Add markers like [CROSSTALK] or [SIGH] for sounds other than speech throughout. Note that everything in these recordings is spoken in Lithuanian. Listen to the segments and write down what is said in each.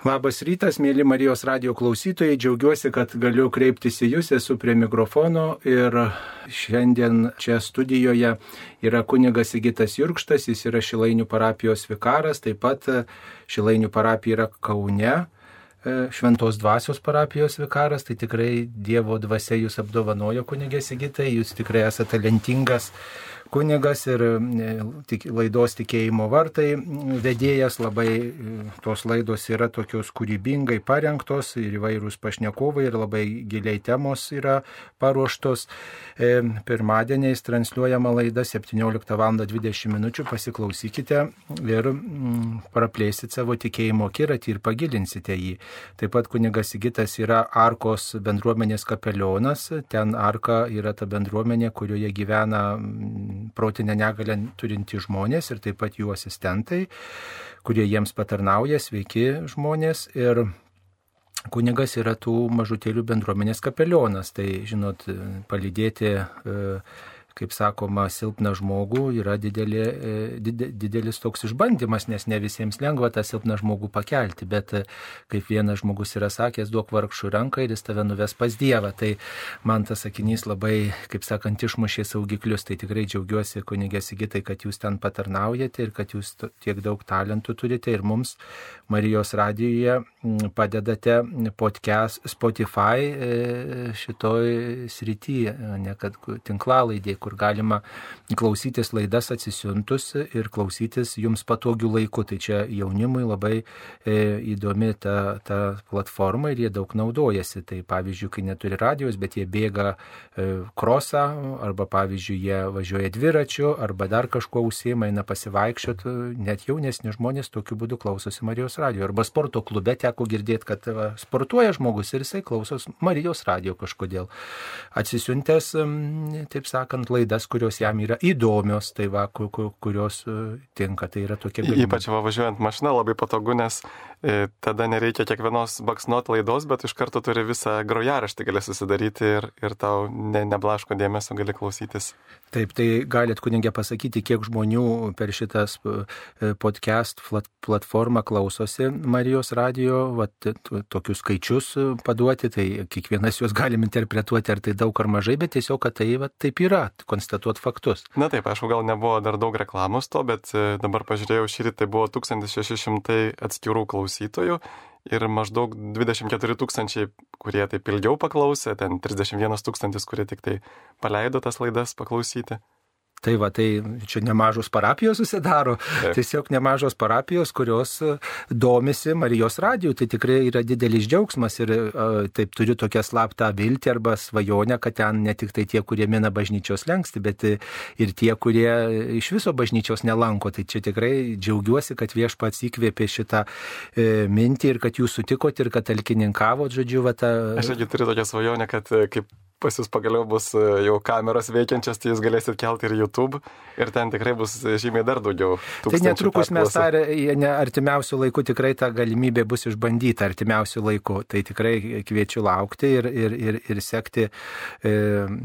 Labas rytas, mėly Marijos radio klausytojai, džiaugiuosi, kad galiu kreiptis į Jūs, esu prie mikrofono ir šiandien čia studijoje yra kunigas Sigitas Jurkštas, jis yra Šilainių parapijos vikaras, taip pat Šilainių parapija yra Kaune. E, Šventos dvasios parapijos vikaras, tai tikrai Dievo dvasia jūs apdovanojo kunigė Sigitai, jūs tikrai esate talentingas kunigas ir e, laidos tikėjimo vartai vedėjas, labai e, tos laidos yra tokios kūrybingai parengtos ir įvairūs pašnekovai ir labai giliai temos yra paruoštos. E, pirmadieniais transliuojama laida 17 val. 20 min. pasiklausykite ir praplėsit savo tikėjimo kiratį ir pagilinsite jį. Taip pat kunigas Sigitas yra Arkos bendruomenės kapelionas, ten Arka yra ta bendruomenė, kurioje gyvena protinę negalę turintys žmonės ir taip pat jų asistentai, kurie jiems patarnauja, sveiki žmonės. Ir kunigas yra tų mažutėlių bendruomenės kapelionas. Tai, žinot, palydėti kaip sakoma, silpną žmogų yra didelė, e, didelis toks išbandymas, nes ne visiems lengva tą silpną žmogų pakelti, bet e, kaip vienas žmogus yra sakęs, duok vargšų ranką ir jis tave nuves pas Dievą. Tai man tas sakinys labai, kaip sakant, išmušė saugiklius, tai tikrai džiaugiuosi, kunigė Sigitai, kad jūs ten patarnaujate ir kad jūs tiek daug talentų turite ir mums Marijos radijoje padedate podcast Spotify e, šitoj srityje, ne kad tinklalaidė, kur galima klausytis laidas atsisiuntus ir klausytis jums patogių laikų. Tai čia jaunimui labai e, įdomi ta, ta platforma ir jie daug naudojasi. Tai pavyzdžiui, kai neturi radijos, bet jie bėga e, krosą arba pavyzdžiui, jie važiuoja dviračiu arba dar kažkuo užsieima, eina pasivaikščioti, net jaunesni žmonės tokiu būdu klausosi Marijos radio. Arba sporto klube teko girdėti, kad va, sportuoja žmogus ir jisai klausos Marijos radio kažkodėl. Atsisiuntęs, taip sakant, laidas, kurios jam yra įdomios, tai va, kurios e, tinka. Tai yra tokie dalykai. Ypač va, važiuojant mašina labai patogu, nes tada nereikia kiekvienos baksnuot laidos, bet iš karto turi visą grojaraštį gali susidaryti ir, ir tau ne, neblaško dėmesio gali klausytis. Taip, tai galit kunigė pasakyti, kiek žmonių per šitas e, podcast platformą klausosi Marijos radio, vat, tokius skaičius paduoti, tai kiekvienas juos galim interpretuoti, ar tai daug ar mažai, bet tiesiog, kad tai vat, taip yra, konstatuot faktus. Na taip, aišku, gal nebuvo dar daug reklamos to, bet e, dabar pažiūrėjau šį rytą, tai buvo 1600 atskirų klausytojų ir maždaug 24 tūkstančiai, kurie taip ilgiau paklausė, ten 31 tūkstantis, kurie tik tai paleido tas laidas paklausyti. Tai va, tai čia nemažos parapijos susidaro, Taip. tiesiog nemažos parapijos, kurios e, domisi Marijos radiju, tai tikrai yra didelis džiaugsmas ir uh, taip turiu tokią slaptą viltį arba svajonę, kad ten ne tik tai tie, kurie mina bažnyčios lengsti, bet ir tie, kurie iš viso bažnyčios nelanko. Tai čia tikrai džiaugiuosi, kad viešpats įkvėpė šitą e, mintį ir kad jūs sutikot ir kad talkininkavot, žodžiu, va tą... Aš irgi turiu tokią svajonę, kad kaip pas jūs pagaliau bus e, jau kameros veikiančios, tai jūs galėsit kelti ir YouTube ir ten tikrai bus žymiai dar daugiau. Tai netrukus mes tą artimiausių laikų tikrai ta galimybė bus išbandyta artimiausių laikų. Tai tikrai kviečiu laukti ir, ir, ir, ir sekti, e,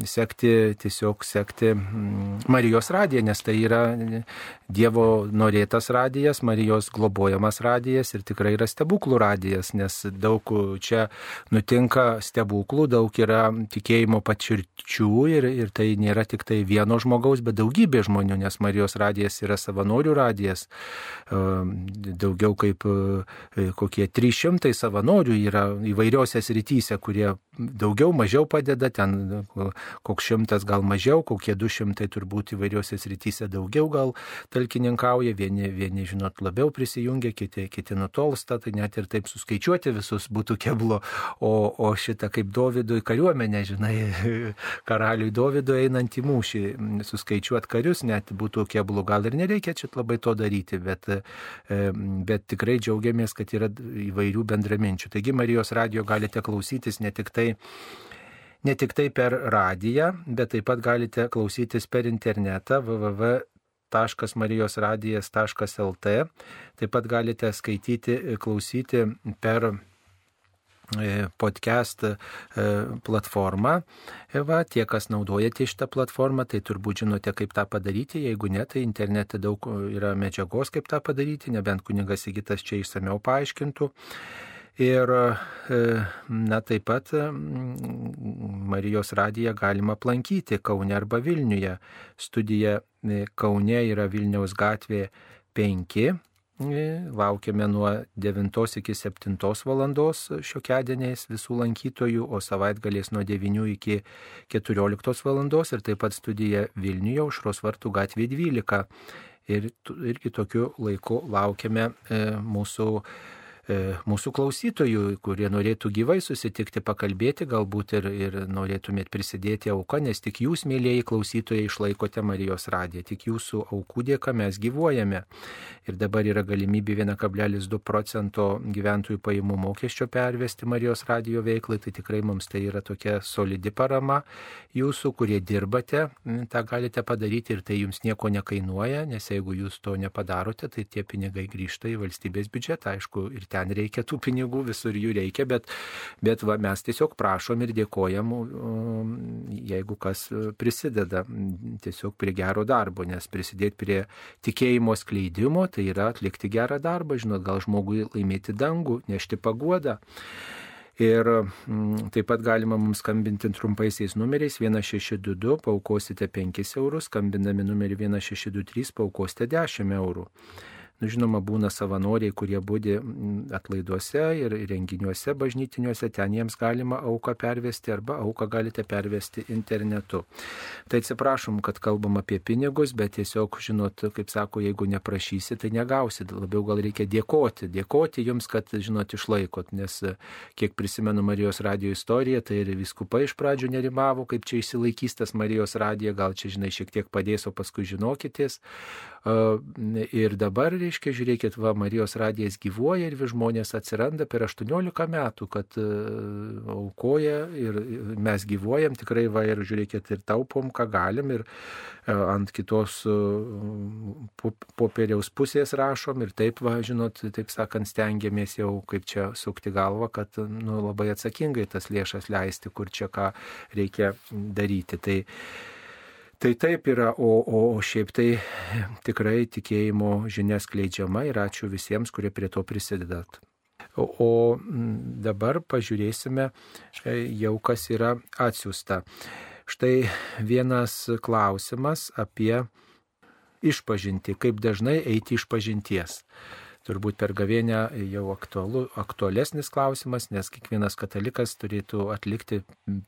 sekti, tiesiog sekti mm, Marijos radiją, nes tai yra Dievo norėtas radijas, Marijos globojamas radijas ir tikrai yra stebuklų radijas, nes daug čia nutinka stebuklų, daug yra tikėjimo patirčių ir, ir tai nėra tik tai vieno žmogaus, bet daugybė žmonių, nes Marijos radijas yra savanorių radijas, ehm, daugiau kaip e, kokie 300 savanorių yra įvairiose srityse, kurie daugiau, mažiau padeda, ten koks šimtas gal mažiau, kokie 200 turbūt įvairiose srityse daugiau gal talkininkauja, vieni, vieni žinot, labiau prisijungia, kiti, kiti nutolsta, tai net ir taip suskaičiuoti visus būtų keblo, o, o šitą kaip Dovydui kariuomenė, žinai, karaliui Dovydui einant į mūšį, suskaičiuoti karius net būtų keblo, gal ir nereikia čia labai to daryti, bet, bet tikrai džiaugiamės, kad yra įvairių bendraminčių. Taigi Marijos radio galite klausytis ne tik tai ne tik tai per radiją, bet taip pat galite klausytis per internetą www www.marijosradijas.lt. Taip pat galite skaityti, klausyti per podcast platformą. Va, tie, kas naudojate šitą platformą, tai turbūt žinote, kaip tą padaryti. Jeigu ne, tai internete daug yra medžiagos, kaip tą padaryti, nebent kunigas įgytas čia išsameu paaiškintų. Ir, na, taip pat Marijos radiją galima aplankyti Kaune arba Vilniuje. Studija Kaune yra Vilniaus gatvė 5. Laukiame nuo 9 iki 7 valandos šiokiadieniais visų lankytojų, o savaitgaliais nuo 9 iki 14 valandos ir taip pat studija Vilniuje užros vartų gatvė 12. Ir irgi tokiu laiku laukiame mūsų E, mūsų klausytojų, kurie norėtų gyvai susitikti, pakalbėti, galbūt ir, ir norėtumėt prisidėti auką, nes tik jūs, mėlyjeji klausytojai, išlaikote Marijos radiją, tik jūsų aukų dėka mes gyvuojame. Ir dabar yra galimybė 1,2 procento gyventojų pajamų mokesčio pervesti Marijos radijo veiklai, tai tikrai mums tai yra tokia solidi parama jūsų, kurie dirbate, tą galite padaryti ir tai jums nieko nekainuoja, nes jeigu jūs to nepadarote, tai tie pinigai grįžta į valstybės biudžetą, aišku, ir ten reikia tų pinigų, visur jų reikia, bet, bet va, mes tiesiog prašom ir dėkojam, jeigu kas prisideda tiesiog prie gero darbo, nes prisidėti prie tikėjimo skleidimo, tai yra atlikti gerą darbą, žinot, gal žmogui laimėti dangų, nešti paguodą. Ir m, taip pat galima mums skambinti trumpaisiais numeriais 1622, paukosite 5 eurus, skambindami numerį 1623, paukosite 10 eurų. Nu, žinoma, būna savanoriai, kurie būdi mm, atlaiduose ir renginiuose bažnytiniuose, ten jiems galima auką pervesti arba auką galite pervesti internetu. Tai atsiprašom, kad kalbam apie pinigus, bet tiesiog, žinot, kaip sako, jeigu neprašysi, tai negausi. Labiau gal reikia dėkoti. Dėkoti jums, kad, žinot, išlaikot, nes kiek prisimenu Marijos radio istoriją, tai ir viskupai iš pradžių nerimavo, kaip čia išsilaikys tas Marijos radija, gal čia, žinai, šiek tiek padės, o paskui žinokitės. Ir dabar, reiškia, žiūrėkit, va, Marijos radijas gyvuoja ir vis žmonės atsiranda per 18 metų, kad aukoja ir mes gyvuojam tikrai, va, ir žiūrėkit, ir taupom, ką galim, ir ant kitos popieriaus pusės rašom ir taip, va, žinot, taip sakant, stengiamės jau kaip čia sukti galvą, kad nu, labai atsakingai tas lėšas leisti, kur čia ką reikia daryti. Tai, Tai taip yra, o, o, o šiaip tai tikrai tikėjimo žinia skleidžiama ir ačiū visiems, kurie prie to prisidedat. O, dabar pažiūrėsime e, jau, kas yra atsiųsta. Štai vienas klausimas apie išpažinti, kaip dažnai eiti iš pažinties turbūt per gavėnę jau aktualu, aktualesnis klausimas, nes kiekvienas katalikas turėtų atlikti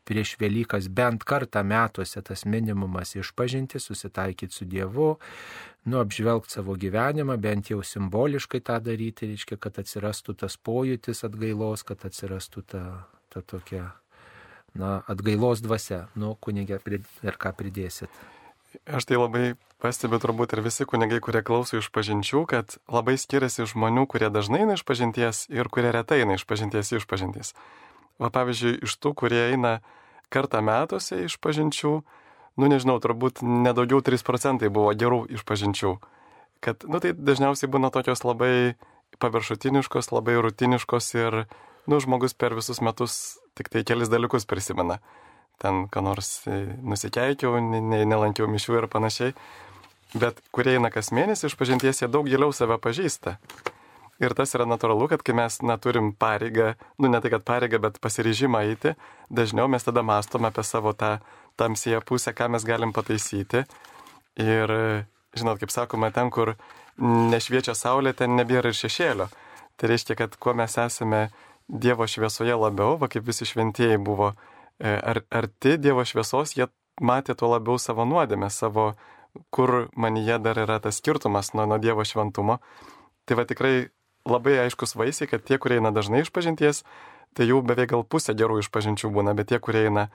prieš Velykas bent kartą metuose tas minimumas išpažinti, susitaikyti su Dievu, nu, apžvelgti savo gyvenimą, bent jau simboliškai tą daryti, reiškia, kad atsirastų tas pojūtis atgailos, kad atsirastų ta, ta tokia, na, atgailos dvasia. Nu, kunigė, ir ką pridėsit? Aš tai labai pastebiu turbūt ir visi kunigai, kurie klauso iš pažinčių, kad labai skiriasi žmonių, kurie dažnai eina iš pažinties ir kurie retai eina iš pažinties iš pažinties. Va pavyzdžiui, iš tų, kurie eina kartą metuose iš pažinčių, nu nežinau, turbūt nedaugiau 3 procentai buvo gerų iš pažinčių. Kad, nu tai dažniausiai būna tokios labai paviršutiniškos, labai rutiniškos ir, nu, žmogus per visus metus tik tai kelis dalykus prisimena ten, ką nors e, nusikeikiau, nelankiau mišių ir panašiai. Bet kurie eina kas mėnesį iš pažinties, jie daug giliau save pažįsta. Ir tas yra natūralu, kad kai mes neturim pareigą, nu ne tai kad pareigą, bet pasiryžimą eiti, dažniau mes tada mąstome apie savo tą tamsėje pusę, ką mes galim pataisyti. Ir, žinot, kaip sakoma, ten, kur nešviečia saulė, ten nebėra ir šešėlio. Tai reiškia, kad kuo mes esame Dievo šviesoje labiau, va kaip visi šventieji buvo ar, arti Dievo šviesos, jie matė tuo labiau savo nuodėmę, savo, kur manyje dar yra tas skirtumas nuo, nuo Dievo šventumo. Tai va tikrai labai aiškus vaisiai, kad tie, kurie eina dažnai iš pažinties, tai jau beveik gal pusė gerų išpažinčių būna, bet tie, kurie eina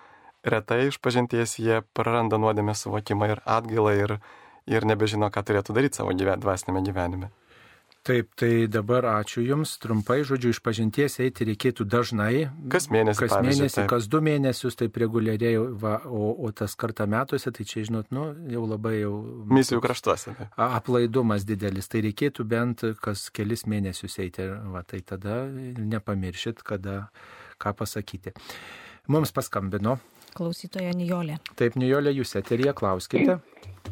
retai iš pažinties, jie praranda nuodėmę suvokimą ir atgailą ir, ir nebežino, ką turėtų daryti savo gyven, dvasinėme gyvenime. Taip, tai dabar ačiū Jums. Trumpai, žodžiu, iš pažinties eiti reikėtų dažnai. Kas mėnesį? Kas mėnesį, taip. kas du mėnesius, taip reguliariai, va, o, o tas kartą metuose, tai čia, žinot, nu, jau labai jau... Misijų kraštuose. Aplaidumas didelis, tai reikėtų bent kas kelis mėnesius eiti. Va, tai tada nepamiršit, kada ką pasakyti. Mums paskambino. Klausytoja Nijolė. Taip, Nijolė, jūs eterija, klauskite.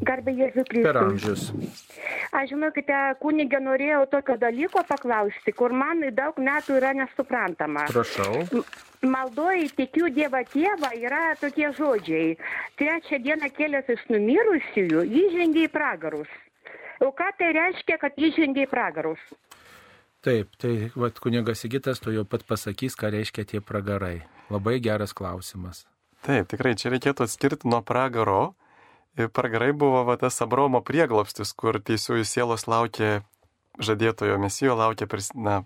Garbė Jėzui Kristui. Per amžius. Aš žinokite, kunigė norėjau tokio dalyko paklausti, kur man daug metų yra nesuprantama. Prašau. Maldoji tikiu Dievą tėvą yra tokie žodžiai. Trečią dieną kėlės iš numirusiųjų, įžengė į pragarus. O ką tai reiškia, kad įžengė į pragarus? Taip, tai vat, kunigas Sigitas to jau pat pasakys, ką reiškia tie pragarai. Labai geras klausimas. Taip, tikrai čia reikėtų atskirti nuo pragaro. Pragarai buvo va, tas Abromo prieglopstis, kur teisųjų sielos laukė žadėtojo mesijo, laukė pris, na,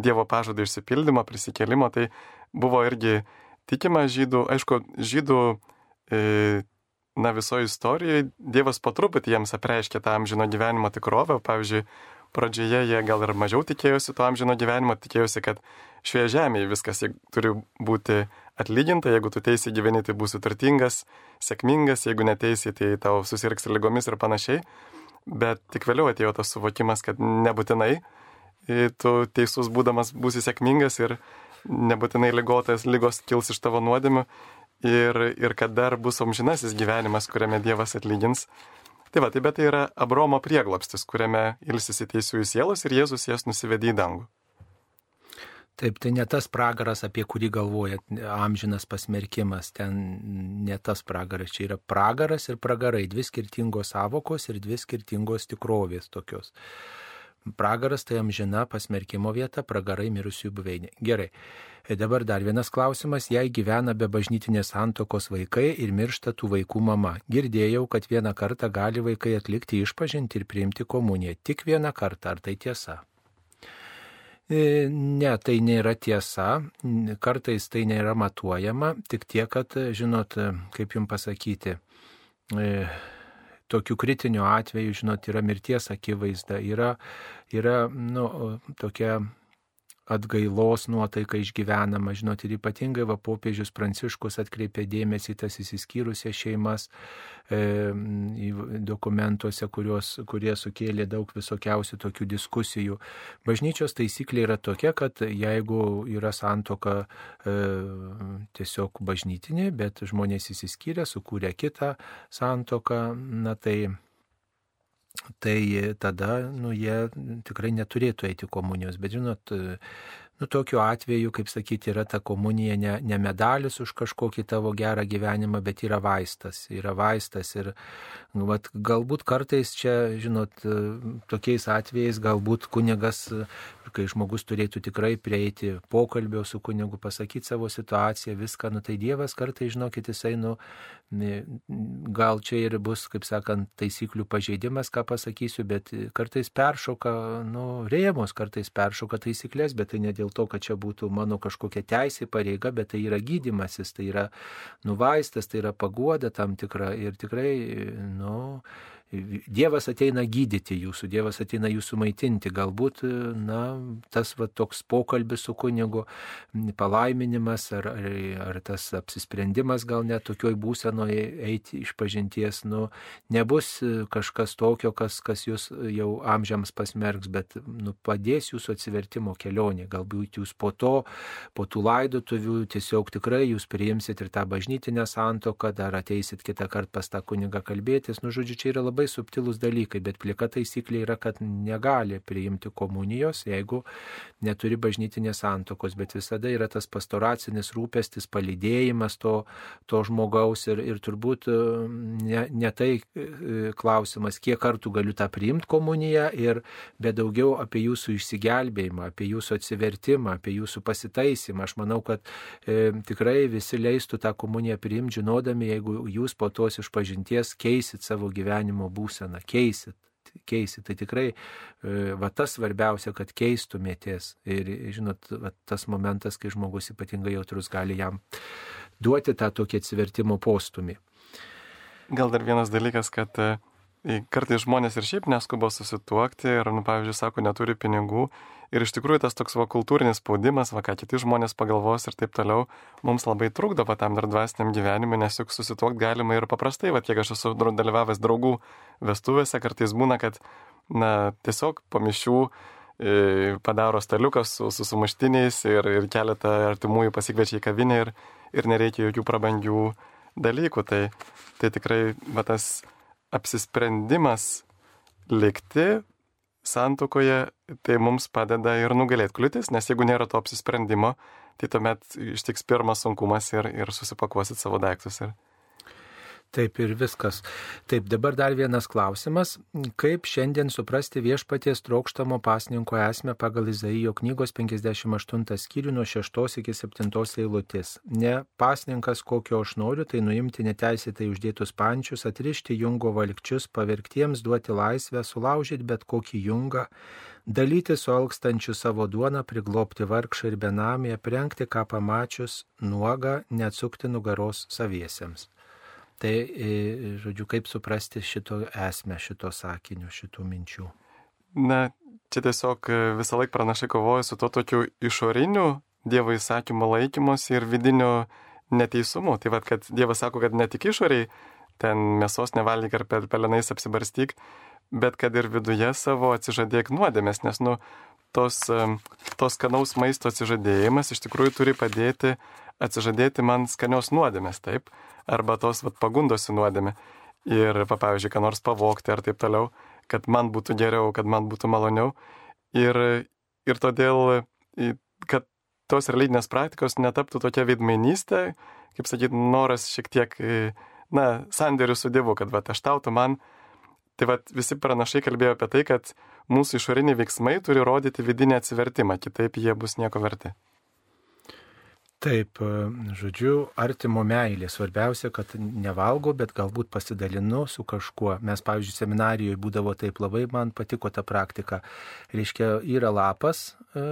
Dievo pažado išsipildymo, prisikėlimo. Tai buvo irgi tikima žydų, aišku, žydų, e, na, visoje istorijoje Dievas po truputį jiems apreiškė tą amžino gyvenimo tikrovę. Pavyzdžiui, pradžioje jie gal ir mažiau tikėjosi to amžino gyvenimo, tikėjosi, kad šioje žemėje viskas turi būti atlyginta, jeigu tu teisė gyveni, tai būsi turtingas, sėkmingas, jeigu neteisė, tai tau susirgs lygomis ir panašiai. Bet tik vėliau atėjo tas suvokimas, kad nebūtinai tu teisus būdamas būsi sėkmingas ir nebūtinai lygotas lygos kils iš tavo nuodėmių ir, ir kad dar bus amžinasis gyvenimas, kuriame Dievas atlygins. Tai va, tai bet tai yra Abromo prieglapstis, kuriame ilsisi teisųjų sielos ir Jėzus jas nusivedė į dangų. Taip, tai ne tas pragaras, apie kurį galvojat, amžinas pasmerkimas, ten ne tas pragaras, čia yra pragaras ir pragarai, dvi skirtingos savokos ir dvi skirtingos tikrovės tokios. Pragaras tai amžina pasmerkimo vieta, pragarai mirusiųjų buveinė. Gerai. Ir dabar dar vienas klausimas, jei gyvena be bažnytinės santokos vaikai ir miršta tų vaikų mama. Girdėjau, kad vieną kartą gali vaikai atlikti išpažinti ir priimti komuniją. Tik vieną kartą, ar tai tiesa? Ne, tai nėra tiesa, kartais tai nėra matuojama, tik tiek, kad, žinot, kaip jums pasakyti, tokių kritinių atvejų, žinot, yra mirties akivaizda, yra, yra nu, tokia atgailos nuotaika išgyvenama, žinot, ir ypatingai va popiežius Pranciškus atkreipė dėmesį tas įsiskyrusias šeimas e, dokumentuose, kurios, kurie sukėlė daug visokiausių tokių diskusijų. Bažnyčios taisyklė yra tokia, kad jeigu yra santoka e, tiesiog bažnytinė, bet žmonės įsiskyrė, sukūrė kitą santoką, na tai tai tada nu, jie tikrai neturėtų eiti komunijos. Bet žinot, nu, tokiu atveju, kaip sakyti, yra ta komunija ne, ne medalis už kažkokį tavo gerą gyvenimą, bet yra vaistas. Yra vaistas ir nu, vat, galbūt kartais čia, žinot, tokiais atvejais galbūt kunigas kai žmogus turėtų tikrai prieiti pokalbio su kunigu, pasakyti savo situaciją, viską, nu tai Dievas kartai, žinokit, jisai, nu, gal čia ir bus, kaip sakant, taisyklių pažeidimas, ką pasakysiu, bet kartais peršoka, nu, rėmus, kartais peršoka taisyklės, bet tai ne dėl to, kad čia būtų mano kažkokia teisė, pareiga, bet tai yra gydimasis, tai yra nuvaistas, tai yra paguoda tam tikra ir tikrai, nu, Dievas ateina gydyti jūsų, Dievas ateina jūsų maitinti. Galbūt, na, tas va, toks pokalbis su kunigu, palaiminimas ar, ar, ar tas apsisprendimas gal net tokioj būsenoje eiti iš pažinties, nu, nebus kažkas tokio, kas, kas jūs jau amžiams pasmerks, bet nu, padės jūsų atsivertimo kelionė. Galbūt jūs po to, po tų laidotuvių tiesiog tikrai jūs priimsit ir tą bažnytinę santoką, dar ateisit kitą kartą pas tą kunigą kalbėtis. Nu, žodžiu, čia yra labai labai subtilūs dalykai, bet plika taisyklė yra, kad negali priimti komunijos, jeigu neturi bažnytinės santokos, bet visada yra tas pastoracinis rūpestis, palydėjimas to, to žmogaus ir, ir turbūt e, ne, ne tai e, klausimas, kiek kartų galiu tą priimti komuniją, ir, bet daugiau apie jūsų išsigelbėjimą, apie jūsų atsivertimą, apie jūsų pasitaisymą. Aš manau, kad e, tikrai visi leistų tą komuniją priimti, žinodami, jeigu jūs po tos išpažinties keisit savo gyvenimo būseną, keisit keisit. Tai tikrai e, va tas svarbiausia, kad keistumėtės. Ir žinot, va, tas momentas, kai žmogus ypatingai jautrus gali jam duoti tą tokį atsivertimo postumį. Gal dar vienas dalykas, kad e, kartais žmonės ir šiaip neskuba susituokti ir, nu, pavyzdžiui, sako, neturi pinigų Ir iš tikrųjų tas toks va kultūrinis spaudimas, va ką kiti žmonės pagalvos ir taip toliau, mums labai trukdo va tam dar dvasiniam gyvenimui, nes juk susituokti galima ir paprastai, va kiek aš esu dalyvavęs draugų vestuvėse, kartais būna, kad, na, tiesiog pamišių padaro staliuką su, su sumuštiniais ir, ir keletą artimųjų pasikviečia į kavinę ir, ir nereikia jokių prabangių dalykų. Tai, tai tikrai va, tas apsisprendimas likti santukoje, tai mums padeda ir nugalėti kliūtis, nes jeigu nėra to apsisprendimo, tai tuomet ištiks pirmas sunkumas ir, ir susipakuosit savo daiktus. Ir, Taip ir viskas. Taip, dabar dar vienas klausimas. Kaip šiandien suprasti viešpaties trokštamo pasninko esmę pagal Izaijo knygos 58 skyrių nuo 6 iki 7 eilutės? Ne pasninkas, kokio aš noriu, tai nuimti neteisėtai uždėtus pančius, atrišti jungo valikčius, pavergtiems duoti laisvę, sulaužyti bet kokį jungą, dalyti su alkstančiu savo duoną, priglopti vargšą ir benamį, aprengti ką pamačius, nuogą, neatsukti nugaros saviesiems. Tai, e, žodžiu, kaip suprasti šito esmę, šito sakinio, šitų minčių. Na, čia tiesiog e, visą laiką pranašai kovoja su to tokiu išoriniu Dievo įsakymo laikymus ir vidiniu neteisumu. Tai vad, kad Dievas sako, kad ne tik išoriai ten mėsos nevalgyk ar pelenais apsibarstyk, bet kad ir viduje savo atsižadėk nuodėmės, nes, nu, tos, e, tos skanaus maisto atsižadėjimas iš tikrųjų turi padėti atsižadėti man skanios nuodėmės, taip, arba tos vat, pagundosi nuodėmė. Ir, pavyzdžiui, ką nors pavokti ar taip toliau, kad man būtų geriau, kad man būtų maloniau. Ir, ir todėl, kad tos religinės praktikos netaptų tokia veidmainystė, kaip sakyti, noras šiek tiek, na, sandėrių su Dievu, kad, va, aš tautų man. Tai va, visi pranašai kalbėjo apie tai, kad mūsų išoriniai veiksmai turi rodyti vidinį atsivertimą, kitaip jie bus nieko verti. Taip, e, žodžiu, artimo meilė. Svarbiausia, kad nevalgo, bet galbūt pasidalinu su kažkuo. Mes, pavyzdžiui, seminarijoje būdavo taip labai, man patiko ta praktika. Reiškia, yra lapas, e,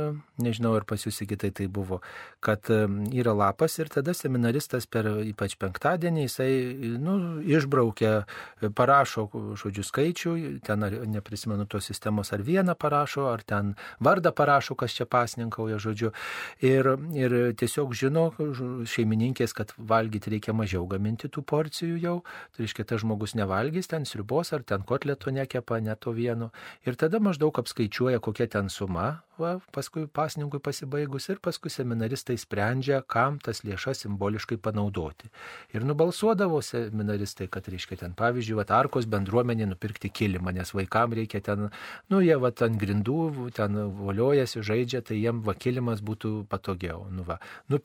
nežinau, ar pas jūs kitai tai buvo, kad e, yra lapas ir tada seminaristas per ypač penktadienį jisai, nu, išbraukia, parašo, žodžiu, skaičių, ten ar, neprisimenu tos sistemos, ar vieną parašo, ar ten vardą parašo, kas čia pasninkauja, žodžiu. Ir, ir tiesiog žino šeimininkės, kad valgyti reikia mažiau gaminti tų porcijų jau, tai reiškia, tas žmogus nevalgys ten sriubos ar ten kotleto nekepa, ne to vieno. Ir tada maždaug apskaičiuoja, kokia ten suma, va, paskui pasninkui pasibaigus ir paskui seminaristai sprendžia, kam tas lėšas simboliškai panaudoti. Ir nubalsuodavo seminaristai, kad reiškia ten, pavyzdžiui, va, Arkos bendruomenė nupirkti kilimą, nes vaikams reikia ten, nu, jie va, ant grindų, ten voliojasi, žaidžia, tai jiem va, kilimas būtų patogiau. Nu, va,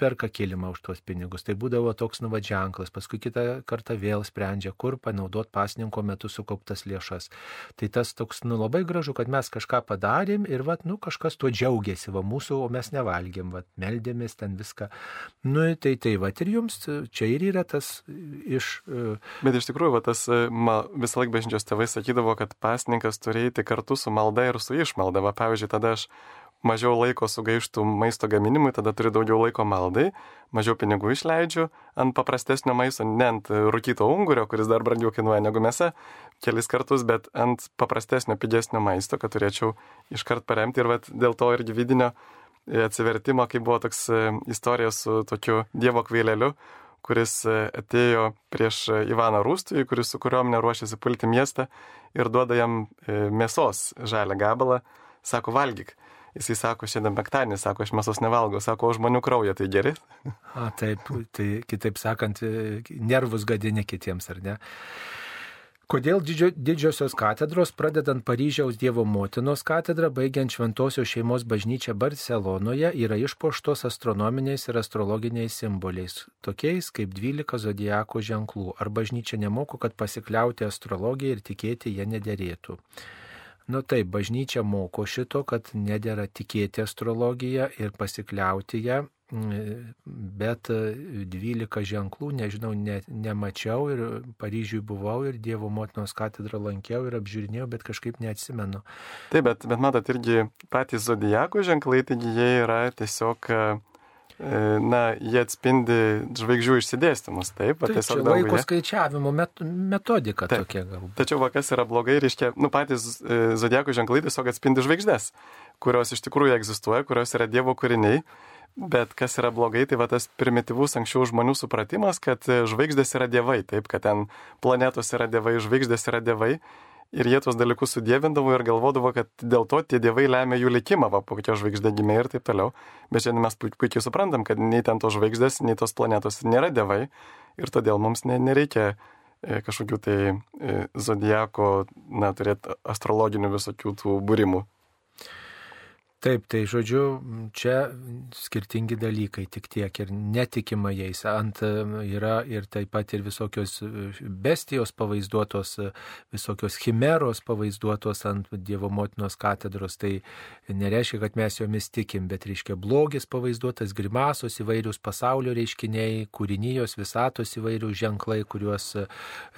nuperka kilimą už tuos pinigus. Tai būdavo toks nu, va, ženklas. Paskui kitą kartą vėl sprendžia, kur panaudot pasninko metu sukauptas lėšas. Tai tas toks, nu, labai gražu, kad mes kažką padarėm ir, va, nu, kažkas tuo džiaugiasi, va mūsų, o mes nevalgėm, va meldėmės ten viską. Nu, tai tai va ir jums čia ir yra tas iš... E, Bet iš tikrųjų, va tas e, ma, visą laiką bažnyčios tėvai sakydavo, kad pasninkas turi eiti kartu su malda ir su išmalda. Va, pavyzdžiui, tada aš mažiau laiko sugaištų maisto gaminimui, tada turiu daugiau laiko maldai, mažiau pinigų išleidžiu ant paprastesnio maisto, ne ant rūkyto ungurio, kuris dar brangiau kainuoja negu mėsa, kelis kartus, bet ant paprastesnio, pigesnio maisto, kad turėčiau iškart paremti ir vat, dėl to irgi vidinio atsivertimo, kai buvo toks e, istorija su tokiu Dievo kvaileliu, kuris e, atėjo prieš Ivaną Rūstųjį, kuris su kuriuom neruošiasi pulti miestą ir duoda jam e, mėsos žalę gabalą, sako valgyk. Jisai sako, šiandien penktadienį, sako, aš mėsos nevalgau, sako, žmonių kraują tai geri. A, taip, tai kitaip sakant, nervus gadini kitiems, ar ne? Kodėl didžio, didžiosios katedros, pradedant Paryžiaus Dievo motinos katedrą, baigiant Šventosios šeimos bažnyčią Barcelonoje, yra išpoštos astronominiais ir astrologiniais simboliais, tokiais kaip 12 zodiako ženklų, ar bažnyčia nemoko, kad pasikliauti astrologiją ir tikėti ją nederėtų. Nu taip, bažnyčia moko šito, kad nedėra tikėti astrologiją ir pasikliauti ją, bet 12 ženklų, nežinau, ne, nemačiau ir Paryžiui buvau ir Dievo motinos katedrą lankiau ir apžiūrinėjau, bet kažkaip neatsimenu. Taip, bet, bet matot, irgi patys zodijako ženklai, taigi jie yra tiesiog na, jie atspindi žvaigždžių išsidėstymus, taip, tai tiesiog laiko danguje. skaičiavimo met, metodika taip. tokia galbūt. Tačiau va, kas yra blogai, reiškia, nu, patys e, zodieko ženklai tiesiog atspindi žvaigždės, kurios iš tikrųjų egzistuoja, kurios yra Dievo kūriniai. Bet kas yra blogai, tai va tas primityvus anksčiau žmonių supratimas, kad žvaigždės yra dievai, taip, kad ten planetos yra dievai, žvaigždės yra dievai. Ir jie tuos dalykus sudėvindavo ir galvodavo, kad dėl to tie dievai lemia jų likimą, va, kokia žvaigždė gimė ir taip toliau. Bet šiandien mes puikiai suprantam, kad nei ten tos žvaigždės, nei tos planetos nėra dievai ir todėl mums nereikia e, kažkokių tai e, zodiako, na, turėti astrologinių visokių tų būrimų. Taip, tai žodžiu, čia skirtingi dalykai, tik tiek ir netikima jais. Ant yra ir taip pat ir visokios bestijos pavaizduotos, visokios chimeros pavaizduotos ant Dievo motinos katedros. Tai nereiškia, kad mes jomis tikim, bet reiškia blogis pavaizduotas, grimasos įvairius pasaulio reiškiniai, kūrinijos, visatos įvairius ženklai, kuriuos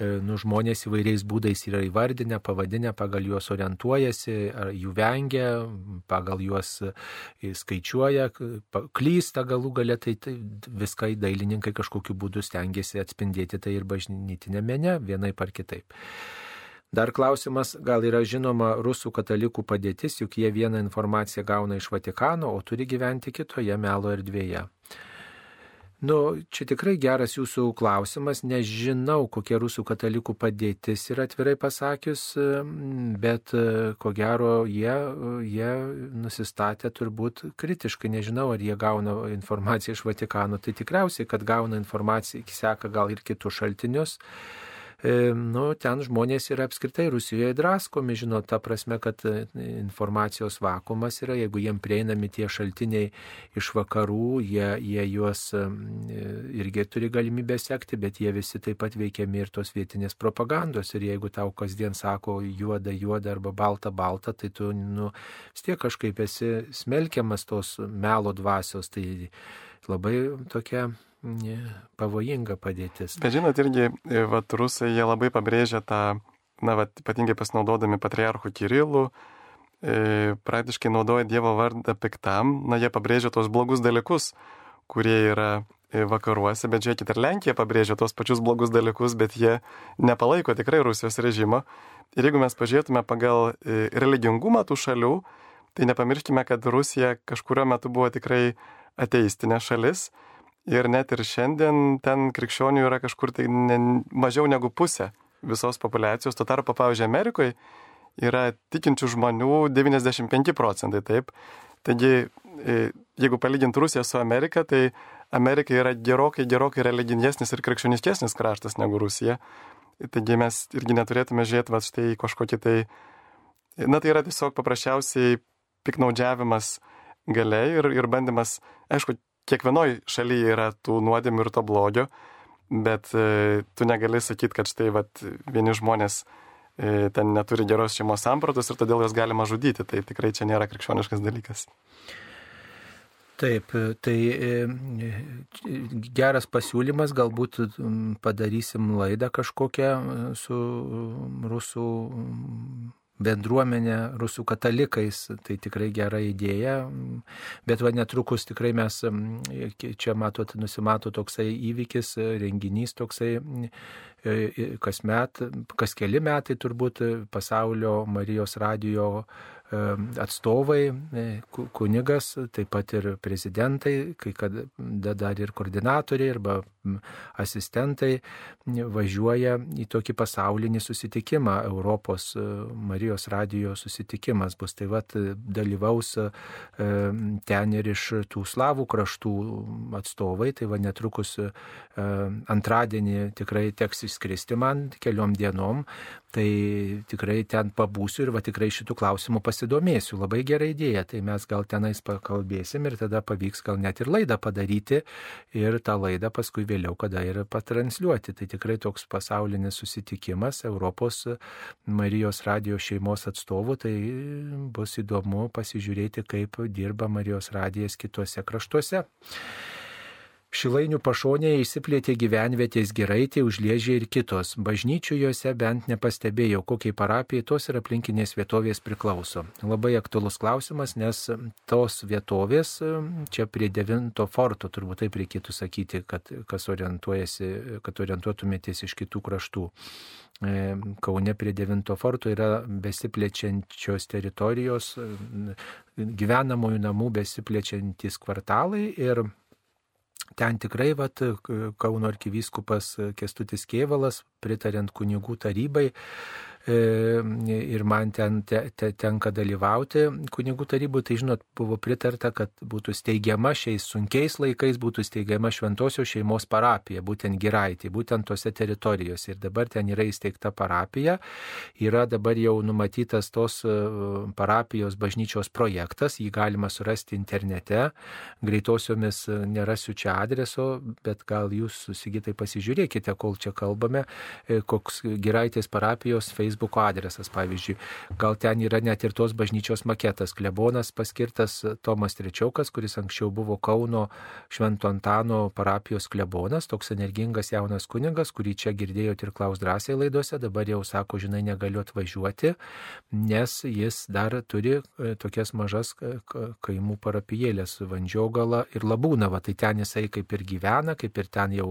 nu, žmonės įvairiais būdais yra įvardinę, pavadinę, pagal juos orientuojasi, jų vengia, pagal juos juos e, skaičiuoja, klysta galų galę, tai, tai viską dailininkai kažkokiu būdu stengiasi atspindėti tai ir bažnytinė mene vienai par kitaip. Dar klausimas, gal yra žinoma rusų katalikų padėtis, juk jie vieną informaciją gauna iš Vatikano, o turi gyventi kitoje melo erdvėje. Nu, čia tikrai geras jūsų klausimas, nežinau, kokia rusų katalikų padėtis yra atvirai pasakius, bet ko gero jie, jie nusistatė turbūt kritiškai, nežinau, ar jie gauna informaciją iš Vatikano, tai tikriausiai, kad gauna informaciją, seka gal ir kitus šaltinius. E, nu, ten žmonės yra apskritai Rusijoje draskomi, žinot, ta prasme, kad e, informacijos vakumas yra, jeigu jiem prieinami tie šaltiniai iš vakarų, jie, jie juos e, irgi turi galimybę sekti, bet jie visi taip pat veikiami ir tos vietinės propagandos. Ir jeigu tau kasdien sako juoda, juoda arba balta, balta, tai tu, nu, vis tiek kažkaip esi smelkiamas tos melo dvasios. Tai labai tokia pavojinga padėtis. Bet žinot, irgi, e, vat, rusai jie labai pabrėžia tą, na, vat, ypatingai pasinaudodami patriarchų Kirilų, e, praktiškai naudoja Dievo vardą piktam, na, jie pabrėžia tos blogus dalykus, kurie yra e, vakaruose, bet žiūrėkit, ir Lenkija pabrėžia tos pačius blogus dalykus, bet jie nepalaiko tikrai Rusijos režimo. Ir jeigu mes pažiūrėtume pagal e, religingumą tų šalių, tai nepamirškime, kad Rusija kažkurio metu buvo tikrai ateistinė šalis Ir net ir šiandien ten krikščionių yra kažkur tai ne, mažiau negu pusė visos populacijos. Tuo tarpu, pavyzdžiui, Amerikoje yra tikinčių žmonių 95 procentai, taip. Taigi, e, jeigu palyginti Rusiją su Amerika, tai Amerika yra gerokai, gerokai religingesnis ir krikščioniškesnis kraštas negu Rusija. Taigi mes irgi neturėtume žiūrėti va štai kažkokį tai, na tai yra tiesiog paprasčiausiai piknaudžiavimas galiai ir, ir bandymas, aišku, kiekvienoj šalyje yra tų nuodėmių ir to blogio, bet e, tu negali sakyti, kad štai vat, vieni žmonės e, ten neturi geros šeimos sampratos ir todėl juos galima žudyti. Tai tikrai čia nėra krikščioniškas dalykas. Taip, tai e, geras pasiūlymas, galbūt padarysim laidą kažkokią su rusų bendruomenė rusų katalikais, tai tikrai gera idėja, bet va netrukus tikrai mes, čia matot, nusimato toksai įvykis, renginys toksai, e, kas met, kas keli metai turbūt pasaulio Marijos radijo atstovai, e, kunigas, taip pat ir prezidentai, kai kada dar ir koordinatoriai arba asistentai važiuoja į tokį pasaulinį susitikimą, Europos e, Marijos radijo susitikimas bus. Tai vad dalyvaus e, ten ir iš tų slavų kraštų atstovai, tai va netrukus antradienį tikrai teks išskristi man keliom dienom, tai tikrai ten pabūsiu ir va tikrai šitų klausimų pasidomėsiu, labai gera idėja, tai mes gal tenais pakalbėsim ir tada pavyks gal net ir laidą padaryti ir tą laidą paskui vėliau kada ir patransliuoti. Tai tikrai toks pasaulinis susitikimas Europos Marijos radijos šeimos atstovų, tai bus įdomu pasižiūrėti, kaip dirba Marijos radijas kitose kraštuose. Šilainių pašonėje įsiplėtė gyvenvietės giraitė, užliežė ir kitos. Bažnyčių juose bent nepastebėjau, kokiai parapijai tos ir aplinkinės vietovės priklauso. Labai aktuolus klausimas, nes tos vietovės čia prie devinto forto, turbūt taip reikėtų sakyti, kad kad orientuotumėtės iš kitų kraštų. E, Kaune prie devinto forto yra besiplečiančios teritorijos, gyvenamųjų namų besiplečiantys kvartalai ir Ten tikrai vat, Kauno arkivyskupas Kestutis Kievalas, pritariant kunigų tarybai, ir man ten te, te, tenka dalyvauti kunigų tarybų, tai žinot, buvo pritarta, kad būtų steigiama šiais sunkiais laikais, būtų steigiama šventosios šeimos parapija, būtent Giraitė, būtent tose teritorijose. Ir dabar ten yra įsteigta parapija, yra dabar jau numatytas tos e, parapijos bažnyčios projektas, jį galima surasti internete, greitosiomis e, nerasiu čia adreso, bet gal jūs susigytai pasižiūrėkite, kol čia kalbame, e, koks Giraitės parapijos Facebook adresas, pavyzdžiui. Gal ten yra net ir tos bažnyčios maketas. Klebonas paskirtas Tomas Trečiaukas, kuris anksčiau buvo Kauno Švento Antano parapijos klebonas, toks energingas jaunas kuningas, kurį čia girdėjote ir klaus drąsiai laidose, dabar jau sako, žinai, negaliu atvažiuoti, nes jis dar turi e, tokias mažas e, kaimų parapijėlės Vandžiogala ir Labūnava. Tai ten jisai kaip ir gyvena, kaip ir ten jau,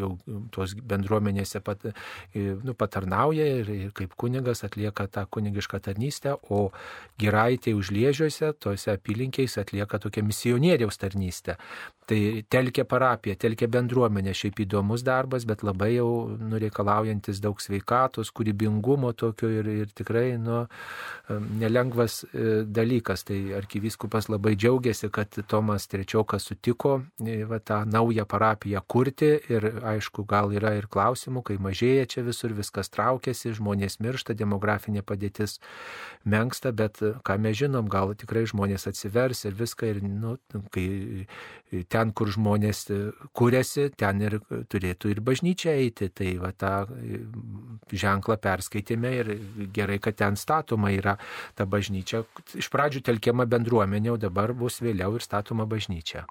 jau tos bendruomenėse pat, e, nu, patarnauja ir, ir kaip kunigas atlieka tą kunigišką tarnystę, o giraitė užliežiuose, tose apylinkėse atlieka tokią misionieriaus tarnystę. Tai telkia parapija, telkia bendruomenė, šiaip įdomus darbas, bet labai jau nureikalaujantis daug sveikatos, kūrybingumo tokio ir, ir tikrai nu, nelengvas e, dalykas. Tai arkivyskupas labai džiaugiasi, kad Tomas Trečiokas sutiko e, va, tą naują parapiją kurti ir aišku, gal yra ir klausimų, kai mažėja čia visur, viskas traukiasi, žmonės miršta, demografinė padėtis menksta, bet ką mes žinom, gal tikrai žmonės atsivers ir viską ir, nu, kai ten, kur žmonės kūrėsi, ten ir turėtų ir bažnyčia eiti. Tai va tą ženklą perskaitėme ir gerai, kad ten statoma yra ta bažnyčia. Iš pradžių telkiama bendruomenė, o dabar bus vėliau ir statoma bažnyčia.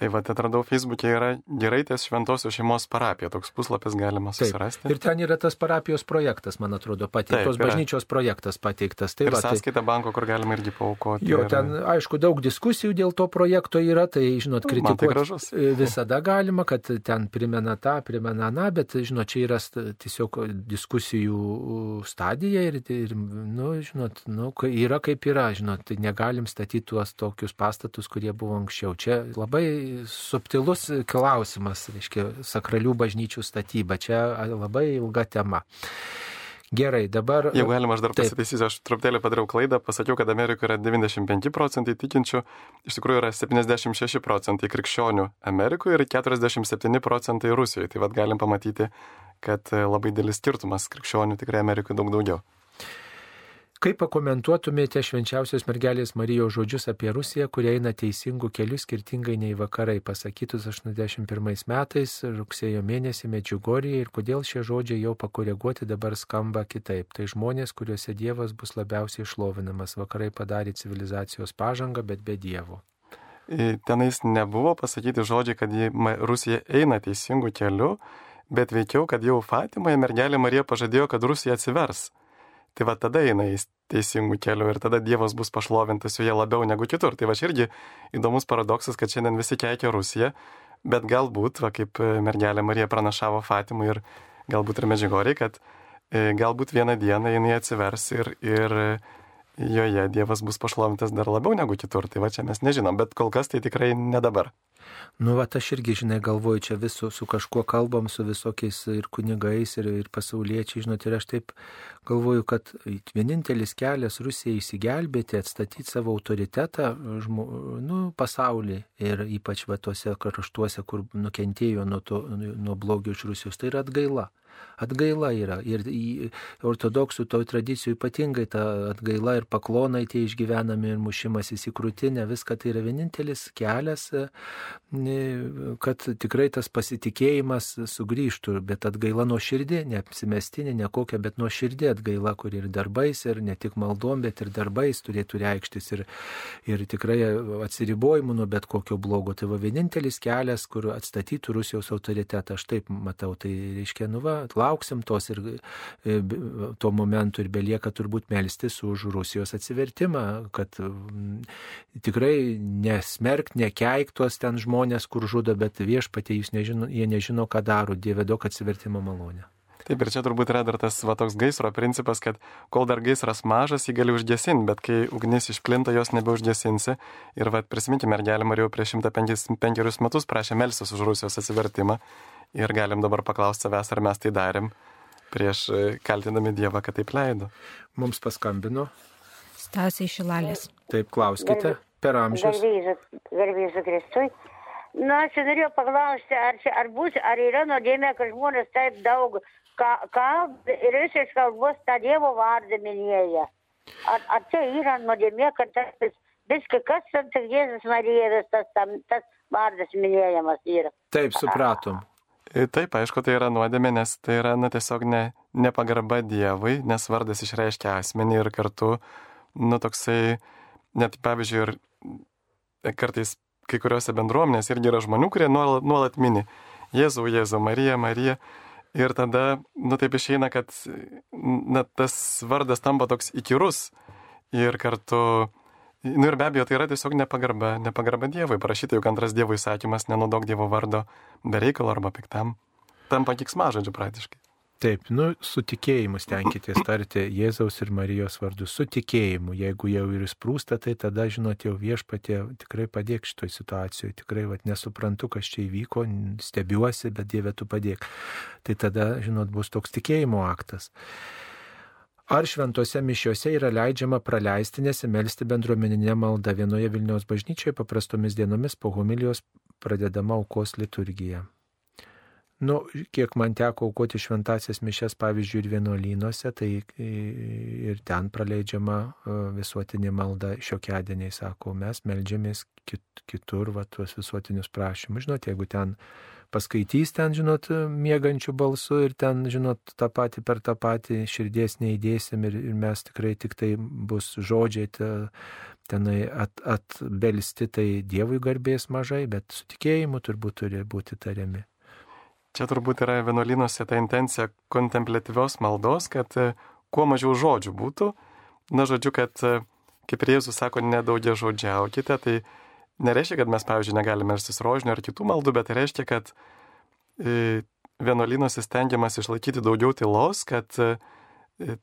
Tai va, atradau Facebook'e yra Geraitės šventosios šeimos parapija, toks puslapis galima susirasti. Taip. Ir ten yra tas parapijos projektas, man atrodo, pateiktas, bažnyčios projektas pateiktas. Tai ir va, sąskaita tai... banko, kur galima irgi paukoti. Jo, ir... ten, aišku, daug diskusijų dėl to projekto yra, tai, žinot, tai kritikuoti tai visada galima, kad ten primena tą, primena aną, bet, žinot, čia yra tiesiog diskusijų stadija ir, ir nu, žinot, nu, yra kaip yra, žinot, tai negalim statyti tuos tokius pastatus, kurie buvo anksčiau. Čia labai subtilus klausimas, reiškia, sakralių bažnyčių statyba. Čia labai ilga tema. Gerai, dabar. Jeigu galima, aš dar taip. pasitaisysiu, aš truputėlį padariau klaidą, pasakiau, kad Amerikoje yra 95 procentai tikinčių, iš tikrųjų yra 76 procentai krikščionių Amerikoje ir 47 procentai Rusijoje. Tai vad galim pamatyti, kad labai didelis skirtumas krikščionių tikrai Amerikoje daug daugiau. Kaip pakomentuotumėte švenčiausios mergelės Marijos žodžius apie Rusiją, kurie eina teisingų kelių skirtingai nei vakarai, pasakytus 81 metais rugsėjo mėnesį Medžiugorėje ir kodėl šie žodžiai jau pakoreguoti dabar skamba kitaip. Tai žmonės, kuriuose Dievas bus labiausiai išlovinamas. Vakarai padarė civilizacijos pažangą, bet be Dievo. Tenais nebuvo pasakyti žodžiai, kad Rusija eina teisingų kelių, bet veikiau, kad jau Fatimoje mergelė Marija pažadėjo, kad Rusija atsivers tai va tada eina į teisingų kelių ir tada Dievas bus pašlovintas joje labiau negu kitur. Tai va čia irgi įdomus paradoksas, kad šiandien visi keikia Rusiją, bet galbūt, va kaip mergelė Marija pranašavo Fatimui ir galbūt ir Medžiugoriai, kad e, galbūt vieną dieną jinai atsivers ir, ir joje Dievas bus pašlovintas dar labiau negu kitur. Tai va čia mes nežinom, bet kol kas tai tikrai ne dabar. Nu, va, aš irgi, žinai, galvoju, čia visų su kažkuo kalbam, su visokiais ir kunigais, ir, ir pasauliečiai, žinot, ir aš taip galvoju, kad vienintelis kelias Rusijai įsigelbėti, atstatyti savo autoritetą žmo, nu, pasaulyje ir ypač va tuose kraštuose, kur nukentėjo nuo, to, nuo blogio iš Rusijos, tai yra atgaila atgaila yra. Ir ortodoksų toj tradicijų ypatingai ta atgaila ir paklonai tie išgyvenami ir mušimas įsikrūtinę, viską tai yra vienintelis kelias, e, kad tikrai tas pasitikėjimas sugrįžtų, bet atgaila nuo širdį, neapsimestinė, ne kokia, bet nuo širdį atgaila, kur ir darbais, ir ne tik maldom, bet ir darbais turėtų reikštis ir, ir tikrai atsiribojimu nuo bet kokio blogo. Tai va vienintelis kelias, kur atstatytų Rusijos autoritetą, aš taip matau, tai reiškia, nu va, lauksim tos ir e, tuo momentu ir belieka turbūt melstis už Rusijos atsivertimą, kad tikrai nesmerkt, nekeik tuos ten žmonės, kur žudo, bet viešpatie nežino, jie nežino, ką daro, Dieve daug atsivertimo malonę. Taip ir čia turbūt yra dar tas va, toks gaisro principas, kad kol dar gaisras mažas, jį gali užgesinti, bet kai ugnis išplinta, jos nebeužgesinsi. Ir va, prisiminkime, mergelė Marija prieš 105 metus prašė melsis už Rusijos atsivertimą Ir galim dabar paklausti savęs, ar mes tai darėm. prieš e, kaltinami Dievą, kad taip leido. Mums paskambino. Stasiai Šilalės. Taip, klauskite. Per amžius. Garbėsiu Kristui. Na, aš norėjau paklausti, ar, čia, ar, bus, ar yra nuodėmė, kad žmonės taip daug kalb ir iš kalbos tą Dievo vardą minėja. Ar, ar čia yra nuodėmė, kad tas viskai kas ant Jėzus Marija tas, tam, tas vardas minėjamas yra. Taip, supratom. E, Taip, aišku, tai yra nuodėmė, nes tai yra, na, tiesiog ne, nepagarba Dievui, nes vardas išreiškia asmenį ir kartu, nu, toksai, net, pavyzdžiui, ir kartais kai kuriuose bendruomenėse irgi yra žmonių, kurie nuolat, nuolat mini Jėzau, Jėzau, Marija, Marija. Ir tada, nu taip išeina, kad na, tas vardas tampa toks įkyrus ir kartu, nu ir be abejo, tai yra tiesiog nepagarba, nepagarba Dievui. Parašyta juk antras Dievo įsakymas, nenaudok Dievo vardo be reikalo arba piktam. Tampa kiksmažodžiu praktiškai. Taip, nu, su tikėjimu stenkitės tarti Jėzaus ir Marijos vardus. Su tikėjimu, jeigu jau ir įsprūsta, tai tada, žinot, jau viešpatė tikrai padėk šitoj situacijoje. Tikrai, vad, nesuprantu, kas čia įvyko, stebiuosi, bet Dieve tu padėk. Tai tada, žinot, bus toks tikėjimo aktas. Ar šventose mišiuose yra leidžiama praleisti nesimelsti bendruomeninė malda vienoje Vilniaus bažnyčioje paprastomis dienomis po homilijos pradedama aukos liturgija? Nu, kiek man teko aukoti šventasias mišes, pavyzdžiui, ir vienuolynuose, tai ir ten praleidžiama visuotinė malda šiokiadieniai, sako, mes melžiamės kit, kitur, va, tuos visuotinius prašymus. Žinot, jeigu ten paskaitys ten, žinot, mėgančių balsų ir ten, žinot, tą patį per tą patį širdies neįdėsim ir, ir mes tikrai tik tai bus žodžiai te, tenai at, atbelsti, tai Dievui garbės mažai, bet su tikėjimu turbūt turi būti tariami. Čia turbūt yra vienuolynuose ta intencija kontemplatyvios maldos, kad e, kuo mažiau žodžių būtų. Na, žodžiu, kad, e, kaip ir Jėzus sako, nedaugia žodžiaukite, tai nereiškia, kad mes, pavyzdžiui, negalime melstis rožinio ar kitų maldų, bet tai reiškia, kad e, vienuolynuose stengiamas išlaikyti daugiau tylos, kad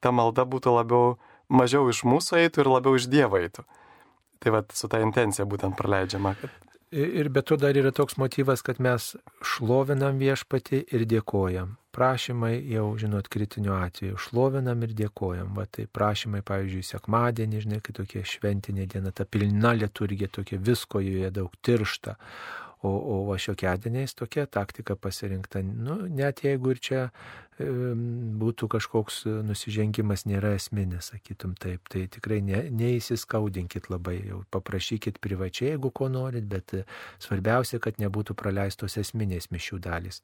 ta malda būtų labiau, mažiau iš mūsų eitų ir labiau iš Dievo eitų. Tai vad su ta intencija būtent praleidžiama. Kad... Ir be to dar yra toks motyvas, kad mes šlovinam viešpatį ir dėkojam. Prašymai jau, žinot, kritiniu atveju. Šlovinam ir dėkojam. Va tai prašymai, pavyzdžiui, sekmadienį, žinai, kai tokia šventinė diena, ta pilna liturgija, tokia visko joje daug tiršta. O, o va šiokiadieniais tokia taktika pasirinkta. Nu, net jeigu ir čia būtų kažkoks nusižengimas nėra esminis, sakytum taip. Tai tikrai ne, neįsiskaudinkit labai, jau paprašykit privačiai, jeigu ko norit, bet svarbiausia, kad nebūtų praleistos esminės mišių dalys.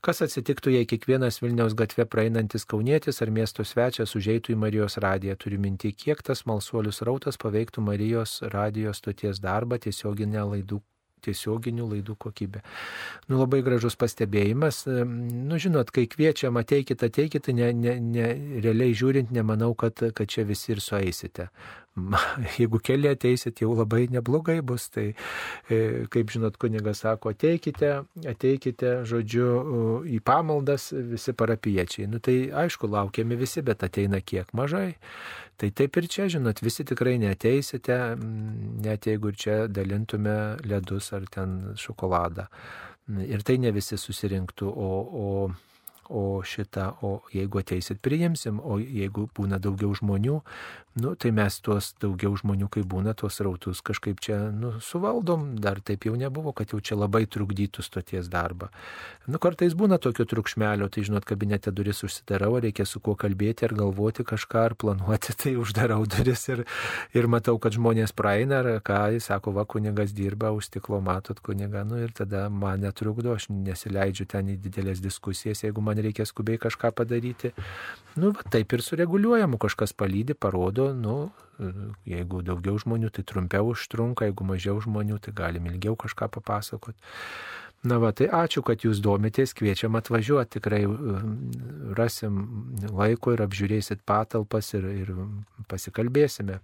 Kas atsitiktų, jei kiekvienas Vilniaus gatve praeinantis kaunietis ar miesto svečias užeitų į Marijos radiją, turiu minti, kiek tas malsuolius rautas paveiktų Marijos radijos stoties darbą tiesioginę laidų tiesioginių laidų kokybė. Nu, labai gražus pastebėjimas. Nu, žinot, kai kviečiam ateikit, ateikit, ne, ne, ne, realiai žiūrint, nemanau, kad, kad čia visi ir sueisite. Jeigu keli ateisit, jau labai neblogai bus. Tai, e, kaip žinot, kunigas sako, ateikite, ateikite, žodžiu, į pamaldas visi parapiečiai. Nu, tai aišku, laukiami visi, bet ateina kiek mažai. Tai taip ir čia, žinot, visi tikrai neteisite, net jeigu ir čia dalintume ledus ar ten šokoladą. Ir tai ne visi susirinktų, o, o o šitą, o jeigu ateisit priimsim, o jeigu būna daugiau žmonių, nu, tai mes tuos daugiau žmonių, kai būna, tuos rautus kažkaip čia nu, suvaldom, dar taip jau nebuvo, kad jau čia labai trukdytų stoties darbą. Nu, kartais būna tokio trukšmelio, tai žinot, kabinete duris užsidarau, reikia su kuo kalbėti ar galvoti kažką ar planuoti, tai uždarau duris ir, ir matau, kad žmonės praeina, ar ką, jis sako, va, kunigas dirba, už stiklo matot kunigą, nu ir tada man netrukdo, aš nesileidžiu ten į didelės diskusijas, jeigu man man reikia skubiai kažką padaryti. Nu, va, taip ir sureguliuojamu, kažkas palydi, parodo, nu, jeigu daugiau žmonių, tai trumpiau užtrunka, jeigu mažiau žmonių, tai galim ilgiau kažką papasakoti. Na va, tai ačiū, kad jūs domitės, kviečiam atvažiuoti, tikrai rasim laiko ir apžiūrėsit patalpas ir, ir pasikalbėsime.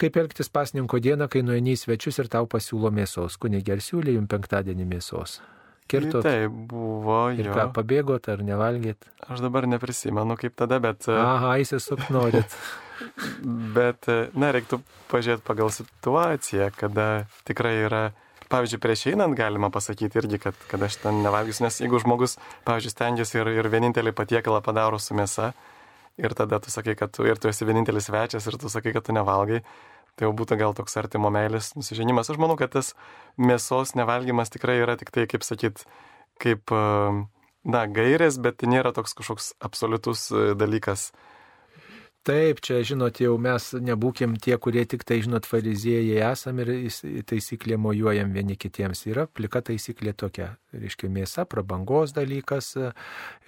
Kaip elgtis pasninko dieną, kai nueini į svečius ir tau pasiūlo mėsos, kunigersiūlė jums penktadienį mėsos kirtot? Tai buvo, ir jo. ką, pabėgot ar nevalgėt? Aš dabar neprisimenu kaip tada, bet... Aha, įsisuk norit. [LAUGHS] bet, na, reiktų pažiūrėti pagal situaciją, kada tikrai yra pavyzdžiui, prieš einant galima pasakyti irgi, kad, kad aš ten nevalgysiu, nes jeigu žmogus, pavyzdžiui, stengiasi ir, ir vienintelį patiekalą padaro su mėsa, ir tada tu sakai, kad tu ir tu esi vienintelis svečias ir tu sakai, kad tu nevalgai, tai jau būtų gal toks artimo meilės nusiženimas. Aš manau, kad tas mėsos nevalgymas tikrai yra tik tai, kaip sakyt, kaip, na, gairės, bet tai nėra toks kažkoks absoliutus dalykas Taip, čia, žinot, jau mes nebūkim tie, kurie tik tai, žinot, fariziejai esam ir taisyklė mojuojam vieni kitiems. Yra plika taisyklė tokia, reiškia, mėsa, prabangos dalykas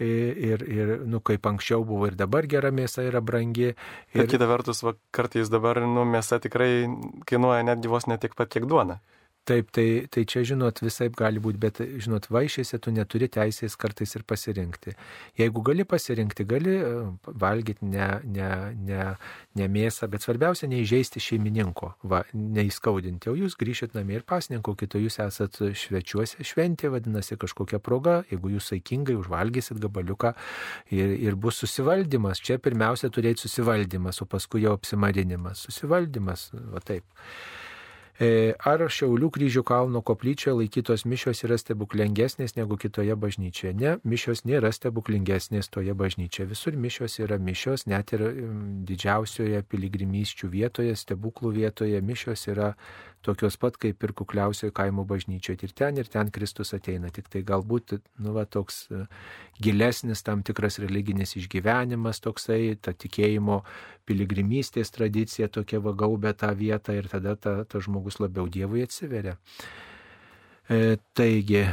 ir, ir nu, kaip anksčiau buvo ir dabar gera mėsa yra brangi. Ir Bet kita vertus, va, kartais dabar, nu, mėsa tikrai kainuoja netgi vos ne tiek pat, kiek duona. Taip, tai, tai čia, žinot, visai gali būti, bet, žinot, vaišėse tu neturi teisės kartais ir pasirinkti. Jeigu gali pasirinkti, gali e, valgyti ne, ne, ne, ne mėsą, bet svarbiausia neįžeisti šeimininko, va, neįskaudinti. O jūs grįšit namie ir pasninkokit, o jūs esat švečiuose, šventė vadinasi kažkokia proga, jeigu jūs saikingai užvalgysit gabaliuką ir, ir bus susivaldymas. Čia pirmiausia turėti susivaldymas, o paskui jau apsimarinimas. Susivaldymas, va taip. E, ar Šiaulių kryžių kalno koplyčioje laikytos mišios yra stebuklingesnės negu kitoje bažnyčioje? Ne, mišios nėra stebuklingesnės toje bažnyčioje. Visur mišios yra mišios, net ir didžiausioje piligrimysčių vietoje, stebuklų vietoje mišios yra tokios pat kaip ir kukliausioje kaimo bažnyčioje. Ir ten, ir ten Kristus ateina. Tik tai galbūt, nu, va, toks e, gilesnis tam tikras religinis išgyvenimas, toksai, ta tikėjimo piligrimystės tradicija tokia vagaubė tą vietą ir tada ta, ta žmogus labiau Dievui atsiveria. E, taigi,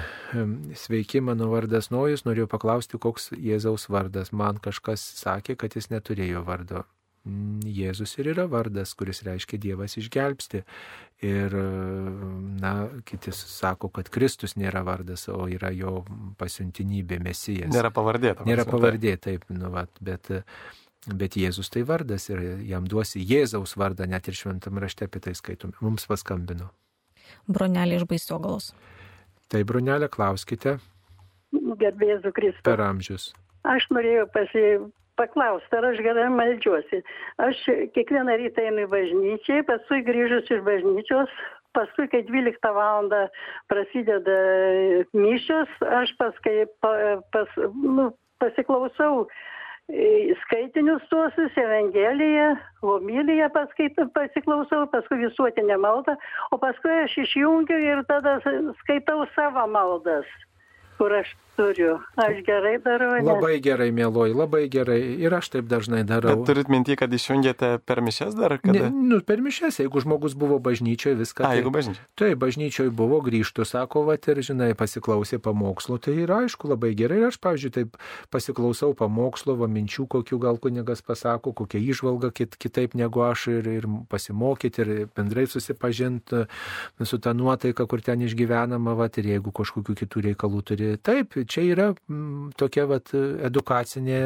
sveiki, mano vardas Nojus, norėjau paklausti, koks Jėzaus vardas. Man kažkas sakė, kad jis neturėjo vardo. Mm, Jėzus ir yra vardas, kuris reiškia Dievas išgelbsti. Ir, na, kiti sako, kad Kristus nėra vardas, o yra jo pasiuntinybė, mesijas. Nėra pavardė. Nėra pavardė, taip, nu, vat, bet, bet Jėzus tai vardas ir jam duosi Jėzaus vardą, net ir šventam rašte apie tai skaitom. Mums paskambino. Bronelė iš baisiogalos. Tai, Bronelė, klauskite. Gerbėsiu Kristų. Per amžius. Aš norėjau pasi, paklausti, ar aš gerai meldžiuosi. Aš kiekvieną rytą einu į bažnyčią, paskui grįžus iš bažnyčios, paskui, kai 12 val. prasideda mišios, aš paskui pa, pas, nu, pasiklausau skaitinius tuosius, Evangeliją, homiliją paskaitau, pasiklausau, paskui visuotinę maldą, o paskui aš išjungiu ir tada skaitau savo maldas, kur aš turiu. Aš gerai darau. Ne? Labai gerai, mėloji, labai gerai. Ir aš taip dažnai darau. Bet turit mintį, kad išjungėte per mišes dar? Kada? Ne, nu, per mišes, jeigu žmogus buvo bažnyčioje, viską. A, tai, jeigu bažnyčioje. Tai bažnyčioje buvo, grįžtų, sako, va, ir, žinai, pasiklausė pamokslo, tai yra aišku labai gerai. Ir aš, pavyzdžiui, taip pasiklausau pamokslo, va, minčių, kokių gal kunigas pasako, kokia išvalga kit, kitaip negu aš ir, ir pasimokyti ir bendrai susipažinti su tą nuotaiką, kur ten išgyvenama, va, ir jeigu kažkokių kitų reikalų turi. Taip, čia yra m, tokia vat, edukacinė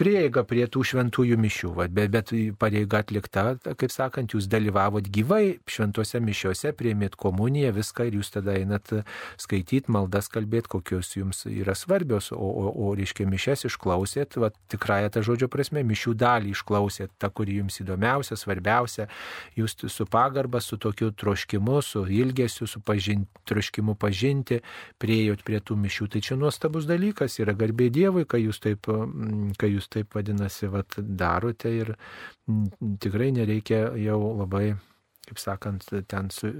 prieiga prie tų šventųjų mišių, vat, bet, bet pareiga atlikta, kaip sakant, jūs dalyvavot gyvai šventose mišiuose, priemėt komuniją, viską ir jūs tada einat skaityti, maldas kalbėti, kokios jums yra svarbios, o, o, o reiškia mišes išklausėt, vat, tikrąją tą žodžio prasme, mišių dalį išklausėt, tą, kuri jums įdomiausia, svarbiausia, jūs su pagarba, su tokiu troškimu, su ilgesiu, su pažin, troškimu pažinti, priejot prie tų mišių. Tai čia nuostabus dalykas, yra garbė Dievui, kai jūs taip, kai jūs taip vadinasi, vat, darote ir tikrai nereikia jau labai kaip sakant, ten su,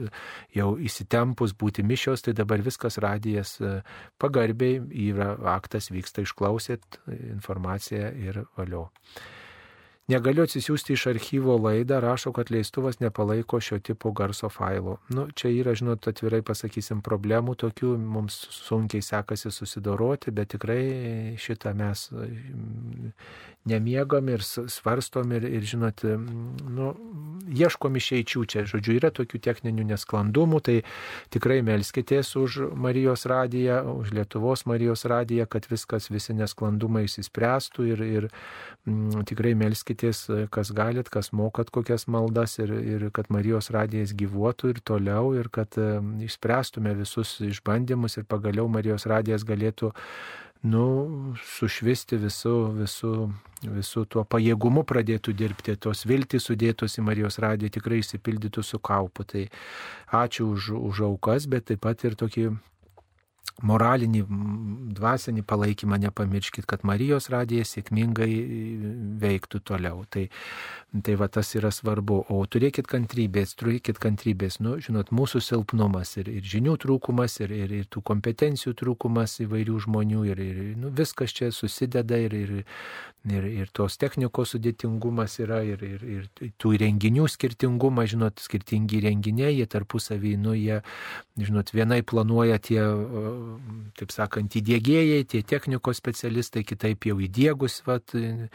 jau įsitempus būti mišios, tai dabar viskas radijas pagarbiai, yra aktas, vyksta, išklausėt informaciją ir valio. Negaliu atsisiųsti iš archyvo laidą, rašo, kad leistuvas nepalaiko šio tipo garso failo. Nu, čia yra, žinot, atvirai pasakysim, problemų tokių, mums sunkiai sekasi susidoroti, bet tikrai šitą mes nemiegam ir svarstom ir, ir žinot, nu, ieškom išeičių čia. Žodžiu, yra tokių techninių nesklandumų, tai tikrai melskitės už Marijos radiją, už Lietuvos Marijos radiją, kad viskas, visi nesklandumai įsispręstų ir, ir m, tikrai melskitės melsitės, kas galit, kas mokat kokias maldas ir, ir kad Marijos radijas gyvuotų ir toliau ir kad išspręstume visus išbandymus ir pagaliau Marijos radijas galėtų nu, sušvisti visų, visų, visų tuo pajėgumu pradėtų dirbti, tos viltys sudėtos į Marijos radiją tikrai įsipildytų su kaupu. Tai ačiū už, už aukas, bet taip pat ir tokį moralinį, dvasinį palaikymą nepamirškit, kad Marijos radija sėkmingai veiktų toliau. Tai, tai va tas yra svarbu. O turėkit kantrybės, turėkit kantrybės. Nu, žinot, mūsų silpnumas ir, ir žinių trūkumas, ir, ir, ir tų kompetencijų trūkumas įvairių žmonių, ir, ir nu, viskas čia susideda ir, ir, ir, ir tos technikos sudėtingumas yra, ir, ir, ir tų renginių skirtingumas, žinot, skirtingi renginiai, jie tarpusavį, nu, jie, žinot, vienai planuoja tie taip sakant, įdėgėjai, tie technikos specialistai, kitaip jau įdėgus vat, e,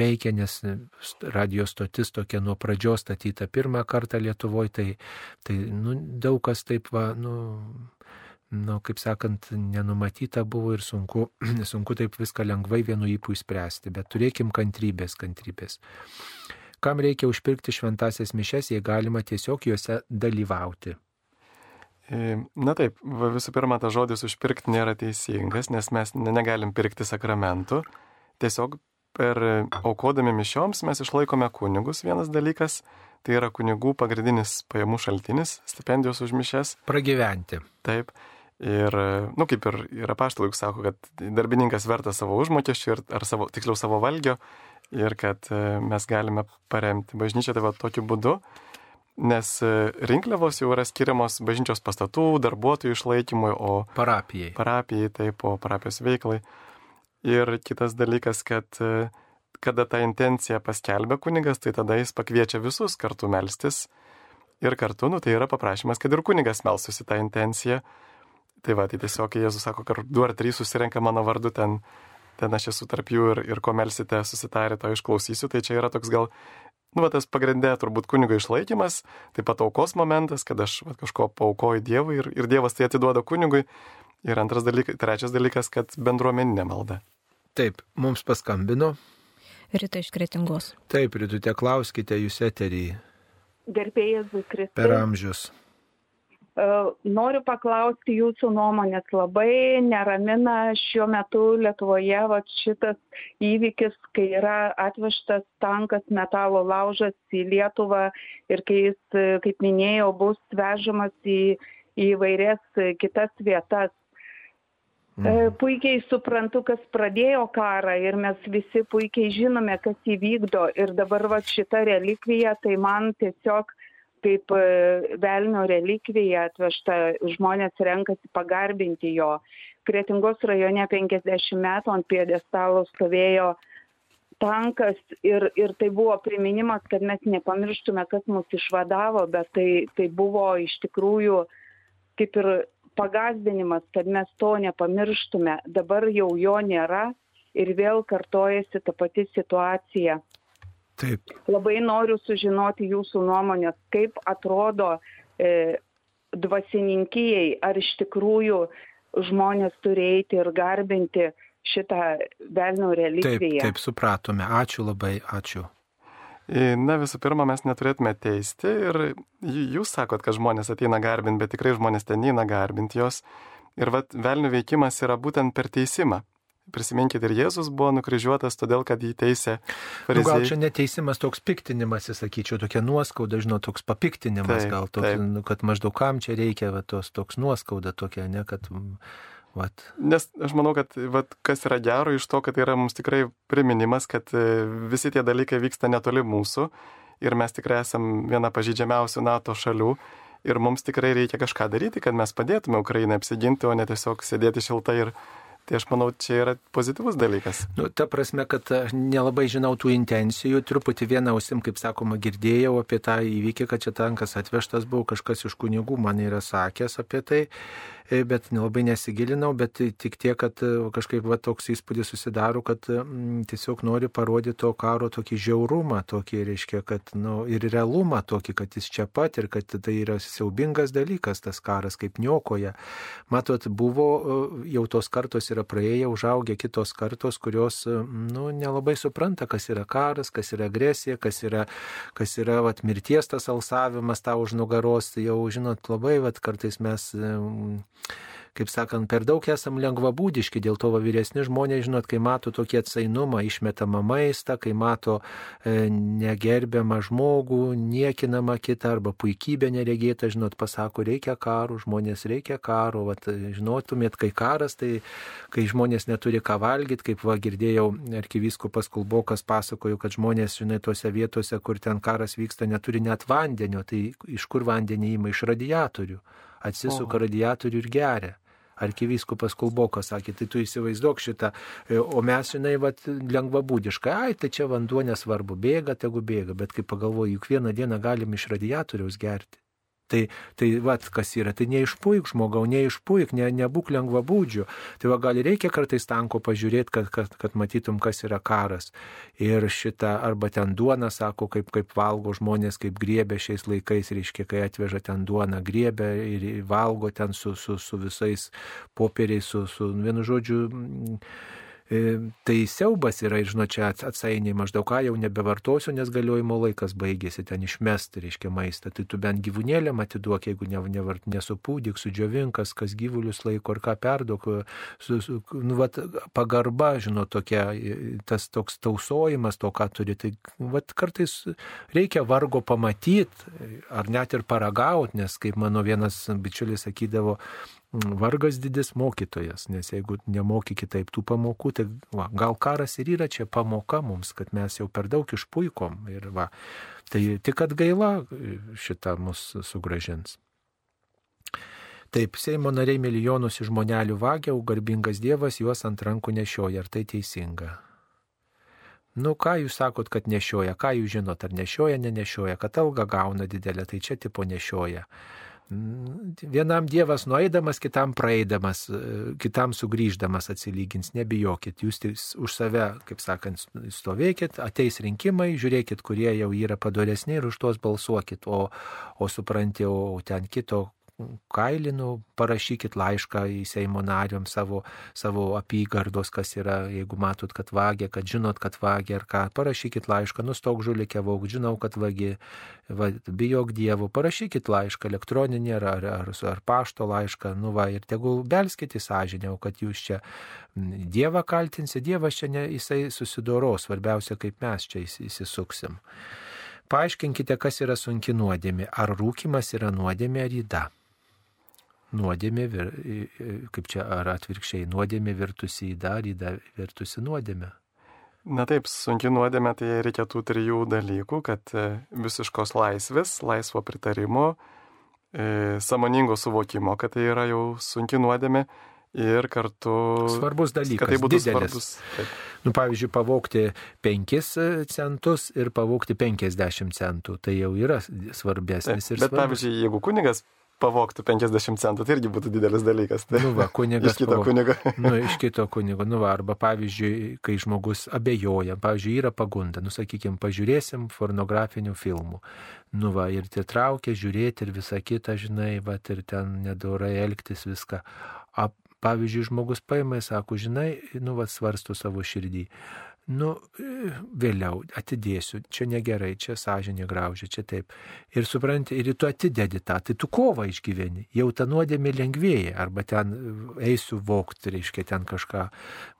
veikia, nes radio stotis tokia nuo pradžios statyta pirmą kartą Lietuvoje, tai, tai nu, daug kas taip, va, nu, nu, kaip sakant, nenumatyta buvo ir sunku, [CLEARS THROAT] sunku taip viską lengvai vienu įpū įspręsti, bet turėkim kantrybės, kantrybės. Kam reikia užpirkti šventasias mišes, jei galima tiesiog juose dalyvauti. Na taip, visų pirma, tas žodis užpirkti nėra teisingas, nes mes negalim pirkti sakramentų. Tiesiog per aukodami mišioms mes išlaikome kunigus, vienas dalykas, tai yra kunigų pagrindinis pajamų šaltinis, stipendijos už mišes. Pragyventi. Taip. Ir, na, nu, kaip ir yra paštalai, sako, kad darbininkas vertas savo užmokesčių, ar savo, tiksliau savo valgio, ir kad e, mes galime paremti bažnyčią tai va tokiu būdu nes e, rinkliavos jau yra skiriamos bažnyčios pastatų, darbuotojų išlaikymui, o parapijai. Parapijai, taip, o parapijos veiklai. Ir kitas dalykas, kad e, kada tą intenciją paskelbė kunigas, tai tada jis pakviečia visus kartu melstis. Ir kartu, nu, tai yra paprašymas, kad ir kunigas melstusi tą intenciją. Tai va, tai tiesiog Jėzus sako, kad du ar trys susirenka mano vardu, ten, ten aš esu tarp jų ir, ir ko melsite, susitarė, to išklausysiu. Tai čia yra toks gal Nu, va, tas pagrindė turbūt kunigo išlaikymas, taip pat aukos momentas, kad aš va, kažko paukoju Dievui ir, ir Dievas tai atiduoda kunigui. Ir antras dalykas, trečias dalykas, kad bendruomeninė malda. Taip, mums paskambino. Rita iš Kretingos. Taip, Ritute, klauskite jūs eterį. Gerbėjas Kristus. Per amžius. E, noriu paklausti jūsų nuomonės. Labai neramina šiuo metu Lietuvoje va, šitas įvykis, kai yra atvežtas tankas metalo laužas į Lietuvą ir kai jis, kaip minėjau, bus vežamas į, į vairias kitas vietas. E, mhm. Puikiai suprantu, kas pradėjo karą ir mes visi puikiai žinome, kas įvykdo. Ir dabar va, šita relikvija, tai man tiesiog kaip e, velnio relikvija atvežta, žmonės renkasi pagarbinti jo. Kretingos rajone 50 metų ant piedestalo stovėjo tankas ir, ir tai buvo priminimas, kad mes nepamirštume, kas mus išvadavo, bet tai, tai buvo iš tikrųjų kaip ir pagazdinimas, kad mes to nepamirštume. Dabar jau jo nėra ir vėl kartojasi ta pati situacija. Taip. Labai noriu sužinoti jūsų nuomonės, kaip atrodo e, dvasininkijai, ar iš tikrųjų žmonės turi eiti ir garbinti šitą velnio relikviją. Taip, taip, supratome. Ačiū labai, ačiū. E, na visų pirma, mes neturėtume teisti ir jūs sakot, kad žmonės ateina garbinti, bet tikrai žmonės ten neina garbinti jos. Ir vat velnio veikimas yra būtent per teisimą. Prisiminkite, ir Jėzus buvo nukryžiuotas todėl, kad jį teisė. Nu, gal čia neteisimas toks piktinimas, sakyčiau, tokia nuoskauda, žinau, toks papiktinimas, taip, gal toks, taip. Nu, kad maždaug kam čia reikia, va, tos, toks nuoskauda tokia, ne, kad... Vat. Nes aš manau, kad vat, kas yra gero iš to, kad tai yra mums tikrai priminimas, kad e, visi tie dalykai vyksta netoli mūsų ir mes tikrai esame viena pažydžiamiausių NATO šalių ir mums tikrai reikia kažką daryti, kad mes padėtume Ukrainai apsiginti, o ne tiesiog sėdėti šiltai ir Tai aš manau, čia yra pozityvus dalykas. Nu, ta prasme, kad nelabai žinau tų intencijų, truputį vieną ausim, kaip sakoma, girdėjau apie tą įvykį, kad čia tankas atvežtas buvo, kažkas iš kunigų man yra sakęs apie tai. E, bet nelabai nesigilinau, bet tik tiek, kad e, kažkaip va, toks įspūdis susidaro, kad m, mm, tiesiog nori parodyti to karo tokį žiaurumą, tokį, reiškia, kad, nu, ir realumą tokį, kad jis čia pat ir kad tai yra siaubingas dalykas, tas karas kaip niokoja. Matot, buvo e, jau tos kartos yra praėję, užaugę kitos kartos, kurios, nu, nelabai supranta, kas yra karas, kas yra agresija, kas yra, kas yra vat, mirties tas alsavimas tau už nugaros. Tai jau, žinot, labai, vat, kartais mes kaip sakant, per daug esam lengvabūdiški, dėl to va, vyresni žmonės, žinot, kai mato tokį atsainumą, išmetamą maistą, kai mato e, negerbiamą žmogų, niekinamą kitą arba puikybę neregėtą, žinot, pasako, reikia karo, žmonės reikia karo, va, žinotumėt, kai karas, tai kai žmonės neturi ką valgyti, kaip va girdėjau, arkivyskupas Kulbokas pasakojo, kad žmonės, žinai, tose vietose, kur ten karas vyksta, neturi net vandenio, tai iš kur vandenį įima iš radiatorių. Atsisuka radiatorių ir geria. Arkivyskupas Kulbokas sakė, tai tu įsivaizduok šitą, e, o mes, žinai, vat, lengvabūdiškai, ai, tai čia vanduo nesvarbu, bėga, tegu bėga, bet kai pagalvoju, juk vieną dieną galim iš radiatoriaus gerti. Tai, tai vat, kas yra, tai neišpuik žmogau, neišpuik, ne, nebūk lengvabūdžių. Tai va gal reikia kartais tanko pažiūrėti, kad, kad, kad matytum, kas yra karas. Ir šitą, arba ten duona, sako, kaip, kaip valgo žmonės, kaip griebė šiais laikais, reiškia, kai atveža ten duoną, griebė ir valgo ten su, su, su visais popieriais, su, su vienu žodžiu. Mm, tai siaubas yra ir žinot, čia atsainiai maždaug ką jau nebevartosiu, nes galiojimo laikas baigėsi ten išmesti, reiškia maistą. Tai tu bent gyvūnėlėm atiduok, jeigu ne, nevart, nesupūdyk, sudžiovinkas, kas gyvulius laiko ar ką perduok. Su, su, nu, vat, pagarba, žinot, tokia, tas toks tausojimas to, ką turi. Tai vat, kartais reikia vargo pamatyti ar net ir paragauti, nes kaip mano vienas bičiulis sakydavo, vargas didis mokytojas, nes jeigu nemoki kitaip tų pamokų, tai va, gal karas ir yra čia pamoka mums, kad mes jau per daug išpuikom ir va, tai tik atgaila šitą mus sugražins. Taip, Seimo nariai milijonus iš žmonelių vagia, o garbingas Dievas juos ant rankų nešioja, ar tai teisinga? Nu, ką jūs sakot, kad nešioja, ką jūs žinot, ar nešioja, nenešioja, kad alga gauna didelę, tai čia tipo nešioja. Vienam Dievas nueidamas, kitam praeidamas, kitam sugrįždamas atsilygins, nebijokit, jūs už save, kaip sakant, stovėkit, ateis rinkimai, žiūrėkit, kurie jau yra padoresni ir už tuos balsuokit, o, o supranti, o ten kito kailinu, parašykit laišką į Seimo nariom savo, savo apygardos, kas yra, jeigu matot, kad vagia, kad žinot, kad vagia ar ką, parašykit laišką, nustok žulikė vaug, žinau, kad vagi, va, bijok Dievo, parašykit laišką elektroninį ar, ar, ar, ar pašto laišką, nu va, ir tegul belskit į sąžinę, kad jūs čia Dievą kaltinsi, Dievas čia ne, jisai susidoros, svarbiausia, kaip mes čia įsisuksim. Paaiškinkite, kas yra sunki nuodėmė. Ar rūkimas yra nuodėmė ar įda? Nuodėmė, kaip čia ar atvirkščiai, nuodėmė virtusi į dar, į dar virtusi nuodėmė. Na taip, sunki nuodėmė, tai reikėtų trijų dalykų, kad e, visiškos laisvės, laisvo pritarimo, e, samoningo suvokimo, kad tai yra jau sunki nuodėmė ir kartu... Svarbus dalykas. Kad tai būtų didelis. svarbus. Taip. Nu, pavyzdžiui, pavokti 5 centus ir pavokti 50 centų, tai jau yra svarbesnis taip, ir bet, svarbus. Bet pavyzdžiui, jeigu kunigas pavoktų 50 centų, tai irgi būtų didelis dalykas. Tai nu va, kunigas. iš kito pavok... kunigo. [LAUGHS] nu, iš kito kunigo. Nu va, arba pavyzdžiui, kai žmogus abejoja, pavyzdžiui, yra pagunda, nu sakykime, pažiūrėsim pornografinių filmų. Nu va, ir tie traukia žiūrėti ir visą kitą, žinai, va, ir ten nedorai elgtis viską. A, pavyzdžiui, žmogus paima ir sako, žinai, nu va, svarsto savo širdį nu, vėliau atidėsiu, čia negerai, čia sąžinė graužia, čia taip. Ir supranti, ir tu atidedi tą, tai tu kovą išgyveni, jau ta nuodėmė lengvėja, arba ten eisiu vokti, reiškia ten kažką.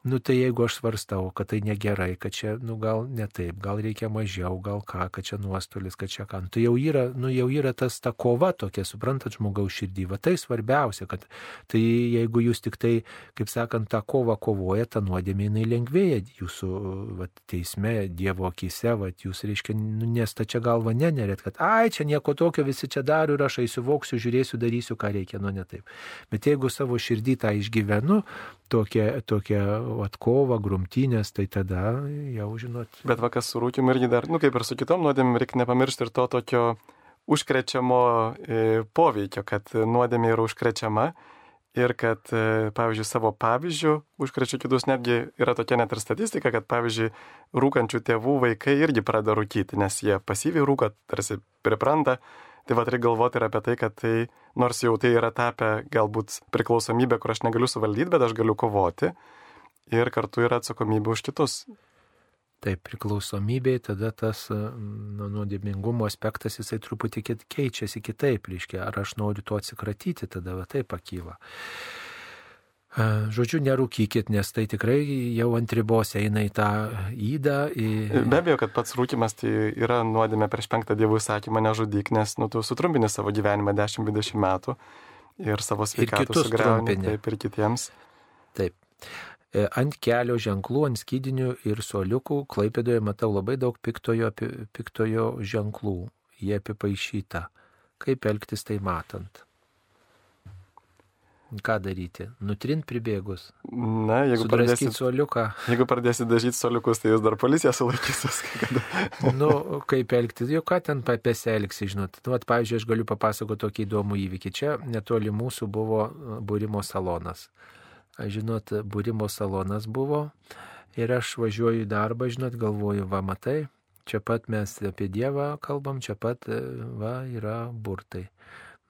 Nu tai jeigu aš svarstau, kad tai negerai, kad čia, nu gal ne taip, gal reikia mažiau, gal ką, kad čia nuostolis, kad čia ką. Nu, tai jau yra, nu jau yra tas ta kova tokia, suprantat, žmogaus širdį. Va tai svarbiausia, kad tai jeigu jūs tik tai, kaip sakant, tą kovą kovoja, ta nuodėmė jinai lengvėja jūsų vat, teisme, Dievo akise, vat, jūs, reiškia, nu, nestačia galva nenerėt, kad, ai, čia nieko tokio visi čia daro ir aš eisiu voksiu, žiūrėsiu, darysiu, ką reikia, nu ne taip. Bet jeigu savo širdį tą išgyvenu, tokia, tokia atkova, grumtynės, tai tada jau žinot. Bet vakas su rūkimu irgi dar, nu kaip ir su kitom nuodėmėm, reikia nepamiršti ir to tokio užkrečiamo e, poveikio, kad nuodėmė yra užkrečiama ir kad, e, pavyzdžiui, savo pavyzdžių užkrečia kitus, netgi yra tokia net ir statistika, kad, pavyzdžiui, rūkančių tėvų vaikai irgi pradeda rūkyti, nes jie pasyviai rūko, tarsi pripranta, Tai va reikia galvoti ir apie tai, kad tai, nors jau tai yra tapę galbūt priklausomybė, kur aš negaliu suvaldyti, bet aš galiu kovoti ir kartu yra atsakomybė už kitus. Taip, priklausomybė, tada tas nu, nuodėmingumo aspektas jisai truputį keičiasi kitaip, reiškia, ar aš noriu to atsikratyti, tada va taip pakyla. Žodžiu, nerūkykit, nes tai tikrai jau ant ribos eina į tą įdą. Į... Be abejo, kad pats rūkimas tai yra nuodėmė prieš penktą dievų įsakymą nežudyk, nes nu, tu sutrumpini savo gyvenimą 10-20 metų ir savo sveikatą sugriauni taip ir kitiems. Taip. E, ant kelio ženklų, ant skydinių ir soliukų, klaipėdoje matau labai daug piktojo, piktojo ženklų. Jie apipaišyta. Kaip elgtis tai matant? Ką daryti? Nutrint pribėgus. Na, jeigu pradėsit soliuką. Jeigu pradėsit dažyti soliukus, tai jūs dar policija sulaikys viską. [LAUGHS] nu, kaip elgtis? Jau ką ten pasielgsi, žinot. Nu, at, pavyzdžiui, aš galiu papasakoti tokį įdomų įvykį. Čia netoli mūsų buvo būrimo salonas žinot, būrimo salonas buvo ir aš važiuoju į darbą, žinot, galvoju, va matai, čia pat mes apie Dievą kalbam, čia pat, va, yra burtai.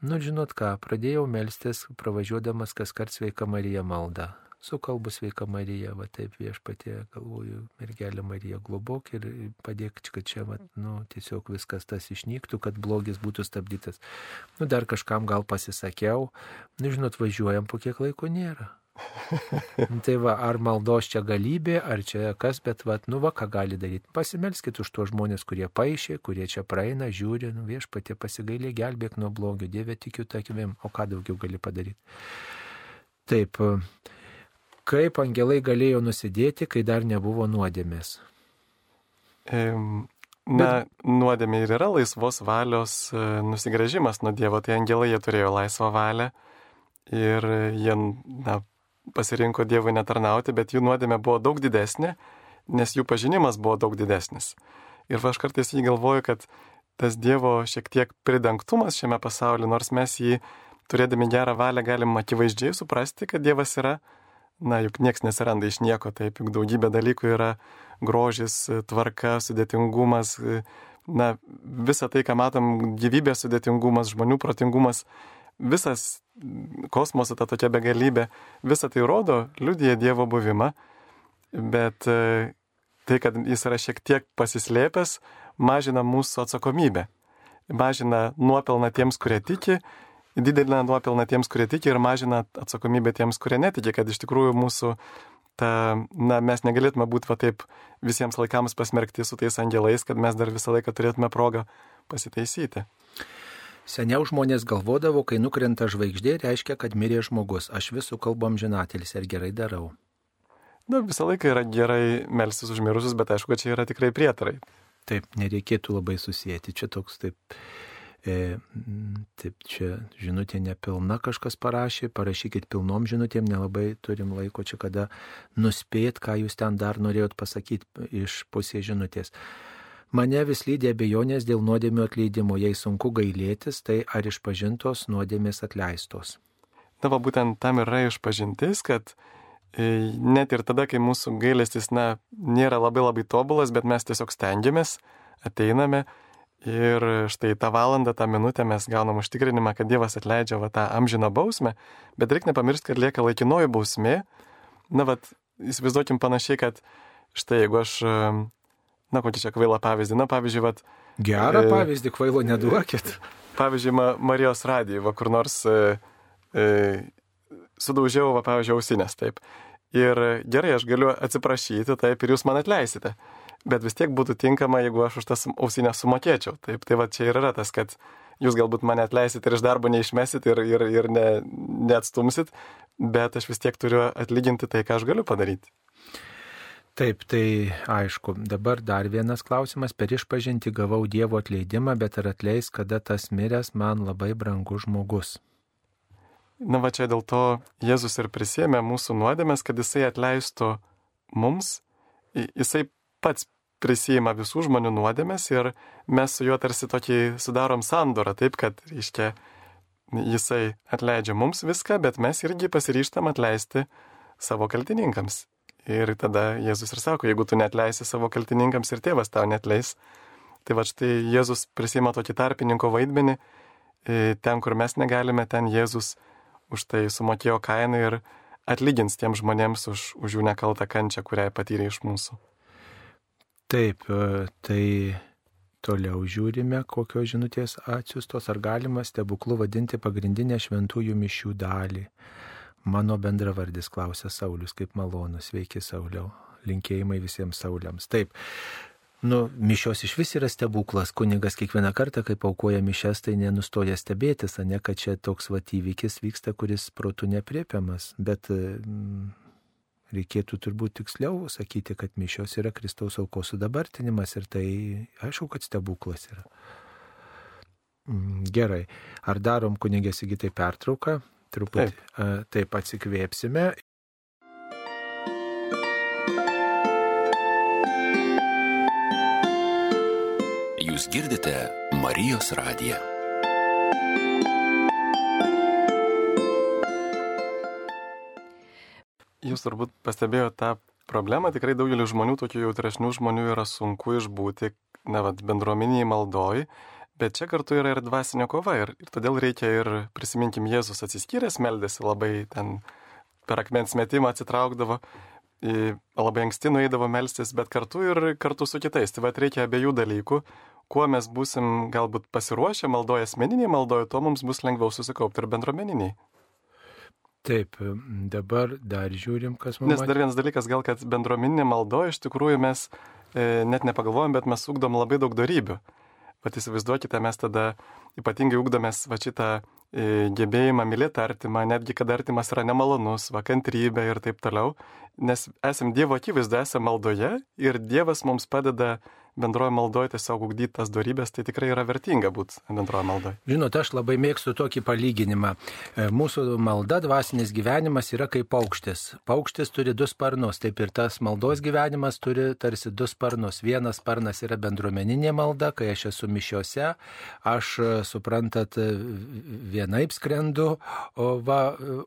Nu, žinot ką, pradėjau melstis, pravažiuodamas kas kart sveika Marija malda. Sukalbu sveika Marija, va taip viešpatie, galvoju, mergelė Marija globok ir padėk, kad čia, va, nu, tiesiog viskas tas išnyktų, kad blogis būtų stabdytas. Nu, dar kažkam gal pasisakiau, nu, žinot, važiuojam po kiek laiko nėra. Tai va, ar maldos čia galybė, ar čia kas, bet va, nu va, ką gali daryti. Pasimelskit už tuos žmonės, kurie paaišė, kurie čia praeina, žiūri, nu viešpatė pasigailė, gelbėk nuo blogio, Dieve tikiu takvim, o ką daugiau gali padaryti. Taip, kaip angelai galėjo nusidėti, kai dar nebuvo nuodėmės? Na, bet... nuodėmė ir yra laisvos valios e, nusigrėžimas nuo Dievo, tai angelai jie turėjo laisvą valią ir jie na, pasirinko Dievui netarnauti, bet jų nuodėmė buvo daug didesnė, nes jų pažinimas buvo daug didesnis. Ir aš kartais jį galvoju, kad tas Dievo šiek tiek pridengtumas šiame pasaulyje, nors mes jį turėdami gerą valią galim akivaizdžiai suprasti, kad Dievas yra, na juk nieks nesiranda iš nieko, taip juk daugybė dalykų yra grožis, tvarka, sudėtingumas, na visa tai, ką matom, gyvybės sudėtingumas, žmonių protingumas, visas kosmoso ta tokia begalybė, visa tai rodo, liudija Dievo buvimą, bet e, tai, kad jis yra šiek tiek pasislėpęs, mažina mūsų atsakomybę, mažina nuopelną tiems, kurie tiki, didelina nuopelną tiems, kurie tiki ir mažina atsakomybę tiems, kurie netiki, kad iš tikrųjų mūsų ta, na, mes negalėtume būti va taip visiems laikams pasmerkti su tais angelais, kad mes dar visą laiką turėtume progą pasitaisyti. Seniau žmonės galvodavo, kai nukrenta žvaigždė, reiškia, kad mirė žmogus. Aš visų kalbam žinatelis ir gerai darau. Na, visą laiką yra gerai melstis už mirusius, bet aišku, čia yra tikrai prietarai. Taip, nereikėtų labai susijęti. Čia toks taip. E, taip, čia žinutė nepilna kažkas parašė, parašykit pilnom žinutėm, nelabai turim laiko čia kada nuspėt, ką jūs ten dar norėjot pasakyti iš pusės žinutės. Mane vis lydė abejonės dėl nuodėmio atleidimo, jei sunku gailėtis, tai ar išpažintos nuodėmės atleistos. Na, va, būtent tam yra išpažintis, kad e, net ir tada, kai mūsų gailestis, na, nėra labai labai tobulas, bet mes tiesiog stengiamės, ateiname ir štai tą valandą, tą minutę mes gaunam užtikrinimą, kad Dievas atleidžia va, tą amžiną bausmę, bet reikia nepamiršti, kad lieka laikinoji bausmė. Na, va, įsivaizduokim panašiai, kad štai jeigu aš na, kokį čia kvailą pavyzdį, na, pavyzdžiui, vat. Gerą e, pavyzdį, kvailo neduokit. [LAUGHS] Pavyzdžiui, ma, Marijos radijai, va, kur nors e, e, sudaužiau, va, pavyzdžiui, ausinės, taip. Ir gerai, aš galiu atsiprašyti, taip, ir jūs man atleisite. Bet vis tiek būtų tinkama, jeigu aš už tas ausinę sumokėčiau. Taip, tai va čia ir yra tas, kad jūs galbūt mane atleisit ir iš darbo neišmesit ir, ir, ir ne, neatstumsit, bet aš vis tiek turiu atlyginti tai, ką aš galiu padaryti. Taip, tai aišku. Dabar dar vienas klausimas. Per išpažinti gavau Dievo atleidimą, bet ar atleis, kada tas miręs man labai brangus žmogus? Na va čia dėl to Jėzus ir prisėmė mūsų nuodėmės, kad jisai atleistų mums, jisai pats prisima visų žmonių nuodėmės ir mes su juo tarsi tokį sudarom sandorą, taip kad, reiškia, jisai atleidžia mums viską, bet mes irgi pasiryštam atleisti savo kaltininkams. Ir tada Jėzus ir sako, jeigu tu netleisi savo kaltininkams ir tėvas tau netleis. Tai va štai Jėzus prisima tokį tarpininko vaidmenį e, ten, kur mes negalime, ten Jėzus už tai sumokėjo kainą ir atlygins tiem žmonėms už, už jų nekaltą kančią, kurią patyrė iš mūsų. Taip, e, tai toliau žiūrime, kokios žinutės atsiustos, ar galima stebuklų vadinti pagrindinę šventųjų mišių dalį. Mano bendravardis klausia Saulis, kaip malonus, sveiki Sauliau. Linkėjimai visiems Sauliams. Taip, Nu, mišios iš vis yra stebuklas. Kunigas kiekvieną kartą, kai paukoja mišes, tai nenustoja stebėtis, ne kad čia toks vat įvykis vyksta, kuris protų nepriepiamas. Bet mm, reikėtų turbūt tiksliau sakyti, kad mišios yra Kristaus aukos sudabartinimas ir tai aišku, kad stebuklas yra. Mm, gerai. Ar darom kunigės įgytai pertrauką? Truputį. Taip, taip atsikvėpsime. Jūs girdite Marijos radiją. Jūs turbūt pastebėjote tą problemą, tikrai daugelį žmonių, tokių jautresnių žmonių yra sunku išbūti, na, vad, bendruomeniai maldoj, bet čia kartu yra ir dvasinė kova ir, ir todėl reikia ir, prisiminkim, Jėzus atsiskyręs meldėsi labai ten per akmens metimą atsitraukdavo, labai anksti nueidavo melstis, bet kartu ir kartu su kitais. Tai vad reikia abiejų dalykų kuo mes busim galbūt pasiruošę maldoje asmeniniai maldoje, tuo mums bus lengviau susikaupti ir bendruomeniniai. Taip, dabar dar žiūrim, kas mums. Nes dar vienas dalykas, gal kad bendruomeninė maldoje iš tikrųjų mes e, net nepagalvojam, bet mes ugdom labai daug darybių. Pat įsivaizduokite, mes tada ypatingai ugdomės va šitą e, gebėjimą mylėti artimą, netgi kad artimas yra nemalonus, va kantrybė ir taip toliau, nes esam Dievo akivaizdu, esame maldoje ir Dievas mums padeda bendroje maldoje tiesiog ugdyti tas darybės, tai tikrai yra vertinga būti bendroje maldoje. Žinote, aš labai mėgstu tokį palyginimą. E, mūsų malda, dvasinis gyvenimas yra kaip paukštis. Paukštis turi du sparnus, taip ir tas maldos gyvenimas turi tarsi du sparnus. Vienas sparnas yra bendruomeninė malda, kai aš esu mišiuose, aš, e, suprantat, e, vienaip skrendu, o, va,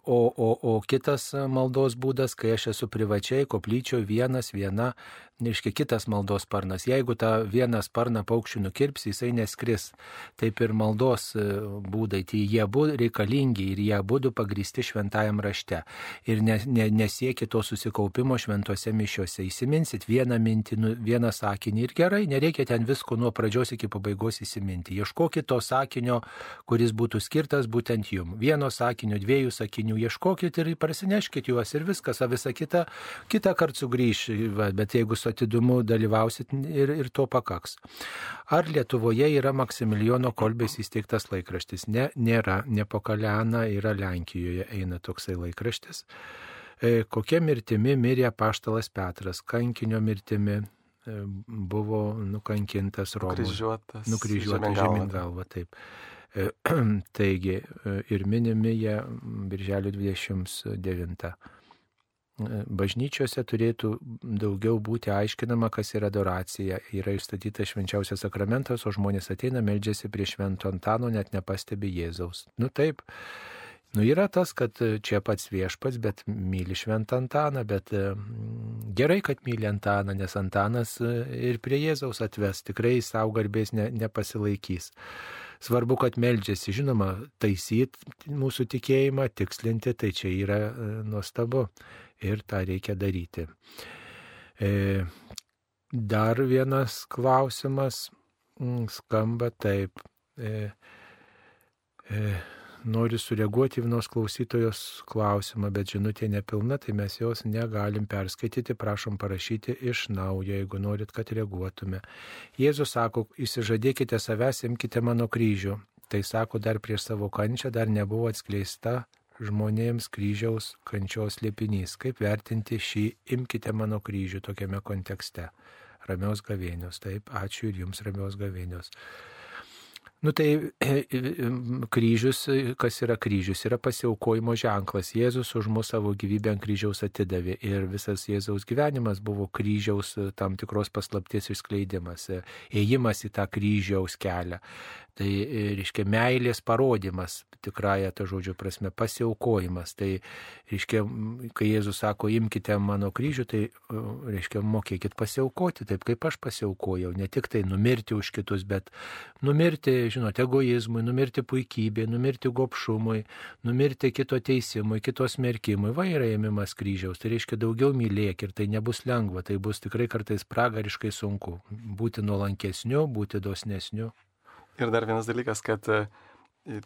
o, o, o kitas maldos būdas, kai aš esu privačiai, koplyčio vienas, viena reiškia kitas maldos sparnas. Jeigu tą vieną sparną paukščių nukirps, jisai neskris. Taip ir maldos e, būdai, tai jie būtų reikalingi ir jie būtų pagristi šventajam rašte. Ir ne, ne, nesiekia to susikaupimo šventose mišiuose. Įsiminsit vieną mintį, nu, vieną sakinį ir gerai, nereikia ten visko nuo pradžios iki pabaigos įsiminti. Ieškokit to sakinio, kuris būtų skirtas būtent jum. Vieno sakinio, dviejų sakinių ieškokit ir prasineškit juos ir viskas, o visa kita kitą kartą sugrįž. Va, bet jeigu su atidumu dalyvausit ir, ir to pakaks. Ar Lietuvoje yra Maksimilijono Kolbės įsteigtas laikraštis? Ne, nėra, ne po Kaleną, yra Lenkijoje eina toksai laikraštis. E, kokia mirtimi mirė paštalas Petras? Kankinio mirtimi e, buvo nukankintas Romoje. Nukryžiuotas. Nukryžiuotas žemyn galva, taip. E, [CLEARS THROAT] taigi ir minimi jie birželio 29 bažnyčiose turėtų daugiau būti aiškinama, kas yra adoracija. Yra išstatytas švenčiausias sakramentas, o žmonės ateina, meldžiasi prie švento Antano, net nepastebi Jėzaus. Nu taip, nu yra tas, kad čia pats viešpats, bet myli šventą Antaną, bet mm, gerai, kad myli Antaną, nes Antanas e, ir prie Jėzaus atves, tikrai savo garbės ne, nepasilaikys. Svarbu, kad meldžiasi, žinoma, taisyti mūsų tikėjimą, tikslinti, tai čia yra e, nuostabu ir tą reikia daryti. E, dar vienas klausimas mm, skamba taip. E, e, noriu sureaguoti vienos klausytojos klausimą, bet žinutė nepilna, tai mes jos negalim perskaityti, prašom parašyti iš naujo, jeigu norit, kad reaguotume. Jėzus sako, įsižadėkite savęs, imkite mano kryžių. Tai sako, dar prieš savo kančią dar nebuvo atskleista žmonėms kryžiaus kančios liepinys. Kaip vertinti šį imkite mano kryžių tokiame kontekste? Ramios gavėnios. Taip, ačiū ir jums ramios gavėnios. Nu tai [CLEARS THROAT] kryžius, kas yra kryžius, yra pasiaukojimo ženklas. Jėzus už mūsų savo gyvybę ant kryžiaus atidavė ir visas Jėzaus gyvenimas buvo kryžiaus tam tikros paslapties išskleidimas, ėjimas į tą kryžiaus kelią. Tai reiškia meilės parodimas, tikrąją to žodžio prasme, pasiaukojimas. Tai reiškia, kai Jėzus sako, imkite mano kryžių, tai reiškia, mokėkit pasiaukoti, taip kaip aš pasiaukojau. Ne tik tai numirti už kitus, bet numirti žinote, egoizmui, numirti puikybė, numirti gopšumui, numirti kito teisimui, kito smerkimui. Va yra ėmimas kryžiaus. Tai reiškia daugiau mylėk ir tai nebus lengva, tai bus tikrai kartais pragariškai sunku. Būti nuolankesniu, būti dosnesniu. Ir dar vienas dalykas, kad e,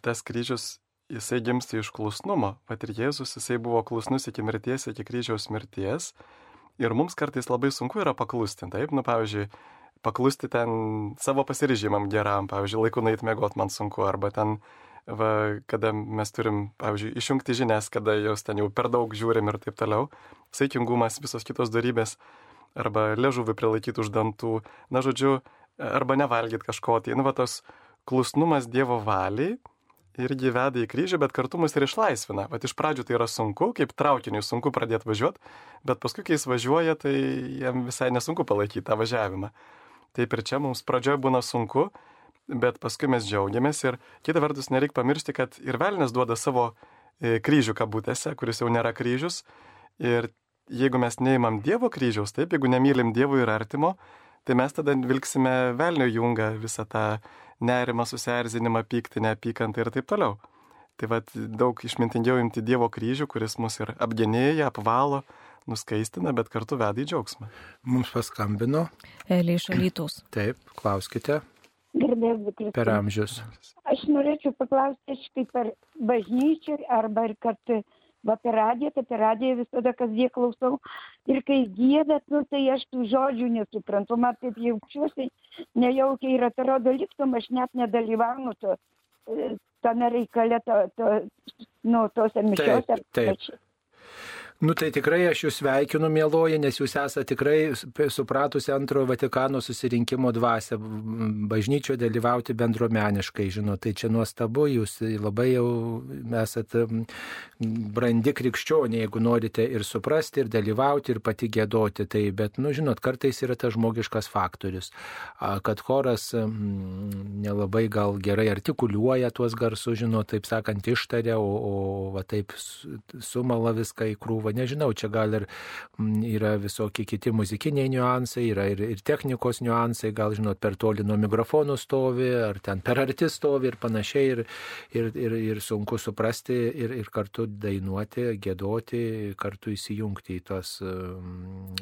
tas kryžius jisai gimsta iš klusnumo. Pat ir Jėzus jisai buvo klusnus iki mirties, iki kryžiaus mirties. Ir mums kartais labai sunku yra paklusti. Taip, nu pavyzdžiui, paklusti ten savo pasiryžimam geram, pavyzdžiui, laiku nait mėgot man sunku, arba ten, va, kada mes turim, pavyzdžiui, išjungti žinias, kada jos ten jau per daug žiūrim ir taip toliau. Saikingumas, visos kitos darybės, arba ležuvį prilaikyti už dantų, na žodžiu, arba nevalgyti kažko. Tai, nu, va, tos klusnumas Dievo valiai irgi veda į kryžių, bet kartu mus ir išlaisvina. Vat iš pradžių tai yra sunku, kaip traukiniui sunku pradėti važiuoti, bet paskui, kai jis važiuoja, tai jam visai nesunku palaikyti tą važiavimą. Taip ir čia mums pradžioje būna sunku, bet paskui mes džiaugiamės ir kita vertus nereikia pamiršti, kad ir velnės duoda savo e, kryžių kabutėse, kuris jau nėra kryžius. Ir jeigu mes neimam Dievo kryžiaus, taip, jeigu nemylim Dievo ir artimo, tai mes tada vilksime velnio jungą visą tą nerimą, susierzinimą, pyktį, neapykantą ir taip toliau. Tai vad daug išmintingiau imti Dievo kryžių, kuris mus ir apgenėja, apvalo, nuskaistina, bet kartu veda į džiaugsmą. Mums paskambino. Elė iš Alytaus. [CLEARS THROAT] Taip, klauskite. Gerbės Kristus. Per amžius. Aš norėčiau paklausti, aš kaip per bažnyčią arba ir kad va per radiją, tai per radiją visada kasdien klausau. Ir kai gėdat, nu, tai aš tų žodžių nesuprantu, man taip jaučiuosi nejaukiai ir atrodo, liktum aš net nedalyvaunu to, e, tame reikale, to, to, nu, tose mišiose. Taip, taip. Nu tai tikrai aš jūs sveikinu, mėloji, nes jūs esate tikrai supratusi antrojo Vatikano susirinkimo dvasę, bažnyčio dalyvauti bendruomeniškai, žinot, tai čia nuostabu, jūs labai jau esate brandi krikščionė, jeigu norite ir suprasti, ir dalyvauti, ir pati gėdoti, tai bet, nu žinot, kartais yra tas žmogiškas faktorius, kad choras nelabai gal gerai artikuliuoja tuos garsus, žinot, taip sakant, ištaria, o, o va taip sumala viską į krūvą buvo. Nežinau, čia gal ir mm, yra visokie kiti muzikiniai niuansai, yra ir, ir technikos niuansai, gal žinot, per toli nuo mikrofonų stovi, ar ten per arti stovi ir panašiai, ir, ir, ir, ir sunku suprasti ir, ir kartu dainuoti, gėdoti, kartu įsijungti į tos... Um,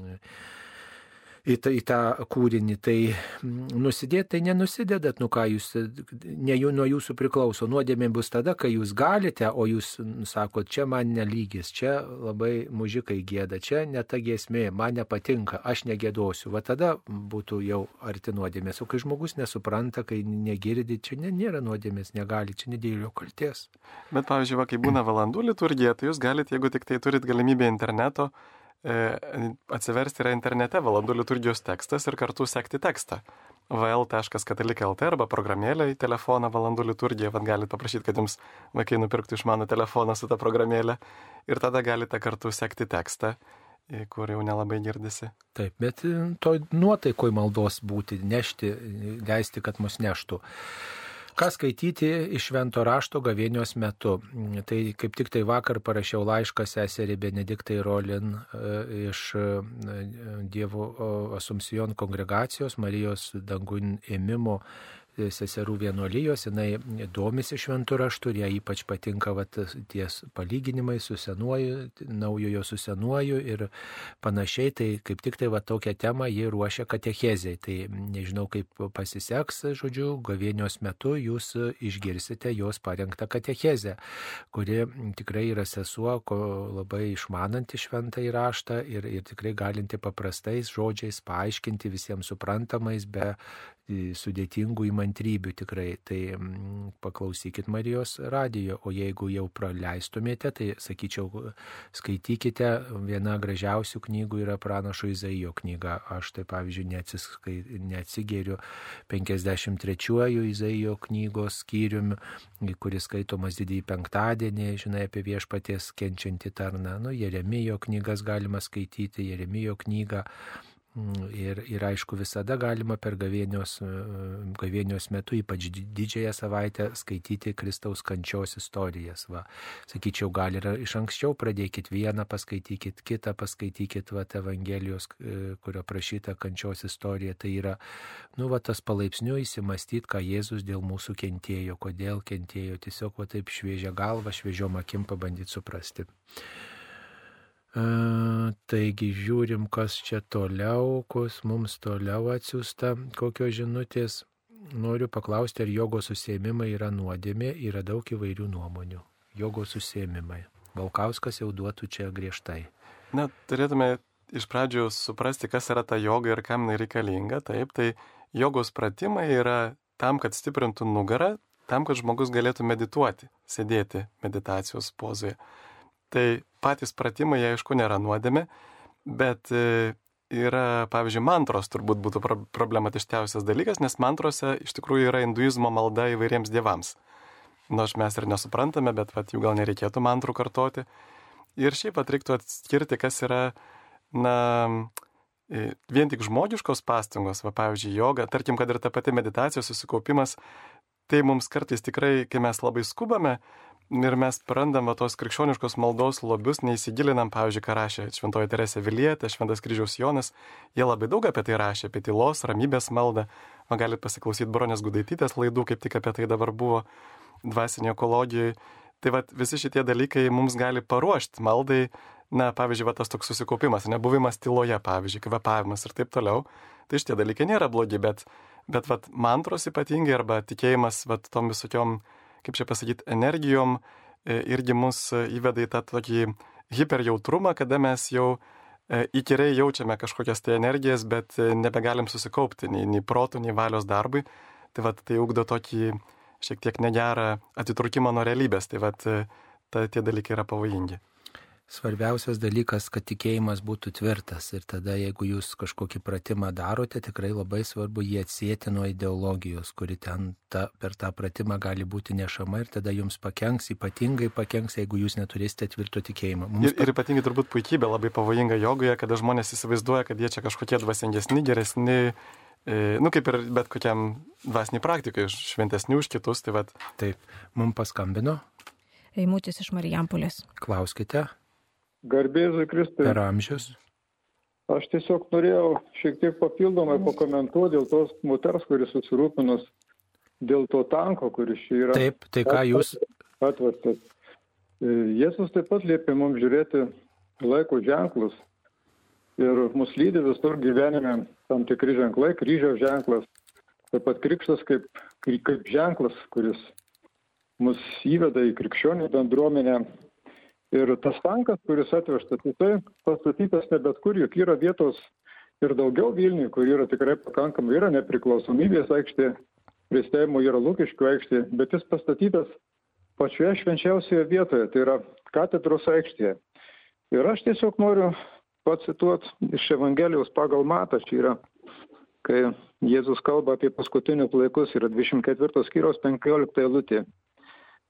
į, tą, į tą kūrinį, tai nusidėt, tai nenusidėdat, nu ką jūs, ne jų nuo jūsų priklauso, nuodėmė bus tada, kai jūs galite, o jūs sakot, čia man nelygis, čia labai mužikai gėda, čia ne ta giesmė, man nepatinka, aš negėdosiu, va tada būtų jau arti nuodėmės, o kai žmogus nesupranta, kai negirdi, čia nėra nuodėmės, negali, čia nedėlio kalties. Bet pavyzdžiui, va, kai būna valandų liturgija, tai jūs galite, jeigu tik tai turit galimybę interneto, atsiversti yra internete valandų liturgijos tekstas ir kartu sekti tekstą. vl.katalikė.lt arba programėlė į telefoną valandų liturgiją, vad galite paprašyti, kad jums vaikai nupirktų iš mano telefoną su tą programėlę ir tada galite kartu sekti tekstą kur jau nelabai girdisi. Taip, bet to nuotaikoj maldos būti, nešti, leisti, kad mus neštų. Ką skaityti iš švento rašto gavėnios metu? Tai kaip tik tai vakar parašiau laišką seserį Benediktai Rolin e, iš e, Dievo Asumsijon kongregacijos Marijos dangun ėmimo seserų vienuolijos, jinai domisi šventų raštų ir ją ypač patinka vat, ties palyginimai su senuoju, naujojo su senuoju ir panašiai. Tai kaip tik tai va tokią temą jie ruošia katechezei. Tai nežinau, kaip pasiseks, žodžiu, gavėnios metu jūs išgirsite jos parengtą katechezę, kuri tikrai yra sesuo, labai išmananti šventą įraštą ir, ir tikrai galinti paprastais žodžiais paaiškinti visiems suprantamais, be sudėtingų įmantrybių tikrai. Tai mm, paklausykit Marijos radijo, o jeigu jau praleistumėte, tai sakyčiau, skaitykite, viena gražiausių knygų yra pranašo Izaijo knyga. Aš tai pavyzdžiui neatsiskai, neatsigeriu 53-ųjų Izaijo knygos skyriumi, kuris skaitomas didįjį penktadienį, žinai, apie viešpaties kenčiantį tarną. Nu, Jeremijo knygas galima skaityti, Jeremijo knygą ir, ir aišku, visada galima per gavėnios, e, gavėnios metu, ypač didžiąją savaitę, skaityti Kristaus kančios istorijas. Va. Sakyčiau, gal ir iš anksčiau pradėkit vieną, paskaitykit kitą, paskaitykit va, Evangelijos, e, kurio prašyta kančios istorija. Tai yra, nu, va, tas palaipsniui įsimastyti, ką Jėzus dėl mūsų kentėjo, kodėl kentėjo, tiesiog va taip šviežia galva, šviežiom akim pabandyti suprasti. Taigi žiūrim, kas čia toliau, kas mums toliau atsiųsta, kokios žinutės. Noriu paklausti, ar jogos susėmimai yra nuodėmė, yra daug įvairių nuomonių. Jogos susėmimai. Valkauskas jau duotų čia griežtai. Na, turėtume iš pradžių suprasti, kas yra ta joga ir kam jinai reikalinga. Taip, tai jogos pratimai yra tam, kad stiprintų nugarą, tam, kad žmogus galėtų medituoti, sėdėti meditacijos pozoje. Tai patys pratimai, jie aišku, nėra nuodėmė, bet e, yra, pavyzdžiui, mantros turbūt būtų problematiškiausias dalykas, nes mantrose iš tikrųjų yra hinduizmo malda įvairiems dievams. Nors mes ir nesuprantame, bet vat, jų gal nereikėtų mantrų kartoti. Ir šiaip pat reiktų atskirti, kas yra, na, e, vien tik žmogiškos pastangos, va, pavyzdžiui, joga, tarkim, kad ir ta pati meditacijos susikaupimas, tai mums kartais tikrai, kai mes labai skubame, ir mes prarandam tos krikščioniškos maldos lobius, neįsigilinam, pavyzdžiui, ką rašė Šventoji Teresė Vilietė, Šventas kryžiaus Jonas, jie labai daug apie tai rašė, apie tylos, ramybės maldą. Man galite pasiklausyti Bronės Gudaitytės laidų, kaip tik apie tai dabar buvo dvasinė ekologijoje. Tai vad visi šitie dalykai mums gali paruošti maldai, na, pavyzdžiui, va, tas toks susikaupimas, nebuvimas tyloje, pavyzdžiui, kvepavimas ir taip toliau. Tai šitie dalykai nėra blogi, bet, bet vat, mantros ypatingai arba tikėjimas vat, tom visokiom kaip čia pasakyti, energijom e, irgi mus įveda į tą tokį hiperjautrumą, kada mes jau e, įkyriai jaučiame kažkokias tai energijas, bet e, nebegalim susikaupti nei, nei protų, nei valios darbui. Tai vad tai ugdo tokį šiek tiek negerą atitrukimą nuo realybės. Tai vad ta, tie dalykai yra pavojingi. Svarbiausias dalykas, kad tikėjimas būtų tvirtas ir tada, jeigu jūs kažkokį pratimą darote, tikrai labai svarbu jį atsėti nuo ideologijos, kuri ten ta, per tą pratimą gali būti nešama ir tada jums pakenks, ypatingai pakenks, jeigu jūs neturėsite tvirto tikėjimo. Mums ir, ir ypatingai turbūt puikybė labai pavojinga jogoje, kada žmonės įsivaizduoja, kad jie čia kažkokie dvasingesni, geresni, e, nu kaip ir bet kokiam dvasiniai praktikai, šventesni už kitus. Tai vat... Taip, mums paskambino. Eimutis iš Marijampolės. Klauskite. Garbėzui Kristui. Per amžius. Aš tiesiog norėjau šiek tiek papildomai pakomentuoti dėl tos moters, kuris susirūpinus dėl to tanko, kuris čia yra. Taip, tai ką jūs. Atvestas. E, Jėzus taip pat liepia mums žiūrėti laiko ženklus. Ir mus lydi visur gyvenime tam tikri ženklai, kryžiaus ženklas, taip pat krikštas kaip, kaip ženklas, kuris mus įveda į krikščionių bendruomenę, Ir tas tankas, kuris atvežtas, jisai pastatytas ne bet kur, juk yra vietos ir daugiau Vilniui, kur yra tikrai pakankamai, yra nepriklausomybės aikštė, pristėjimo yra Lūkiškių aikštė, bet jis pastatytas pačioje švenčiausioje vietoje, tai yra katedros aikštėje. Ir aš tiesiog noriu pacituoti iš Evangelijos pagal matą, čia yra, kai Jėzus kalba apie paskutinius laikus, yra 24 skyriaus 15 eilutė.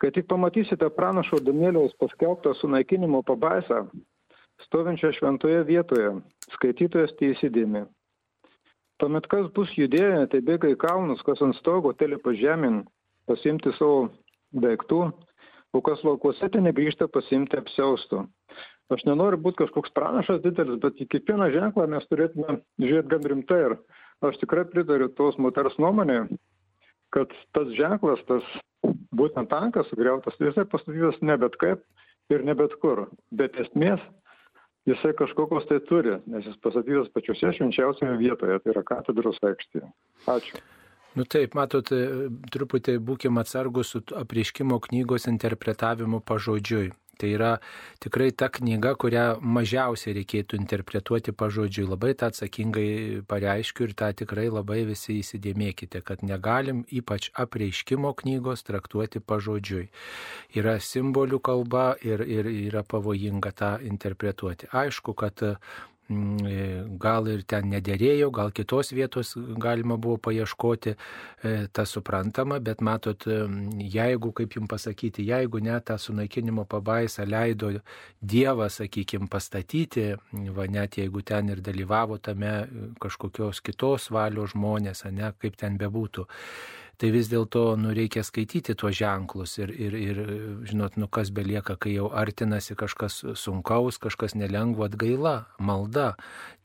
Kai tik pamatysite pranašo Danieliaus paskelbtą sunaikinimo pabaisą, stovinčią šventoje vietoje, skaitytojas teisydėmi. Tuomet kas bus judėję, tai bėga į kalnus, kas ant stogo telipa žemyn, pasimti savo daiktų, o kas laukuose ten negrįžta pasimti apsiaustų. Aš nenoriu būti kažkoks pranašas didelis, bet į kiekvieną ženklą mes turėtume žiūrėti gan rimtai ir aš tikrai pritariu tos moters nuomonė, kad tas ženklas, tas būtent tankas sugriautas, jisai pastatytas ne bet kaip ir ne bet kur. Bet esmės jisai kažkokios tai turi, nes jis pastatytas pačiose švenčiausioje vietoje, tai yra katedros aikštėje. Ačiū. Nu taip, matot, truputį būkime atsargus su apriškimo knygos interpretavimu pažodžiui. Tai yra tikrai ta knyga, kurią mažiausiai reikėtų interpretuoti pažodžiui. Labai tą atsakingai pareiškiu ir tą tikrai labai visi įsidėmėkite, kad negalim ypač apreiškimo knygos traktuoti pažodžiui. Yra simbolių kalba ir, ir yra pavojinga tą interpretuoti. Aišku, kad gal ir ten nederėjo, gal kitos vietos galima buvo paieškoti, e, tą suprantama, bet matot, jeigu, kaip jums pasakyti, jeigu net tą sunaikinimo pabaisą leido Dievas, sakykime, pastatyti, va net jeigu ten ir dalyvavo tame kažkokios kitos valios žmonės, ne, kaip ten bebūtų, tai vis dėlto nu, reikia skaityti tuos ženklus ir, ir, ir žinot, nu kas belieka, kai jau artinasi kažkas sunkaus, kažkas nelengva atgaila, malda,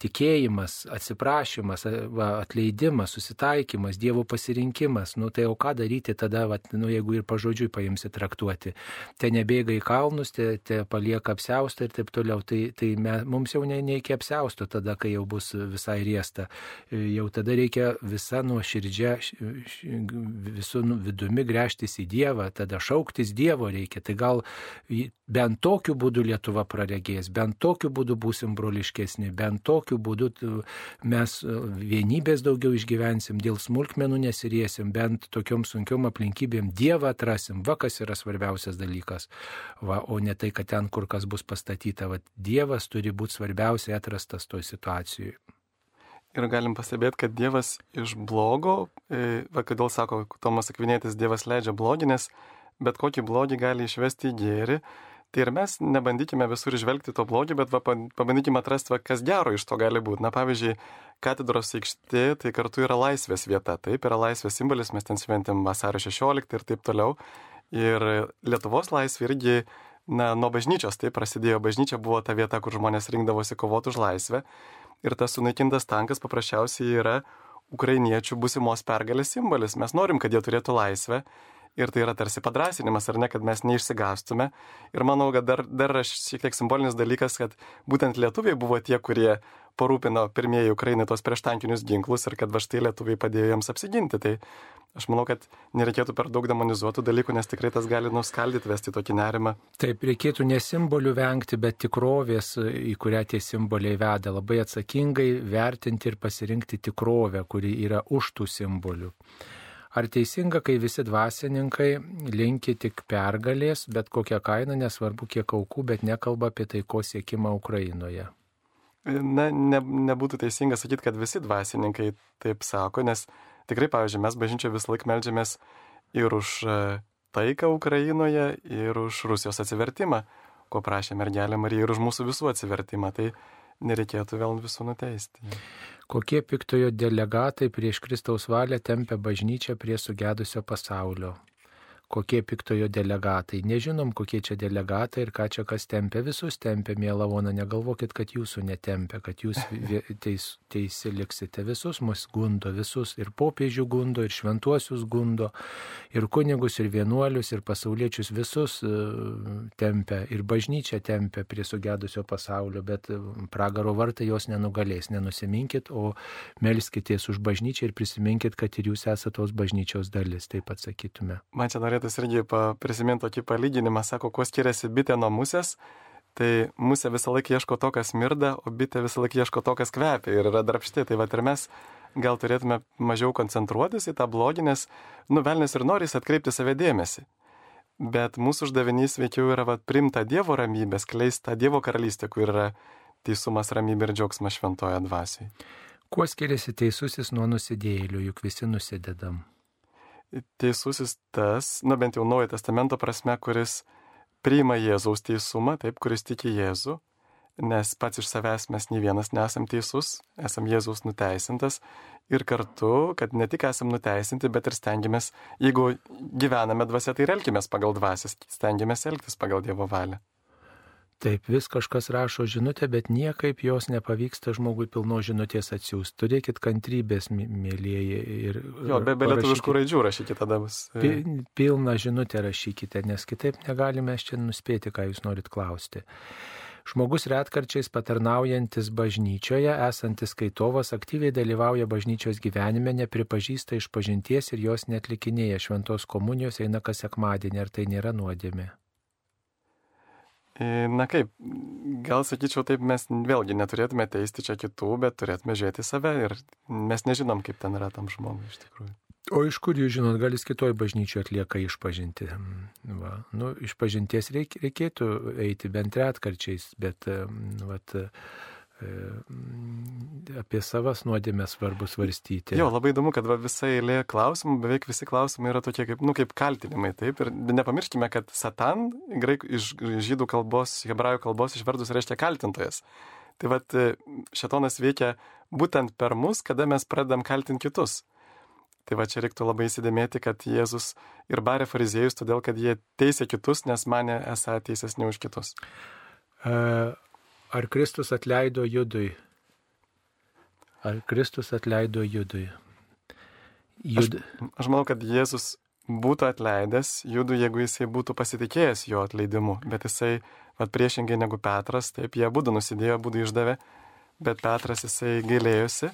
tikėjimas, atsiprašymas, va, atleidimas, susitaikymas, Dievo pasirinkimas. Nu tai jau ką daryti tada, va, nu, jeigu ir pažodžiui paimsi traktuoti. Te nebėga į kalnus, te, te palieka apseustą ir taip toliau. Tai, tai me, mums jau ne, nereikia apseusto tada, kai jau bus visai riesta. Jau tada reikia visą nuoširdžią visų nu, vidumi grėžtis į Dievą, tada šauktis Dievo reikia. Tai gal bent tokiu būdu Lietuva praregės, bent tokiu būdu būsim broliškesni, bent tokiu būdu mes e, vienybės daugiau išgyvensim, dėl smulkmenų nesiriesim, bent tokiom sunkiom aplinkybėm Dievą atrasim. Va kas yra svarbiausias dalykas. Va, o ne tai, kad ten kur kas bus pastatyta. Va, dievas turi būti svarbiausiai atrastas toj situacijoje. Ir galim pastebėti, kad Dievas iš blogo, e, va kodėl sako Tomas Akvinėtis, Dievas leidžia blogį, nes bet kokį blogį gali išvesti į gėrį. Tai ir mes nebandykime visur išvelgti to blogį, bet va, pabandykime atrasti, va, kas gero iš to gali būti. Na pavyzdžiui, katedros aikštė tai kartu yra laisvės vieta. Taip, yra laisvės simbolis, mes ten šventėm vasario 16 ir taip toliau. Ir Lietuvos laisvė irgi, na, nuo bažnyčios, tai prasidėjo bažnyčia, buvo ta vieta, kur žmonės rinkdavosi kovoti už laisvę ir tas sunaikintas tankas paprasčiausiai yra ukrainiečių busimos pergalės simbolis. Mes norim, kad jie turėtų laisvę ir tai yra tarsi padrasinimas, ar ne, kad mes neišsigastume. Ir manau, kad dar, dar šiek tiek simbolinis dalykas, kad būtent lietuviai buvo tie, kurie parūpino pirmieji Ukrainai tos prieštankinius ginklus ir kad va štai lietuviai padėjo jiems apsiginti. Tai aš manau, kad nereikėtų per daug demonizuotų dalykų, nes tikrai tas gali nuskaldyti, vesti tokį nerimą. Taip, reikėtų ne simbolių vengti, bet tikrovės, į kurią tie simboliai veda. Labai atsakingai vertinti ir pasirinkti tikrovę, kuri yra už tų simbolių. Ar teisinga, kai visi dvasininkai linki tik pergalės, bet kokią kainą, nesvarbu kiek aukų, bet nekalba apie taiko siekimą Ukrainoje? Na, ne, nebūtų teisinga sakyti, kad visi dvasininkai taip sako, nes tikrai, pavyzdžiui, mes bažnyčia vis laik melžiamės ir už e, taiką Ukrainoje, ir už Rusijos atsivertimą, ko prašė mergelė Marija, ir už mūsų visų atsivertimą. Tai nereikėtų vėl visų nuteisti. Kokie piktojo delegatai prieš Kristaus valią tempia bažnyčią prie sugedusio pasaulio? Kokie piktojo delegatai. Nežinom, kokie čia delegatai ir ką čia kas tempia. Visus tempia, mėla Vona, negalvokit, kad jūsų netempia, kad jūs teis, teisi liksite. Visus mus gundo, visus ir popiežių gundo, ir šventuosius gundo, ir kunigus, ir vienuolius, ir pasauliečius visus e, tempia, ir bažnyčia tempia prie sugedusio pasaulio, bet e, pragaro vartai jos nenugalės. Nenusiminkit, o melskitės už bažnyčią ir prisiminkit, kad ir jūs esate tos bažnyčios dalis, taip atsakytume. Man čia norėtų norėtus irgi prisiminti tokį palyginimą, sako, kuo skiriasi bitė nuo musės. Tai musė visą laiką ieško to, kas mirda, o bitė visą laiką ieško to, kas kvepia ir yra darbšti. Tai va ir mes gal turėtume mažiau koncentruotis į tą blogį, nes nuvelnės ir norys atkreipti save dėmesį. Bet mūsų uždavinys veikiau yra va, primta Dievo ramybę, skleista Dievo karalystė, kur yra teisumas, ramybė ir džiaugsmas šventoje dvasiai. Kuo skiriasi teisusis nuo nusidėjėlių, juk visi nusidedam? Teisusis tas, na bent jau Naujojo testamento prasme, kuris priima Jėzaus teisumą, taip, kuris tiki Jėzų, nes pats iš savęs mes nei vienas nesam teisus, esam Jėzaus nuteisintas ir kartu, kad ne tik esam nuteisinti, bet ir stengiamės, jeigu gyvename dvasia, tai ir elgimės pagal dvasias, stengiamės elgtis pagal Dievo valią. Taip, vis kažkas rašo žinutę, bet niekaip jos nepavyksta žmogui pilno žinutės atsiųsti. Turėkit kantrybės, mėlyjeji. Ir, jo, be, be lietuviškų raidžių rašykite tada bus. E. Pilną žinutę rašykite, nes kitaip negalime čia nuspėti, ką jūs norit klausti. Žmogus retkarčiais patarnaujantis bažnyčioje, esantis skaitovas, aktyviai dalyvauja bažnyčios gyvenime, nepripažįsta iš pažinties ir jos netlikinėja šventos komunijos, eina kas sekmadienį, ar tai nėra nuodėmė. E, na kaip, gal sakyčiau taip, mes vėlgi neturėtume teisti čia kitų, bet turėtume žiūrėti save ir mes nežinom, kaip ten yra tam žmogui iš tikrųjų. O iš kur jūs žinot, gal jis kitoj bažnyčioje atlieka išpažinti? Va, nu, išpažinties reik, reikėtų eiti bent retkarčiais, bet vat, apie savas nuodėmės svarbu svarstyti. Jo, labai įdomu, kad va, visa eilė klausimų, beveik visi klausimai yra tokie kaip, nu, kaip kaltinimai, taip. Ir nepamirškime, kad Satan graik, iš žydų kalbos, hebrajų kalbos išverdus reiškia kaltintojas. Tai vad šetonas veikia būtent per mus, kada mes pradedam kaltinti kitus. Tai va čia reiktų labai įsidėmėti, kad Jėzus ir barė fariziejus, todėl kad jie teisė kitus, nes mane esą teisesni už kitus. Ar Kristus atleido judui? Ar Kristus atleido judui? Jud... Aš, aš manau, kad Jėzus būtų atleidęs judų, jeigu jisai būtų pasitikėjęs jo atleidimu, bet jisai, vad priešingai negu Petras, taip jie būtų nusidėjo, būtų išdavę, bet Petras jisai gailėjosi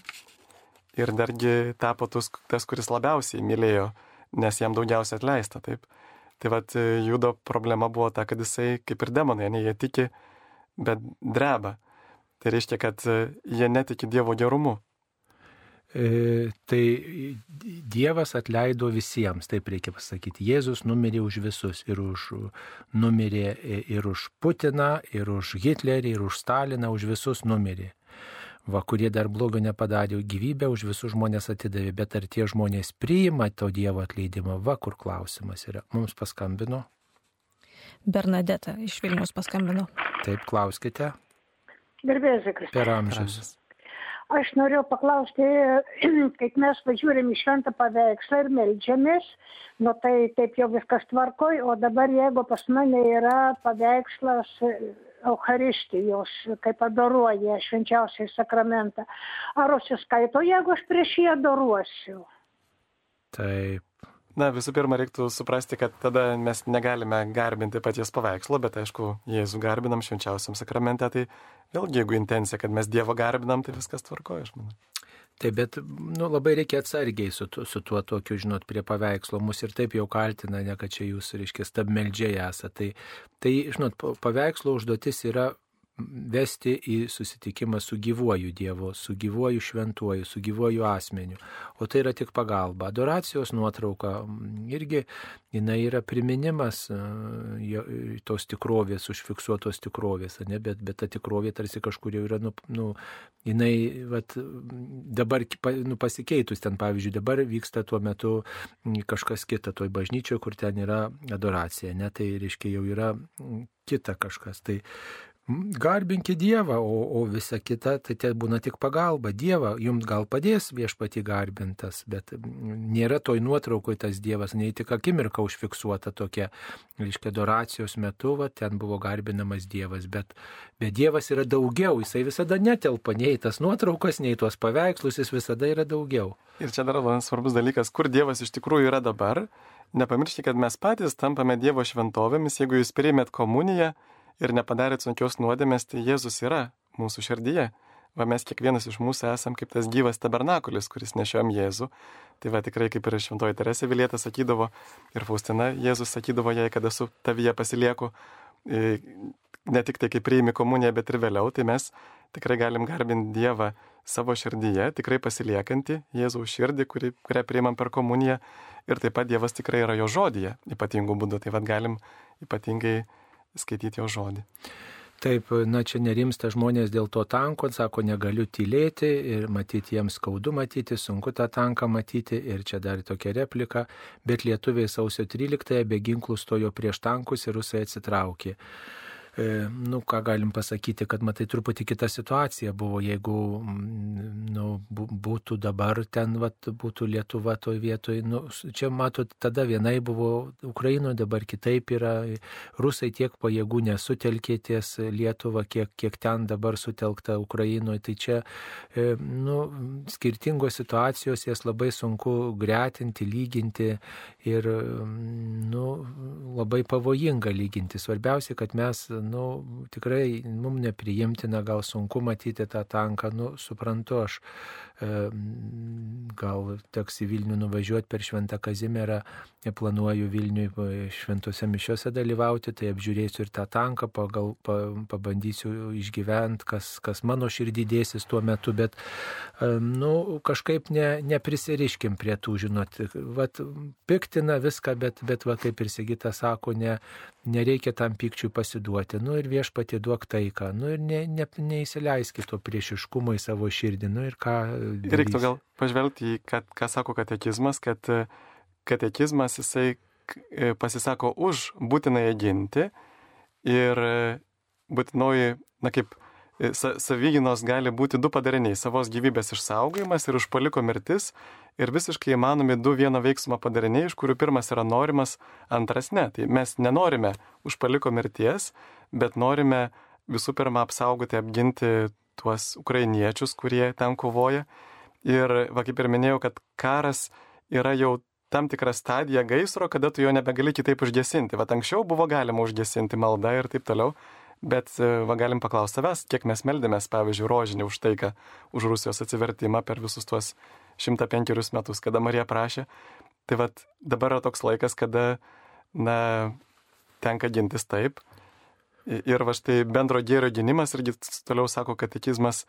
ir dargi tapo tus, tas, kuris labiausiai mylėjo, nes jam daugiausiai atleista, taip. Tai vad judo problema buvo ta, kad jisai kaip ir demonai, ne jie tiki, bet dreba. Tai reiškia, kad jie netiki Dievo gerumu. E, tai Dievas atleido visiems, taip reikia pasakyti. Jėzus numirė už visus ir už, numirė ir už Putiną, ir už Hitlerį, ir už Staliną, už visus numirė va, kurie dar blogo nepadarė, gyvybę už visus žmonės atidavė, bet ar tie žmonės priima to Dievo atleidimą, va, kur klausimas yra. Mums paskambino. Bernadeta iš Vilnius paskambino. Taip, klauskite. Gerbėsiu, Kristus. Per amžius. Aš noriu paklausti, [CLEARS THROAT] kaip mes važiuojam į šventą paveikslą ir melžiamės, nu tai taip jau viskas tvarkoj, o dabar jeigu pas mane yra paveikslas Eucharistijos, kaip adoruoja švenčiausiai sakramentą. Ar užsiskaito, jeigu aš prieš jį adoruosiu? Taip. Na, visų pirma, reiktų suprasti, kad tada mes negalime garbinti paties paveikslo, bet aišku, Jėzų garbinam švenčiausiam sakramente, tai vėlgi, jeigu intencija, kad mes Dievo garbinam, tai viskas tvarkoja, aš manau. Taip, bet nu, labai reikia atsargiai su, su tuo tokiu, žinot, prie paveikslo. Mus ir taip jau kaltina, ne kad čia jūs, reiškia, stabmeldžiai esate. Tai, tai, žinot, paveikslo užduotis yra vesti į susitikimą su gyvuoju Dievu, su gyvuoju šventuoju, su gyvuoju asmeniu. O tai yra tik pagalba. Adoracijos nuotrauka irgi jinai yra priminimas tos tikrovės, užfiksuotos tikrovės, ne? bet, bet ta tikrovė tarsi kažkur jau yra, nu, nu jinai vat, dabar nu, pasikeitus ten, pavyzdžiui, dabar vyksta tuo metu kažkas kita toj bažnyčioje, kur ten yra adoracija, ne? tai reiškia jau yra kita kažkas. Tai Garbinkite Dievą, o, o visa kita, tai tai būna tik pagalba. Dievą jums gal padės viešpati garbintas, bet nėra toj nuotraukoje tas Dievas, nei tik akimirka užfiksuota tokia, reiškia, adoracijos metu, va, ten buvo garbinamas Dievas, bet, bet Dievas yra daugiau, jisai visada netelpa nei tas nuotraukas, nei tuos paveikslus, jis visada yra daugiau. Ir čia dar vienas svarbus dalykas, kur Dievas iš tikrųjų yra dabar. Nepamirškite, kad mes patys tampame Dievo šventovėmis, jeigu jūs priimėt komuniją ir nepadarėt sunkios nuodėmės, tai Jėzus yra mūsų širdyje. Va mes kiekvienas iš mūsų esam kaip tas gyvas tabernakulis, kuris nešiom Jėzų. Tai va tikrai kaip ir šventoji Teresė Vilietė sakydavo ir Faustina Jėzus sakydavo jai, kad esu tavyje pasilieku, e, ne tik tai kaip priimi komuniją, bet ir vėliau, tai mes tikrai galim garbinti Dievą savo širdyje, tikrai pasiliekantį Jėzaus širdį, kuri, kurią priimam per komuniją ir taip pat Dievas tikrai yra jo žodyje ypatingų būdų, tai vad galim ypatingai skaityti jo žodį. Taip, na čia nerimsta žmonės dėl to tanko, sako, negaliu tylėti ir matyti jiems skaudu matyti, sunku tą tanką matyti ir čia dar tokia replika, bet lietuviai sausio 13-ąją be ginklų stojo prieš tankus ir rusai atsitraukė. E, nu, ką galim pasakyti, kad matai truputį kita situacija buvo, jeigu mm, nu, būtų dabar ten, vat, būtų Lietuva toj vietoj. Nu, čia matot, tada vienai buvo Ukrainoje, dabar kitaip yra. Rusai tiek pajėgų nesutelkė ties Lietuva, kiek, kiek ten dabar sutelkta Ukrainoje. Tai čia e, nu, skirtingos situacijos, jas labai sunku gretinti, lyginti ir nu, labai pavojinga lyginti. Svarbiausia, kad mes nu, tikrai mums nepriimtina, gal sunku matyti tą tanką, nu, suprantu, aš e, gal teks į Vilnių nuvažiuoti per Šventą Kazimierą, planuoju Vilniui šventose mišiuose dalyvauti, tai apžiūrėsiu ir tą tanką, pagal, pa, pabandysiu išgyventi, kas, kas mano širdį dėsis tuo metu, bet, e, nu, kažkaip ne, neprisiriškim prie tų, žinot, vat, piktina viską, bet, bet va, kaip ir Sigita sako, ne, nereikia tam pykčiui pasiduoti melsite, nu ir viešpatė duok taiką, nu ir ne, ne, neįsileiskite to priešiškumo į savo širdį, nu ir ką. Darys. Reiktų gal pažvelgti į, kad, ką sako katekizmas, kad katekizmas jisai e, pasisako už būtinai ginti ir e, būtinoji, na kaip, e, savyginos gali būti du padariniai - savos gyvybės išsaugojimas ir užpaliko mirtis ir visiškai įmanomi du vieno veiksmo padariniai, iš kurių pirmas yra norimas, antras ne. Tai mes nenorime užpaliko mirties, bet norime visų pirma apsaugoti, apginti tuos ukrainiečius, kurie ten kovoja. Ir, va kaip ir minėjau, kad karas yra jau tam tikra stadija gaisro, kada tu jo nebegali kitaip užgesinti. Va anksčiau buvo galima užgesinti maldą ir taip toliau, bet va galim paklausti savęs, kiek mes meldėmės, pavyzdžiui, rožinį už taiką, už Rusijos atsivertimą per visus tuos 105 metus, kada Marija prašė. Tai vad dabar yra toks laikas, kada, na, tenka gintis taip. Ir va štai bendro gėrio gynimas irgi toliau sako katekizmas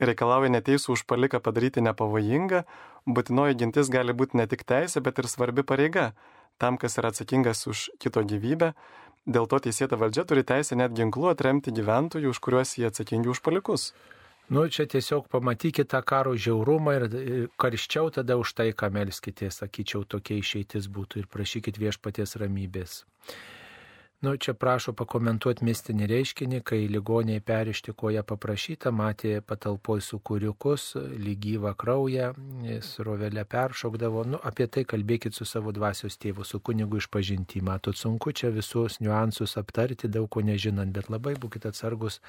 reikalauja neteisų užpaliką padaryti nepavojingą, būtinoji gintis gali būti ne tik teisė, bet ir svarbi pareiga tam, kas yra atsakingas už kito gyvybę. Dėl to teisėta valdžia turi teisę net ginklu atremti gyventojų, už kuriuos jie atsakingi už palikus. Nu, čia tiesiog pamatykite tą karo žiaurumą ir karščiau tada už tai, ką melskite, sakyčiau, tokia išeitis būtų ir prašykit viešpaties ramybės. Nu, čia prašo pakomentuoti mistinį reiškinį, kai ligoniai perišti koja paprašyta, matė patalpoj sukūriukus, lygyvą kraują, srovelę peršokdavo. Nu, apie tai kalbėkit su savo dvasios tėvu, su kunigu išpažinti. Matot, sunku čia visus niuansus aptarti, daug ko nežinant, bet labai būkite atsargus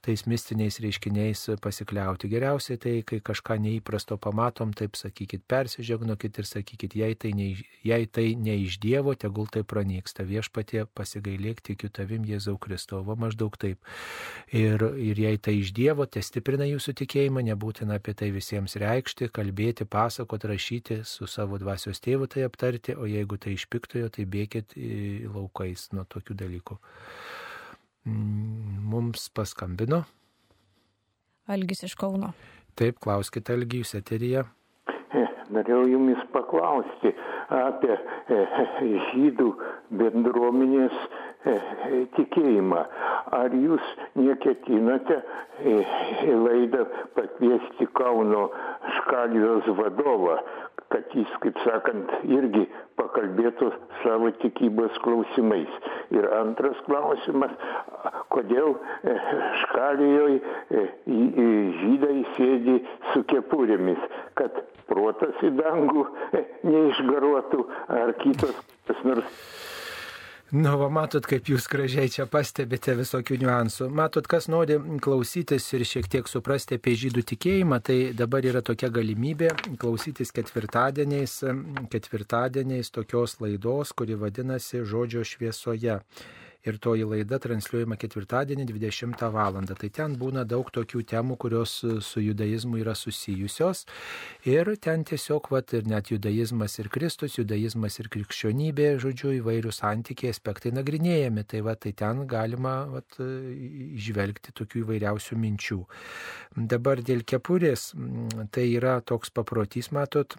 tais mistiniais reiškiniais pasikliauti. Geriausiai tai, kai kažką neįprasto pamatom, taip sakykit, persižegnokit ir sakykit, jei tai ne, jei tai ne iš Dievo, tegul tai pranyksta. Viešpatie pasigailėti gailėk tikiu tavim Jėzau Kristau, va maždaug taip. Ir, ir jei tai iš Dievo, tai stiprina jūsų tikėjimą, nebūtina apie tai visiems reikšti, kalbėti, pasakoti, rašyti, su savo dvasios tėvu tai aptarti, o jeigu tai iš piktojo, tai bėkit laukais nuo tokių dalykų. Mm, mums paskambino. Algis iš Kauno. Taip, klauskite Algijus eteryje. Norėjau jumis paklausti apie e, žydų bendruomenės tikėjimą. Ar jūs neketinate į laidą pakviesti Kauno škalijos vadovą, kad jis, kaip sakant, irgi pakalbėtų savo tikybos klausimais. Ir antras klausimas, kodėl e, škalijoje žydai sėdi su kepurėmis, kad protas į dangų e, neišgaruotų ar kitos kas nors Nu, va, matot, kaip jūs gražiai čia pastebite visokių niuansų. Matot, kas nori klausytis ir šiek tiek suprasti apie žydų tikėjimą, tai dabar yra tokia galimybė klausytis ketvirtadieniais, ketvirtadieniais tokios laidos, kuri vadinasi Žodžio šviesoje ir toji laida transliuojama ketvirtadienį 20 val. Tai ten būna daug tokių temų, kurios su judaizmu yra susijusios. Ir ten tiesiog, vat, ir net judaizmas ir Kristus, judaizmas ir krikščionybė, žodžiu, įvairių santykiai aspektai nagrinėjami. Tai, vat, tai ten galima vat, išvelgti tokių įvairiausių minčių. Dabar dėl kepurės, tai yra toks paprotys, matot,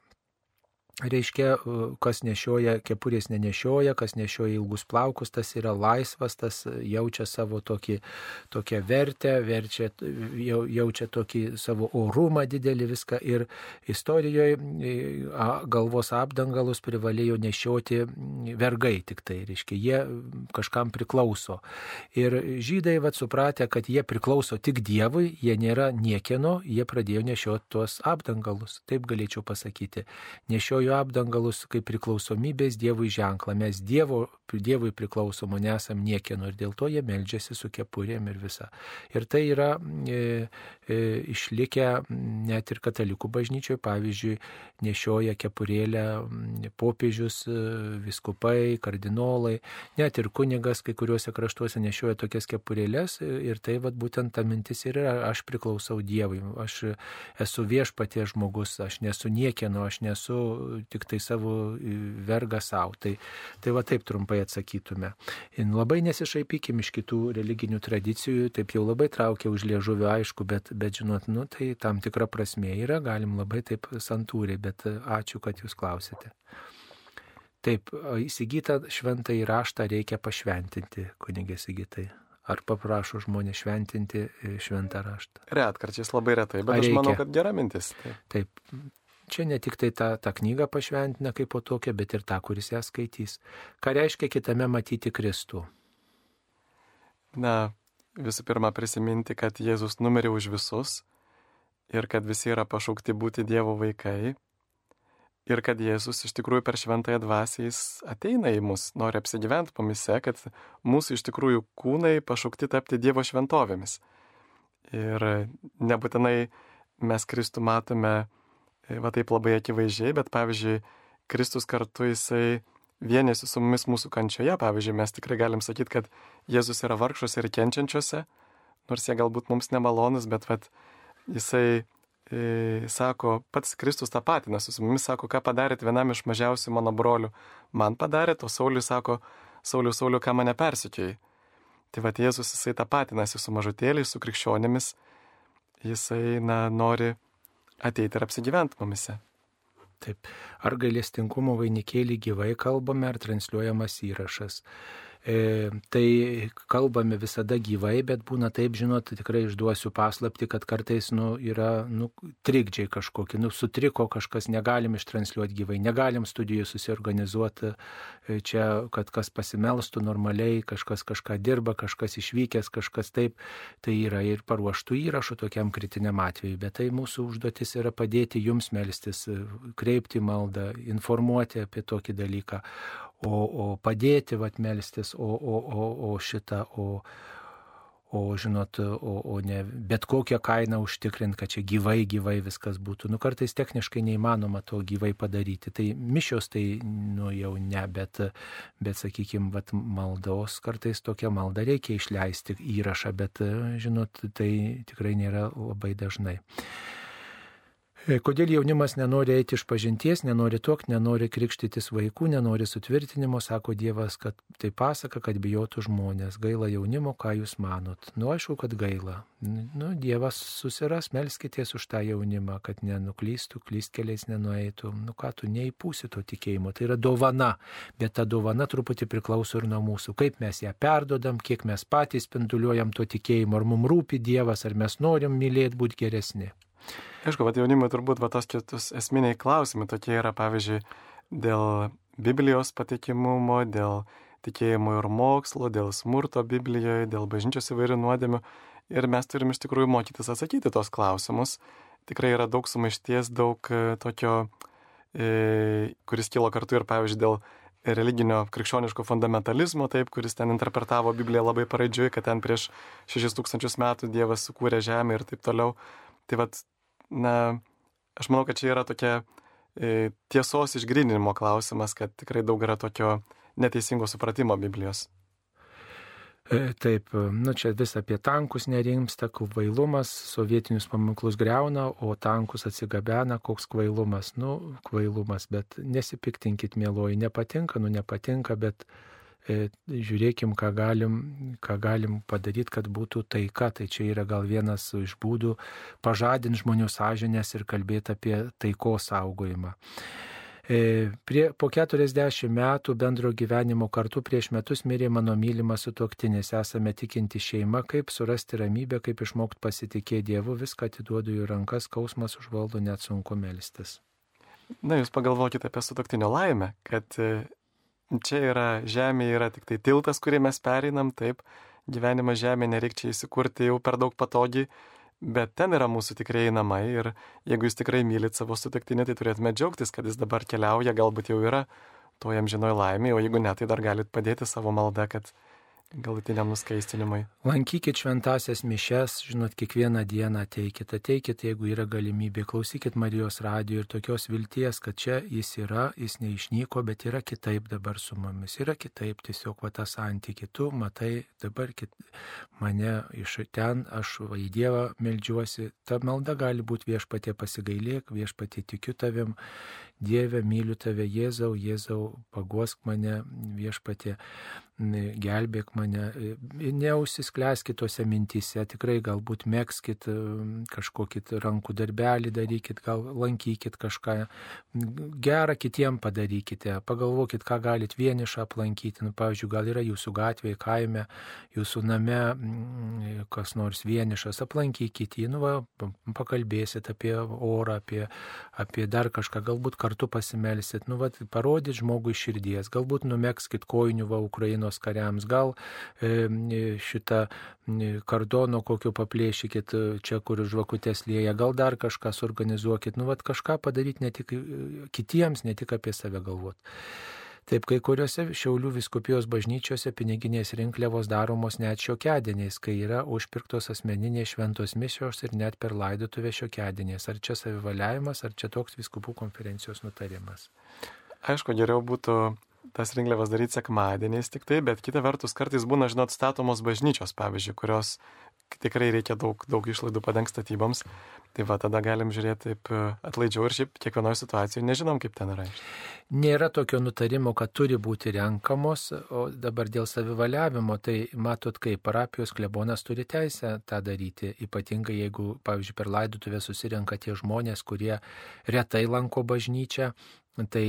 reiškia, kas nešioja, kepurės nenešioja, kas nešioja ilgus plaukus, tas yra laisvas, tas jaučia savo tokį, tokią vertę, verčia, jaučia tokį savo orumą didelį viską ir istorijoje galvos apdangalus privalėjo nešioti vergai tik tai, reiškia, jie kažkam priklauso. Ir žydai, vad supratę, kad jie priklauso tik Dievui, jie nėra niekieno, jie pradėjo nešioti tuos apdangalus, taip galėčiau pasakyti. Nešiojo naujo apdangalus kaip priklausomybės Dievui ženklą. Mes dievo, Dievui priklausomo nesam niekieno ir dėl to jie meldžiasi su kepurėm ir visa. Ir tai yra e, e, išlikę net ir katalikų bažnyčioje, pavyzdžiui, nešioja kepurėlę popiežius, e, viskupai, kardinolai, net ir kunigas kai kuriuose kraštuose nešioja tokias kepurėlės ir tai vad būtent ta mintis ir yra, aš priklausau Dievui, aš esu viešpatie žmogus, aš nesu niekieno, aš nesu tik tai savo vergą savo. Tai, tai va taip trumpai atsakytume. Labai nesišaipykim iš kitų religinių tradicijų, taip jau labai traukia už liežuvio, aišku, bet, bet žinot, nu, tai tam tikra prasme yra, galim labai taip santūriai, bet ačiū, kad jūs klausėte. Taip, įsigytą šventą įraštą reikia pašventinti, kunigė įsigytai. Ar paprašo žmonės šventinti e, šventą raštą? Retkarčiais labai retai, bet aš manau, kad gera mintis. Taip. Taip. Čia ne tik tai tą, tą knygą pašventina kaip po tokią, bet ir tą, kuris ją skaitys. Ką reiškia kitame matyti Kristų? Na, visų pirma, prisiminti, kad Jėzus numirė už visus ir kad visi yra pašaukti būti Dievo vaikai ir kad Jėzus iš tikrųjų per šventąją dvasę jis ateina į mus, nori apsigyventi pomise, kad mūsų iš tikrųjų kūnai pašaukti tapti Dievo šventovėmis. Ir nebūtinai mes Kristų matome va taip labai akivaizdžiai, bet pavyzdžiui, Kristus kartu jisai vienėsi su mumis mūsų kančioje, pavyzdžiui, mes tikrai galim sakyti, kad Jėzus yra vargšuose ir kenčiančiuose, nors jie galbūt mums nemalonus, bet vat, jisai e, sako, pats Kristus tą patiną su mumis, sako, ką padarėt vienam iš mažiausių mano brolių, man padarėt, o Saulius sako, Saulius, Sauliu, ką mane persikėjai. Tai va Jėzus jisai tą patinasi su mažutėliais, su krikščionėmis, jisai na, nori ateiti ir apsigyventi mumise. Taip. Ar gailestingumo vainikėlį gyvai kalbame, ar transliuojamas įrašas. E, tai kalbame visada gyvai, bet būna taip, žinot, tikrai išduosiu paslapti, kad kartais nu, yra nu, trikdžiai kažkokie, nu, sutriko kažkas, negalim ištranšiuoti gyvai, negalim studijų susiorganizuoti e, čia, kad kas pasimelstų normaliai, kažkas kažką dirba, kažkas išvykęs, kažkas taip. Tai yra ir paruoštų įrašų tokiam kritiniam atveju, bet tai mūsų užduotis yra padėti jums melstis, kreipti maldą, informuoti apie tokį dalyką o, o padėti vat melstis, o, o, o, o šitą, o, o žinot, o, o ne bet kokią kainą užtikrinti, kad čia gyvai, gyvai viskas būtų. Nu, kartais techniškai neįmanoma to gyvai padaryti. Tai mišios tai, nu, jau ne, bet, bet sakykime, vat, maldos kartais tokia malda reikia išleisti įrašą, bet, žinot, tai tikrai nėra labai dažnai. E, kodėl jaunimas nenori eiti iš pažinties, nenori tuok, nenori krikštytis vaikų, nenori sutvirtinimo, sako Dievas, kad tai pasaka, kad bijotų žmonės. Gaila jaunimo, ką jūs manot? Nu, aišku, kad gaila. Nu, Dievas susiras, melskitės už tą jaunimą, kad nenuklystų, klystkeliais nenueitų. Nu, ką tu neįpūsi to tikėjimo. Tai yra dovana, bet ta dovana truputį priklauso ir nuo mūsų. Kaip mes ją perdodam, kiek mes patys spinduliuojam to tikėjimo, ar mums rūpi Dievas, ar mes norim mylėti, būti geresni. Aišku, bet jaunimui turbūt va, tos kitus esminiai klausimai tokie yra, pavyzdžiui, dėl Biblijos patikimumo, dėl tikėjimo ir mokslo, dėl smurto Biblijoje, dėl bažnyčios įvairių nuodėmių. Ir mes turim iš tikrųjų mokytis atsakyti tos klausimus. Tikrai yra daug sumaišties, daug e, tokio, e, kuris kilo kartu ir, pavyzdžiui, dėl religinio krikščioniško fundamentalizmo, taip, kuris ten interpretavo Bibliją labai paraidžiui, kad ten prieš 6000 metų Dievas sukūrė žemę ir taip toliau. Tai vad na, aš manau, kad čia yra tokia e, tiesos išgrininimo klausimas, kad tikrai daug yra tokio neteisingo supratimo Biblijos. E, taip, nu čia vis apie tankus nerimsta, kvailumas, sovietinius paminklus greuna, o tankus atsigabena, koks kvailumas, nu kvailumas, bet nesipiktinkit, mėloji, nepatinka, nu nepatinka, bet E, žiūrėkim, ką galim, ką galim padaryti, kad būtų taika. Tai čia yra gal vienas iš būdų pažadinti žmonių sąžinės ir kalbėti apie taikos saugojimą. E, prie, po 40 metų bendro gyvenimo kartu prieš metus mirė mano mylimas sutoktinis. Esame tikinti šeima, kaip surasti ramybę, kaip išmokti pasitikėti Dievu, viską atiduodu į rankas, skausmas užvaldo net sunku melstis. Na, jūs pagalvokite apie sutoktinio laimę, kad čia yra žemė, yra tik tai tiltas, kurį mes pereinam, taip, gyvenimą žemė nereikia įsikurti jau per daug patogiai, bet ten yra mūsų tikrieji namai ir jeigu jūs tikrai mylit savo sutiktinį, tai turėtume džiaugtis, kad jis dabar keliauja, galbūt jau yra to jam žinoj laimė, o jeigu ne, tai dar galit padėti savo maldą, kad galutiniam nuskaistinimui. Lankykit šventasias mišes, žinot, kiekvieną dieną ateikit, ateikit, jeigu yra galimybė, klausykit Marijos radijo ir tokios vilties, kad čia jis yra, jis neišnyko, bet yra kitaip dabar su mumis, yra kitaip tiesiog va tą santykį, tu matai dabar kit, mane iš ten, aš va į Dievą melžiuosi, ta malda gali būti viešpatė pasigailėk, viešpatė tikiu tavim, Dieve, myliu tave, Jėzau, Jėzau, paguosk mane viešpatė gelbėk mane, neusiskleiskit tose mintys,e tikrai galbūt mėgskit kažkokį rankų darbelį, darykit, gal lankykit kažką, gerą kitiem padarykite, pagalvokit, ką galit vienišą aplankyti, nu, pavyzdžiui, gal yra jūsų gatvėje, kaime, jūsų name kas nors vienišas, aplankykit jį, nu, va, pakalbėsit apie orą, apie, apie dar kažką, galbūt kartu pasimelsit, nu, va, parodyt žmogui širdies, galbūt numėgskit kojinių va Ukraino Ukrainos kariams, gal e, šitą kardono kokio paplėšykit čia, kur žvakutės lėja, gal dar kažką suorganizuokit, nu, vad kažką padaryti ne tik kitiems, ne tik apie save galvoti. Taip, kai kuriuose Šiaulių viskupijos bažnyčiose piniginės rinkliavos daromos net šiokiadieniais, kai yra užpirktos asmeninės šventos misijos ir net per laidotuvę šiokiadieniais. Ar čia savivaliavimas, ar čia toks viskupų konferencijos nutarimas? Aišku, geriau būtų tas rinkliavas daryti sekmadieniais tik tai, bet kita vertus kartais būna, žinot, statomos bažnyčios, pavyzdžiui, kurios tikrai reikia daug, daug išlaidų padengti statyboms. Tai va, tada galim žiūrėti taip e, atlaidžiau ir šiaip kiekvienoje situacijoje nežinom, kaip ten yra. Nėra tokio nutarimo, kad turi būti renkamos, o dabar dėl savivaliavimo, tai matot, kaip parapijos klebonas turi teisę tą daryti, ypatingai jeigu, pavyzdžiui, per laidotuvę susirenka tie žmonės, kurie retai lanko bažnyčią, tai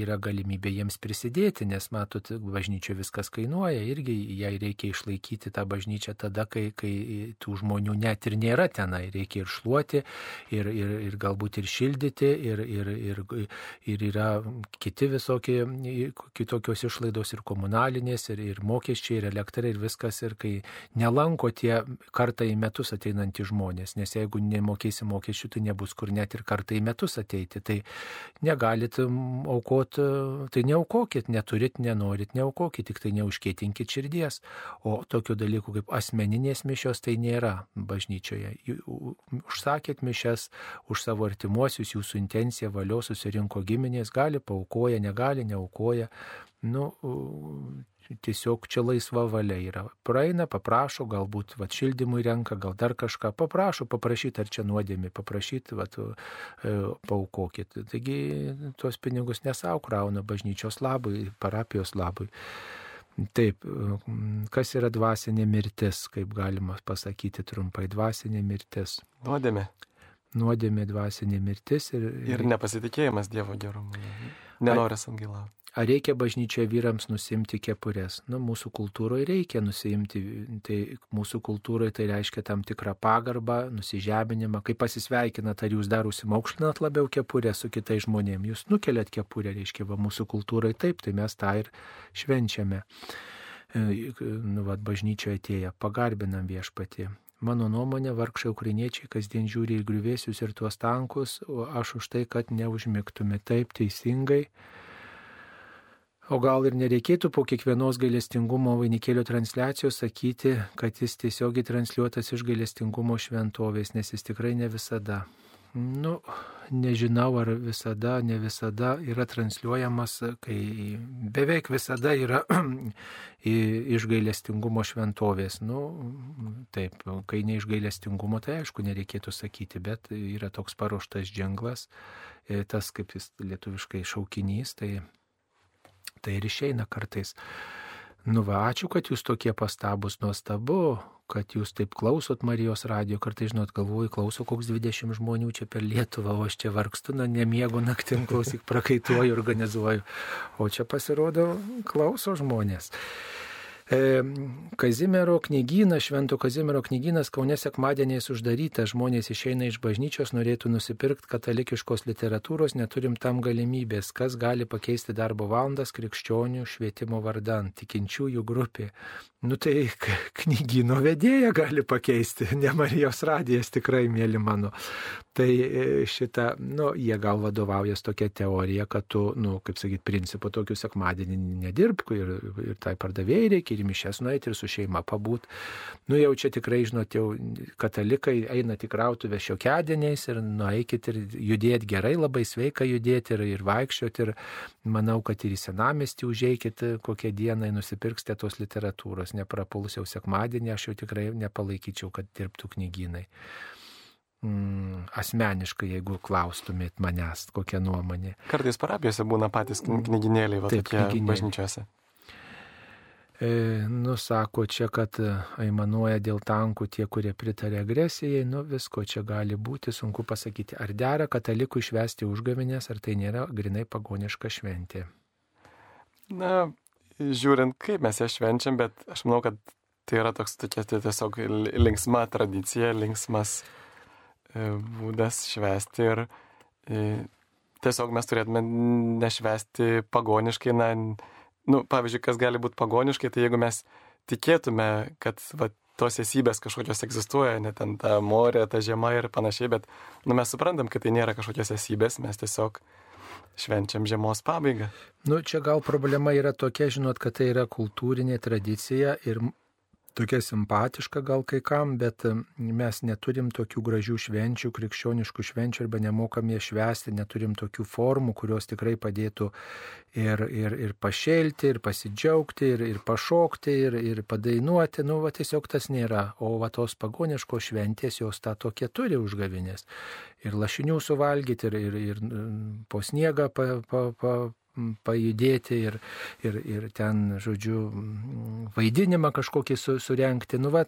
yra galimybė jiems prisidėti, nes matot, bažnyčio viskas kainuoja, irgi jai reikia išlaikyti tą bažnyčią tada, kai, kai tų žmonių net ir nėra tenai, reikia ir šluoti, ir, ir, ir galbūt ir šildyti, ir, ir, ir, ir yra kiti visokie kitokios išlaidos ir komunalinės, ir, ir mokesčiai, ir elektra, ir viskas, ir kai nelanko tie kartą į metus ateinantys žmonės, nes jeigu nemokėsi mokesčių, tai nebus kur net ir kartą į metus ateiti, tai negalit aukot, tai neaukokit, neturit, nenorit, neaukokit, tik tai neužkėtinkit širdies. O tokių dalykų kaip asmeninės mišios tai nėra bažnyčioje. Užsakėt mišes už savo artimuosius, jūsų intencija, valio susirinko giminės, gali paukoja, negali, neaukoja. Nu, tiesiog čia laisva valia yra. Praeina, paprašo, galbūt va, šildymui renka, gal dar kažką, paprašo, paprašyti, ar čia nuodėmi, paprašyti, va, e, paukokit. Taigi tuos pinigus nesau krauna bažnyčios labui, parapijos labui. Taip, kas yra dvasinė mirtis, kaip galima pasakyti trumpai, dvasinė mirtis. Nuodėmė. Nuodėmė dvasinė mirtis ir... Ir nepasitikėjimas Dievo gerumu. Nenoras atgailauti. Ar reikia bažnyčioje vyrams nusimti kepurės? Nu, mūsų kultūroje reikia nusimti, tai mūsų kultūroje tai reiškia tam tikrą pagarbą, nusižeminimą. Kai pasisveikinat, ar jūs dar užsimaukšlinat labiau kepurę su kitais žmonėmis, jūs nukeliat kepurę, reiškia, va, mūsų kultūroje taip, tai mes tą ir švenčiame. E, nu, va, bažnyčioje atėję, pagarbinam viešpatį. Mano nuomonė, vargšai ukrainiečiai kasdien žiūri į griuvėsius ir tuos tankus, o aš už tai, kad neužmigtume taip teisingai O gal ir nereikėtų po kiekvienos gailestingumo vainikėlio transliacijos sakyti, kad jis tiesiogiai transliuotas iš gailestingumo šventovės, nes jis tikrai ne visada. Nu, nežinau, ar visada, ne visada yra transliuojamas, kai beveik visada yra [CLEARS THROAT] iš gailestingumo šventovės. Nu, taip, kai ne iš gailestingumo, tai aišku, nereikėtų sakyti, bet yra toks paruoštas ženklas, e, tas kaip jis lietuviškai šaukinys, tai Tai ir išeina kartais. Nu va, ačiū, kad jūs tokie pastabus, nuostabu, kad jūs taip klausot Marijos radijo, kartai, žinot, galvoju, klauso koks 20 žmonių čia per Lietuvą, o aš čia vargstu, na, nemiegu naktim, klausyk, prakaituoju, organizuoju. O čia pasirodo, klauso žmonės. E, Kazimiero knygynas, Švento Kazimiero knygynas Kaune sekmadieniais uždarytas, žmonės išeina iš bažnyčios, norėtų nusipirkti katalikiškos literatūros, neturim tam galimybės, kas gali pakeisti darbo valandas krikščionių švietimo vardan, tikinčiųjų grupė. Nu tai knygyno vedėja gali pakeisti, [LAUGHS] ne Marijos radijas tikrai, mėly mano. Tai e, šitą, nu, jie gal vadovaujas tokia teorija, kad tu, nu, kaip sakyti, principu tokiu sekmadienį nedirbk ir, ir tai pardavėjai reikia ir mišes nueiti ir su šeima pabūt. Nu jau čia tikrai, žinot, jau katalikai eina tikrautuvę šiokiadieniais ir nueikit ir judėti gerai, labai sveika judėti ir, ir vaikščioti ir manau, kad ir į senamestį užeikit kokią dieną nusipirksite tos literatūros, neprapuls jau sekmadienį, aš jau tikrai nepalaikyčiau, kad dirbtų knygynai. Mm, asmeniškai, jeigu klaustumėt manęs, kokia nuomonė. Kartais parapijose būna patys knyginėliai, va, Taip, tokie knygynėliai. bažnyčiose. E, nu, sako čia, kad e, aimanuoja dėl tankų tie, kurie pritarė agresijai, nu visko čia gali būti, sunku pasakyti, ar dera katalikų išvesti užgavinės, ar tai nėra grinai pagoniška šventė. Na, žiūrint, kaip mes ją švenčiam, bet aš manau, kad tai yra toks tokia tai tiesiog li- linksma tradicija, linksmas e, būdas švesti ir tiesiog mes turėtume nešvesti pagoniškai, na, nu, pavyzdžiui, kas gali būti pagoniškai, tai jeigu mes tikėtume, kad va, tos esybės kažkokios egzistuoja, net ten ta morė, ta žiema ir panašiai, bet nu, mes suprantam, kad tai nėra kažkokios esybės, mes tiesiog švenčiam žiemos pabaigą. Nu, čia gal problema yra tokia, žinot, kad tai yra kultūrinė tradicija ir tokia simpatiška gal kai kam, bet mes neturim tokių gražių švenčių, krikščioniškų švenčių arba nemokam jas švęsti, neturim tokių formų, kurios tikrai padėtų ir, ir, ir pašėlti, ir pasidžiaugti, ir, ir pašokti, ir, ir padainuoti. Nu, va tiesiog tas nėra. O va tos pagoniškos šventės jos tą tokie turi užgavinės. Ir lašinių suvalgyti, ir, ir, ir po sniegą pa, pa, pa, pajudėti ir, ir, ir ten, žodžiu, vaidinimą kažkokį su, surenkti. Nu, va,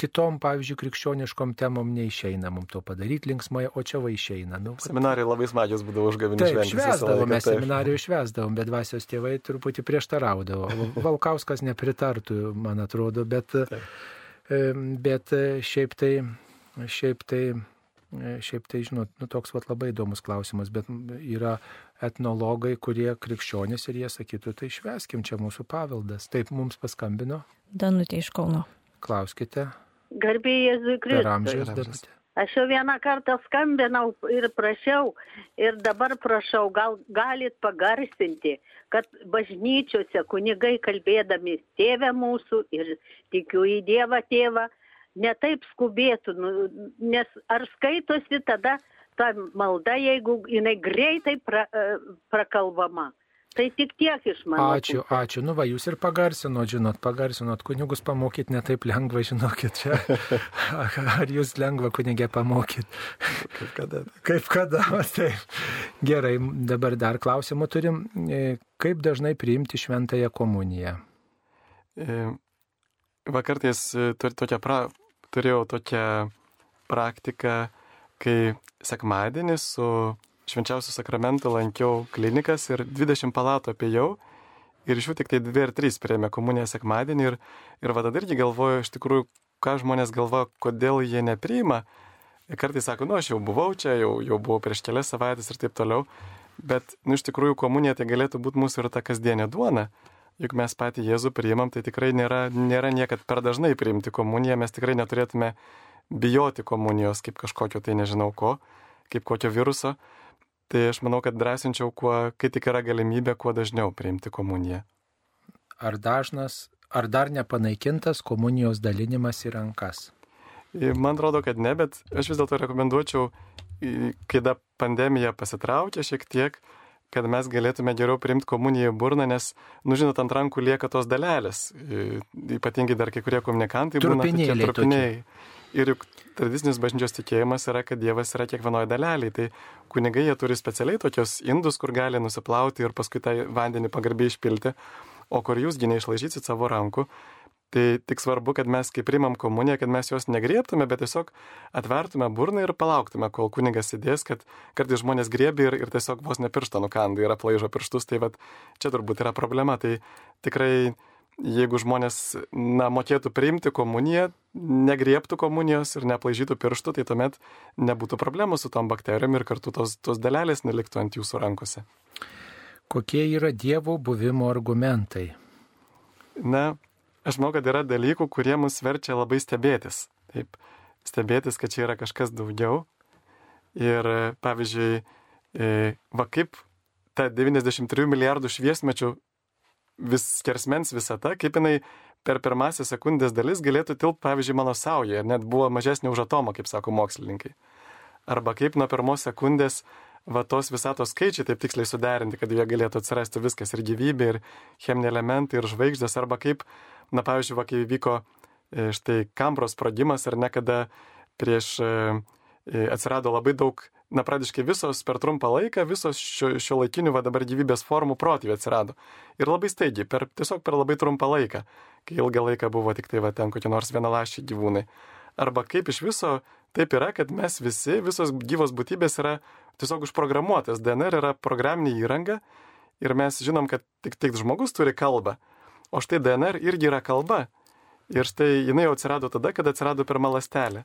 kitom, pavyzdžiui, krikščioniškom temom neišeina mums to padaryti linksmai, o čia va išeina. Nu, va, Seminarai labai smagios būdavo užgavinių Taip, šventės. švesdavom, mes taip. seminarijų švesdavom, bet dvasios tėvai truputį prieštaraudavo. Valkauskas nepritartų, man atrodo, bet, e, bet e, šiaip tai, šiaip tai, e, šiaip tai, žinot, nu, toks vat, labai įdomus klausimas, bet yra etnologai, kurie krikščionys ir jie sakytų, tai šveskim, čia mūsų paveldas. Taip mums paskambino, Danutė iš Kauno. klauskite, Garbė Jėzui Kristui. Aš jau vieną kartą skambinau ir prašiau, ir dabar prašau, gal galit pagarsinti, kad bažnyčiose kunigai kalbėdami tėvę mūsų ir tikiu į Dievą tėvą, netaip skubėtų, nu, nes ar skaitosi tada ta malda, jeigu jinai greitai pra, e, prakalbama. Tai tik tiek iš mano. Ačiū, ačiū. Nu va, jūs ir pagarsinot, žinot, pagarsinot. Kunigus pamokyti netaip lengva, žinokit, čia. [LAUGHS] Ar jūs lengva kunigė pamokyti? Kaip kada. Kaip kada? Taip. Gerai, dabar dar klausimų turim. E, Kaip dažnai priimti šventąją komuniją? E, Vakartais tur, tokia pra, turėjau tokią praktiką, kai sekmadienį su švenčiausiu sakramentu lankiau klinikas ir 20 palatų apėjau ir iš jų tik tai 2 ar 3 priėmė komuniją sekmadienį ir, ir va tada irgi galvoju iš tikrųjų, ką žmonės galvoja, kodėl jie nepriima. Kartais sako, nu aš jau buvau čia, jau, jau buvau prieš kelias savaitės ir taip toliau, bet nu, iš tikrųjų komunija tai galėtų būti mūsų ir ta kasdienė duona. Juk mes patį Jėzų priimam, tai tikrai nėra, nėra niekad per dažnai priimti komuniją, mes tikrai neturėtume bijoti komunijos kaip kažkokio tai nežinau ko, kaip kokio viruso. Tai aš manau, kad drąsinčiau, kuo, kai tik yra galimybė, kuo dažniau priimti komuniją. Ar dažnas, ar dar nepanaikintas komunijos dalinimas į rankas? Man atrodo, kad ne, bet aš vis dėlto rekomenduočiau, kai da pandemija pasitraukė šiek tiek, kad mes galėtume geriau priimti komuniją į burną, nes, nu žinot, ant rankų lieka tos dalelės. Ypatingai dar kai kurie komunikantai būna tokie Trupinėliai trupiniai. Ir juk tradicinis bažnyčios tikėjimas yra, kad Dievas yra kiekvienoje dalelėje. Tai kunigai jie turi specialiai tokios indus, kur gali nusiplauti ir paskui tą vandenį pagarbiai išpilti, o kur jūs gynė išlaižysit savo rankų. Tai tik svarbu, kad mes, kai primam komuniją, kad mes jos negriebtume, bet tiesiog atvertume burną ir palauktume, kol kunigas įdės, kad kartais žmonės griebia ir, ir tiesiog vos nepirštą nukanda ir aplaižo pirštus. Tai vat, čia turbūt yra problema. Tai tikrai, jeigu žmonės na, mokėtų priimti komuniją, negriebtų komunijos ir neaplaižytų pirštų, tai tuomet nebūtų problemų su tom bakterijom ir kartu tos, tos dalelės neliktų ant jūsų rankose. Kokie yra Dievo buvimo argumentai? Na, aš manau, kad yra dalykų, kurie mus verčia labai stebėtis. Taip, stebėtis, kad čia yra kažkas daugiau. Ir pavyzdžiui, e, va kaip ta 93 milijardų šviesmečių vis skersmens visata, kaip jinai per pirmąsią sekundės dalis galėtų tilpti, pavyzdžiui, mano saujoje, net buvo mažesnė už atomą, kaip sako mokslininkai. Arba kaip nuo pirmos sekundės va tos visatos skaičiai taip tiksliai suderinti, kad jie galėtų atsirasti viskas ir gyvybė, ir cheminiai elementai, ir žvaigždės, arba kaip, na pavyzdžiui, va kai vyko e, štai Kambros sprogimas, ar ne kada prieš e, e, atsirado labai daug, na, pradiškai visos per trumpą laiką, visos šio, šio laikinių, va dabar gyvybės formų protėviai atsirado. Ir labai staigiai, per, tiesiog per labai trumpą laiką, kai ilgą laiką buvo tik tai va ten kokie nors vienalašiai gyvūnai. Arba kaip iš viso taip yra, kad mes visi, visos gyvos būtybės yra tiesiog užprogramuotas. DNR yra programinė įranga ir mes žinom, kad tik, tik žmogus turi kalbą. O štai DNR irgi yra kalba. Ir štai jinai jau atsirado tada, kada atsirado pirma lastelė.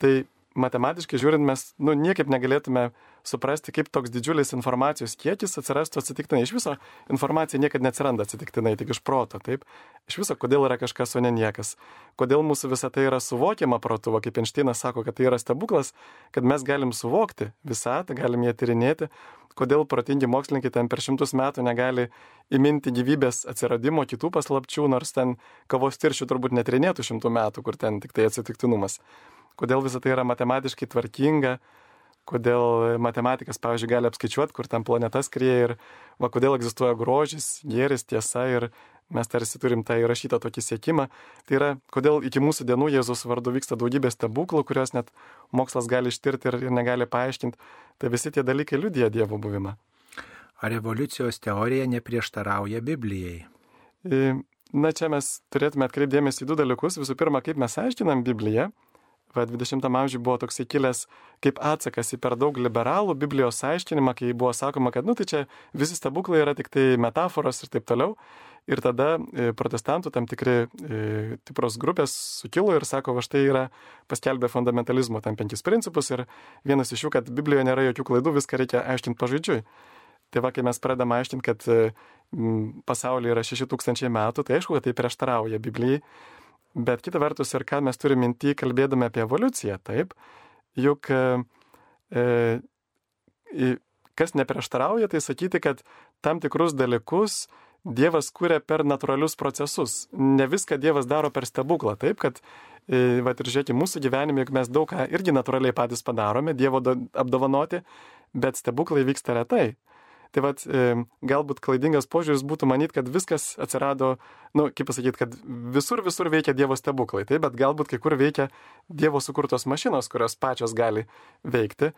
Tai matematiškai žiūrint, mes nu, niekaip negalėtume suprasti, kaip toks didžiulis informacijos kiekis atsirastų atsitiktinai. Iš viso informacija niekada neatsiranda atsitiktinai, tik iš proto, taip? Iš viso, kodėl yra kažkas, o ne niekas. Kodėl mūsų visą tai yra suvokiama protu, va, kaip Einšteinas sako, kad tai yra stebuklas, kad mes galim suvokti visatą, galim ją tyrinėti, kodėl protingi mokslininkai ten per šimtus metų negali įminti gyvybės atsiradimo kitų paslapčių, nors ten kavos tiršių turbūt netrinėtų šimtų metų, kur ten tik tai atsitiktinumas kodėl visą tai yra matematiškai tvarkinga, kodėl matematikas, pavyzdžiui, gali apskaičiuoti, kur ten planeta skrieja ir va, kodėl egzistuoja grožis, gėris, tiesa ir mes tarsi turim tą įrašytą tokį siekimą. Tai yra, kodėl iki mūsų dienų Jėzus vardu vyksta daugybė stebuklų, kuriuos net mokslas gali ištirti ir, ir negali paaiškinti. Tai visi tie dalykai liudija Dievo buvimą. Ar evoliucijos teorija neprieštarauja Biblijai? E, na, čia mes turėtume atkreipdėmėsi į du dalykus. Visų pirma, kaip mes aiškinam Bibliją va 20 amžiuje buvo toksai kilęs kaip atsakas į per daug liberalų Biblijos aiškinimą, kai buvo sakoma, kad, nu, tai čia visi stebuklai yra tik tai metaforos ir taip toliau. Ir tada e, protestantų tam tikri e, tipros grupės sukilo ir sako, va štai yra paskelbę fundamentalizmo tam penkis principus ir vienas iš jų, kad Biblijoje nėra jokių klaidų, viską reikia aiškinti pažodžiui. Tai va, kai mes pradedame aiškinti, kad pasaulyje yra 6000 metų, tai aišku, kad tai prieštarauja Biblijai. Bet kita vertus ir ką mes turime minti, kalbėdami apie evoliuciją, taip, juk e, e, kas neprieštarauja, tai sakyti, kad tam tikrus dalykus Dievas kūrė per natūralius procesus. Ne viską Dievas daro per stebuklą, taip, kad, e, va ir žiūrėkime, mūsų gyvenime, juk mes daug ką irgi natūraliai patys padarome, Dievo apdovanoti, bet stebuklai vyksta retai. Tai vad, galbūt klaidingas požiūris būtų manyti, kad viskas atsirado, na, nu, kaip pasakyti, kad visur, visur veikia Dievo stebuklai, taip, bet galbūt kai kur veikia Dievo sukurtos mašinos, kurios pačios gali veikti.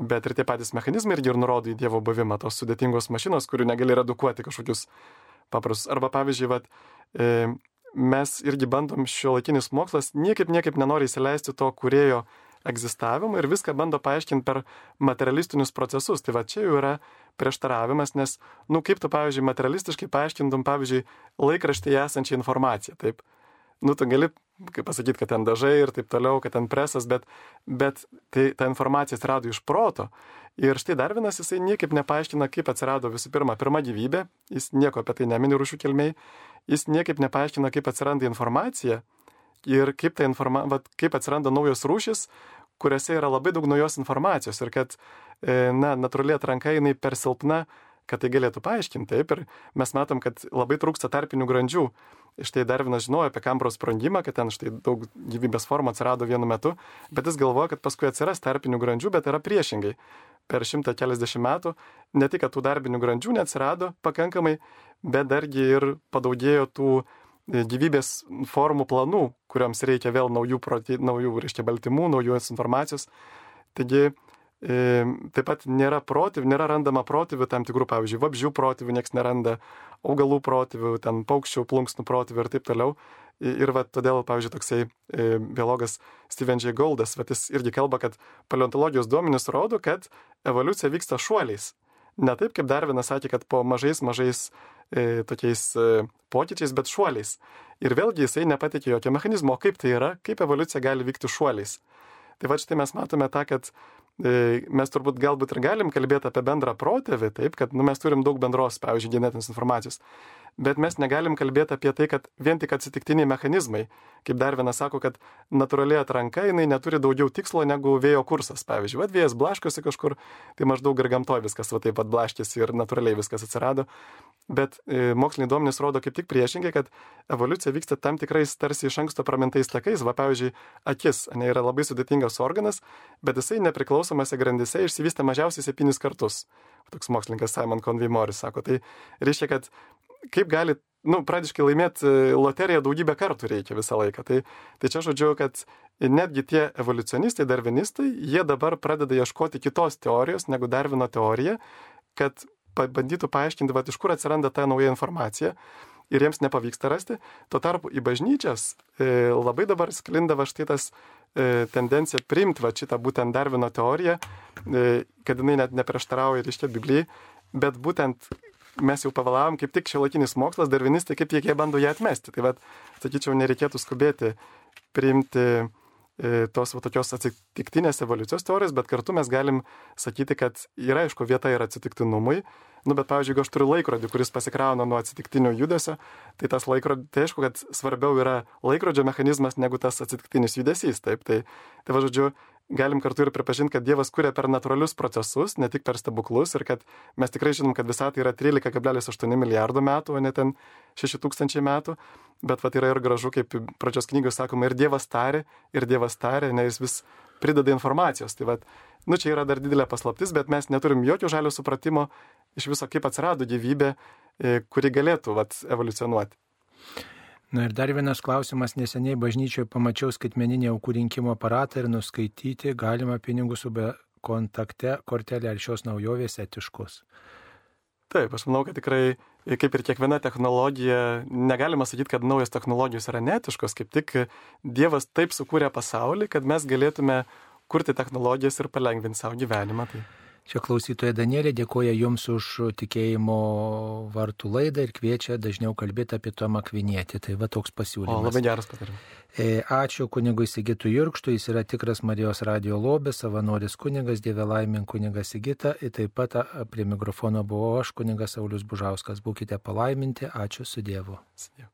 Bet ir tie patys mechanizmai irgi ir nurodo į Dievo buvimą, tos sudėtingos mašinos, kurių negali redukuoti kažkokius paprastus. Arba pavyzdžiui, vat, e, mes irgi bandom šio laikinis mokslas niekaip, niekaip nenori įsileisti to kurėjo egzistavimą ir viską bando paaiškinti per materialistinius procesus. Tai va čia jau yra prieštaravimas, nes, nu kaip tu, pavyzdžiui, materialistiškai paaiškintum, pavyzdžiui, laikraštyje esančią informaciją, taip. Nu, tu gali, kaip pasakyti, kad ten dažai ir taip toliau, kad ten presas, bet, bet tai ta informacija atsirado iš proto. Ir štai dar vienas jisai niekaip nepaaiškina, kaip atsirado visų pirma pirma gyvybė, jis nieko apie tai nemini rūšių kilmiai, jis niekaip nepaaiškina, kaip atsiranda informacija, ir kaip, informa, vat, kaip atsiranda naujos rūšis, kuriuose yra labai daug naujos informacijos ir kad, na, natūraliai atranka jinai per silpna, kad tai galėtų paaiškinti. Taip, ir mes matom, kad labai trūksta tarpinių grandžių. Štai Darvinas žinojo apie Kambros sprendimą, kad ten štai daug gyvybės formų atsirado vienu metu, bet jis galvoja, kad paskui atsiras tarpinių grandžių, bet yra priešingai. Per šimtą keliasdešimt metų ne tik, kad tų darbinių grandžių neatsirado pakankamai, bet dargi ir padaugėjo tų E, gyvybės formų planų, kuriams reikia vėl naujų, proti, naujų reiškia, baltymų, naujos informacijos. Taigi e, taip pat nėra protėvių, nėra randama protėvių tam tikrų, pavyzdžiui, vabžių protėvių niekas neranda, augalų protėvių, ten paukščių, plunksnų protėvių ir taip toliau. Ir va, todėl, pavyzdžiui, toksai e, biologas Steven J. Goldas, va, jis irgi kalba, kad paleontologijos duomenys rodo, kad evoliucija vyksta šuoliais. Ne taip, kaip Darvinas sakė, kad po mažais, mažais e, tokiais e, pokyčiais, bet šuoliais. Ir vėlgi jisai nepatikė jokio mechanizmo, kaip tai yra, kaip evoliucija gali vykti šuoliais. Tai va štai mes matome tą, kad mes turbūt galbūt ir galim kalbėti apie bendrą protėvį, taip, kad nu, mes turim daug bendros, pavyzdžiui, genetinės informacijos bet mes negalim kalbėti apie tai, kad vien tik atsitiktiniai mechanizmai, kaip dar vienas sako, kad natūraliai atranka jinai neturi daugiau tikslo negu vėjo kursas. Pavyzdžiui, vad vėjas blaškosi kažkur, tai maždaug ir gamtoje viskas va taip pat blaškėsi ir natūraliai viskas atsirado. Bet e, moksliniai duomenys rodo kaip tik priešingai, kad evoliucija vyksta tam tikrais tarsi iš anksto pramintais takais. Va, pavyzdžiui, akis ne, yra labai sudėtingas organas, bet jisai nepriklausomose grandise išsivystė mažiausiai septynis kartus. Toks mokslininkas Simon Convey Morris sako. Tai reiškia, kad kaip gali, nu, pradiškai laimėti e, loteriją daugybę kartų reikia visą laiką. Tai, tai čia žodžiu, kad netgi tie evoliucionistai, darvinistai, jie dabar pradeda ieškoti kitos teorijos negu Darvino teorija, kad bandytų paaiškinti, va, iš kur atsiranda ta nauja informacija ir jiems nepavyksta rasti. Tuo tarpu į bažnyčias e, labai dabar sklinda va štai tas e, tendencija priimti va šitą būtent Darvino teoriją, e, kad jinai net neprieštarauja ir iškia Biblijai, bet būtent mes jau pavalavom, kaip tik šiuolaikinis mokslas, darvinistai, kaip jie bando ją atmesti. Tai vad, sakyčiau, nereikėtų skubėti priimti E, tos va, tokios atsitiktinės evoliucijos teorijos, bet kartu mes galim sakyti, kad yra aišku vieta ir atsitiktinumui. Nu, bet, pavyzdžiui, jeigu aš turiu laikrodį, kuris pasikrauna nuo atsitiktinio judesio, tai tas laikrodis, tai aišku, kad svarbiau yra laikrodžio mechanizmas negu tas atsitiktinis judesys. Taip, tai, tai va, žodžiu, galim kartu ir pripažinti, kad Dievas kuria per natūralius procesus, ne tik per stebuklus ir kad mes tikrai žinom, kad visata yra 13,8 milijardo metų, o ne ten 6000 metų bet vat yra ir gražu, kaip pradžios knygos sakoma, ir Dievas tarė, ir Dievas tarė, nes jis vis prideda informacijos. Tai vat, nu čia yra dar didelė paslaptis, bet mes neturim jokio žalio supratimo iš viso, kaip atsirado gyvybė, e, kuri galėtų vat, evoliucionuoti. Na ir dar vienas klausimas. Neseniai bažnyčioje pamačiau skaitmeninį aukų rinkimo aparatą ir nuskaityti galima pinigų su be kontakte kortelė ar šios naujovės etiškos. Taip, aš manau, kad tikrai, kaip ir kiekviena technologija, negalima sakyti, kad naujos technologijos yra netiškos, kaip tik Dievas taip sukūrė pasaulį, kad mes galėtume kurti technologijas ir palengvinti savo gyvenimą. Tai... Čia klausytoja Danielė dėkoja Jums už tikėjimo vartų laidą ir kviečia dažniau kalbėti apie Tomą Kvinietį. Tai va toks pasiūlymas. O, labai geras patarimas. E, ačiū kunigui Sigitų Jurkštui, jis yra tikras Marijos radio lobis, savanoris kunigas, Dieve laimin kunigas Sigita. Ir taip pat prie mikrofono buvau aš, kunigas Saulis Bužauskas. Būkite palaiminti, ačiū su Dievu. Su Dievu.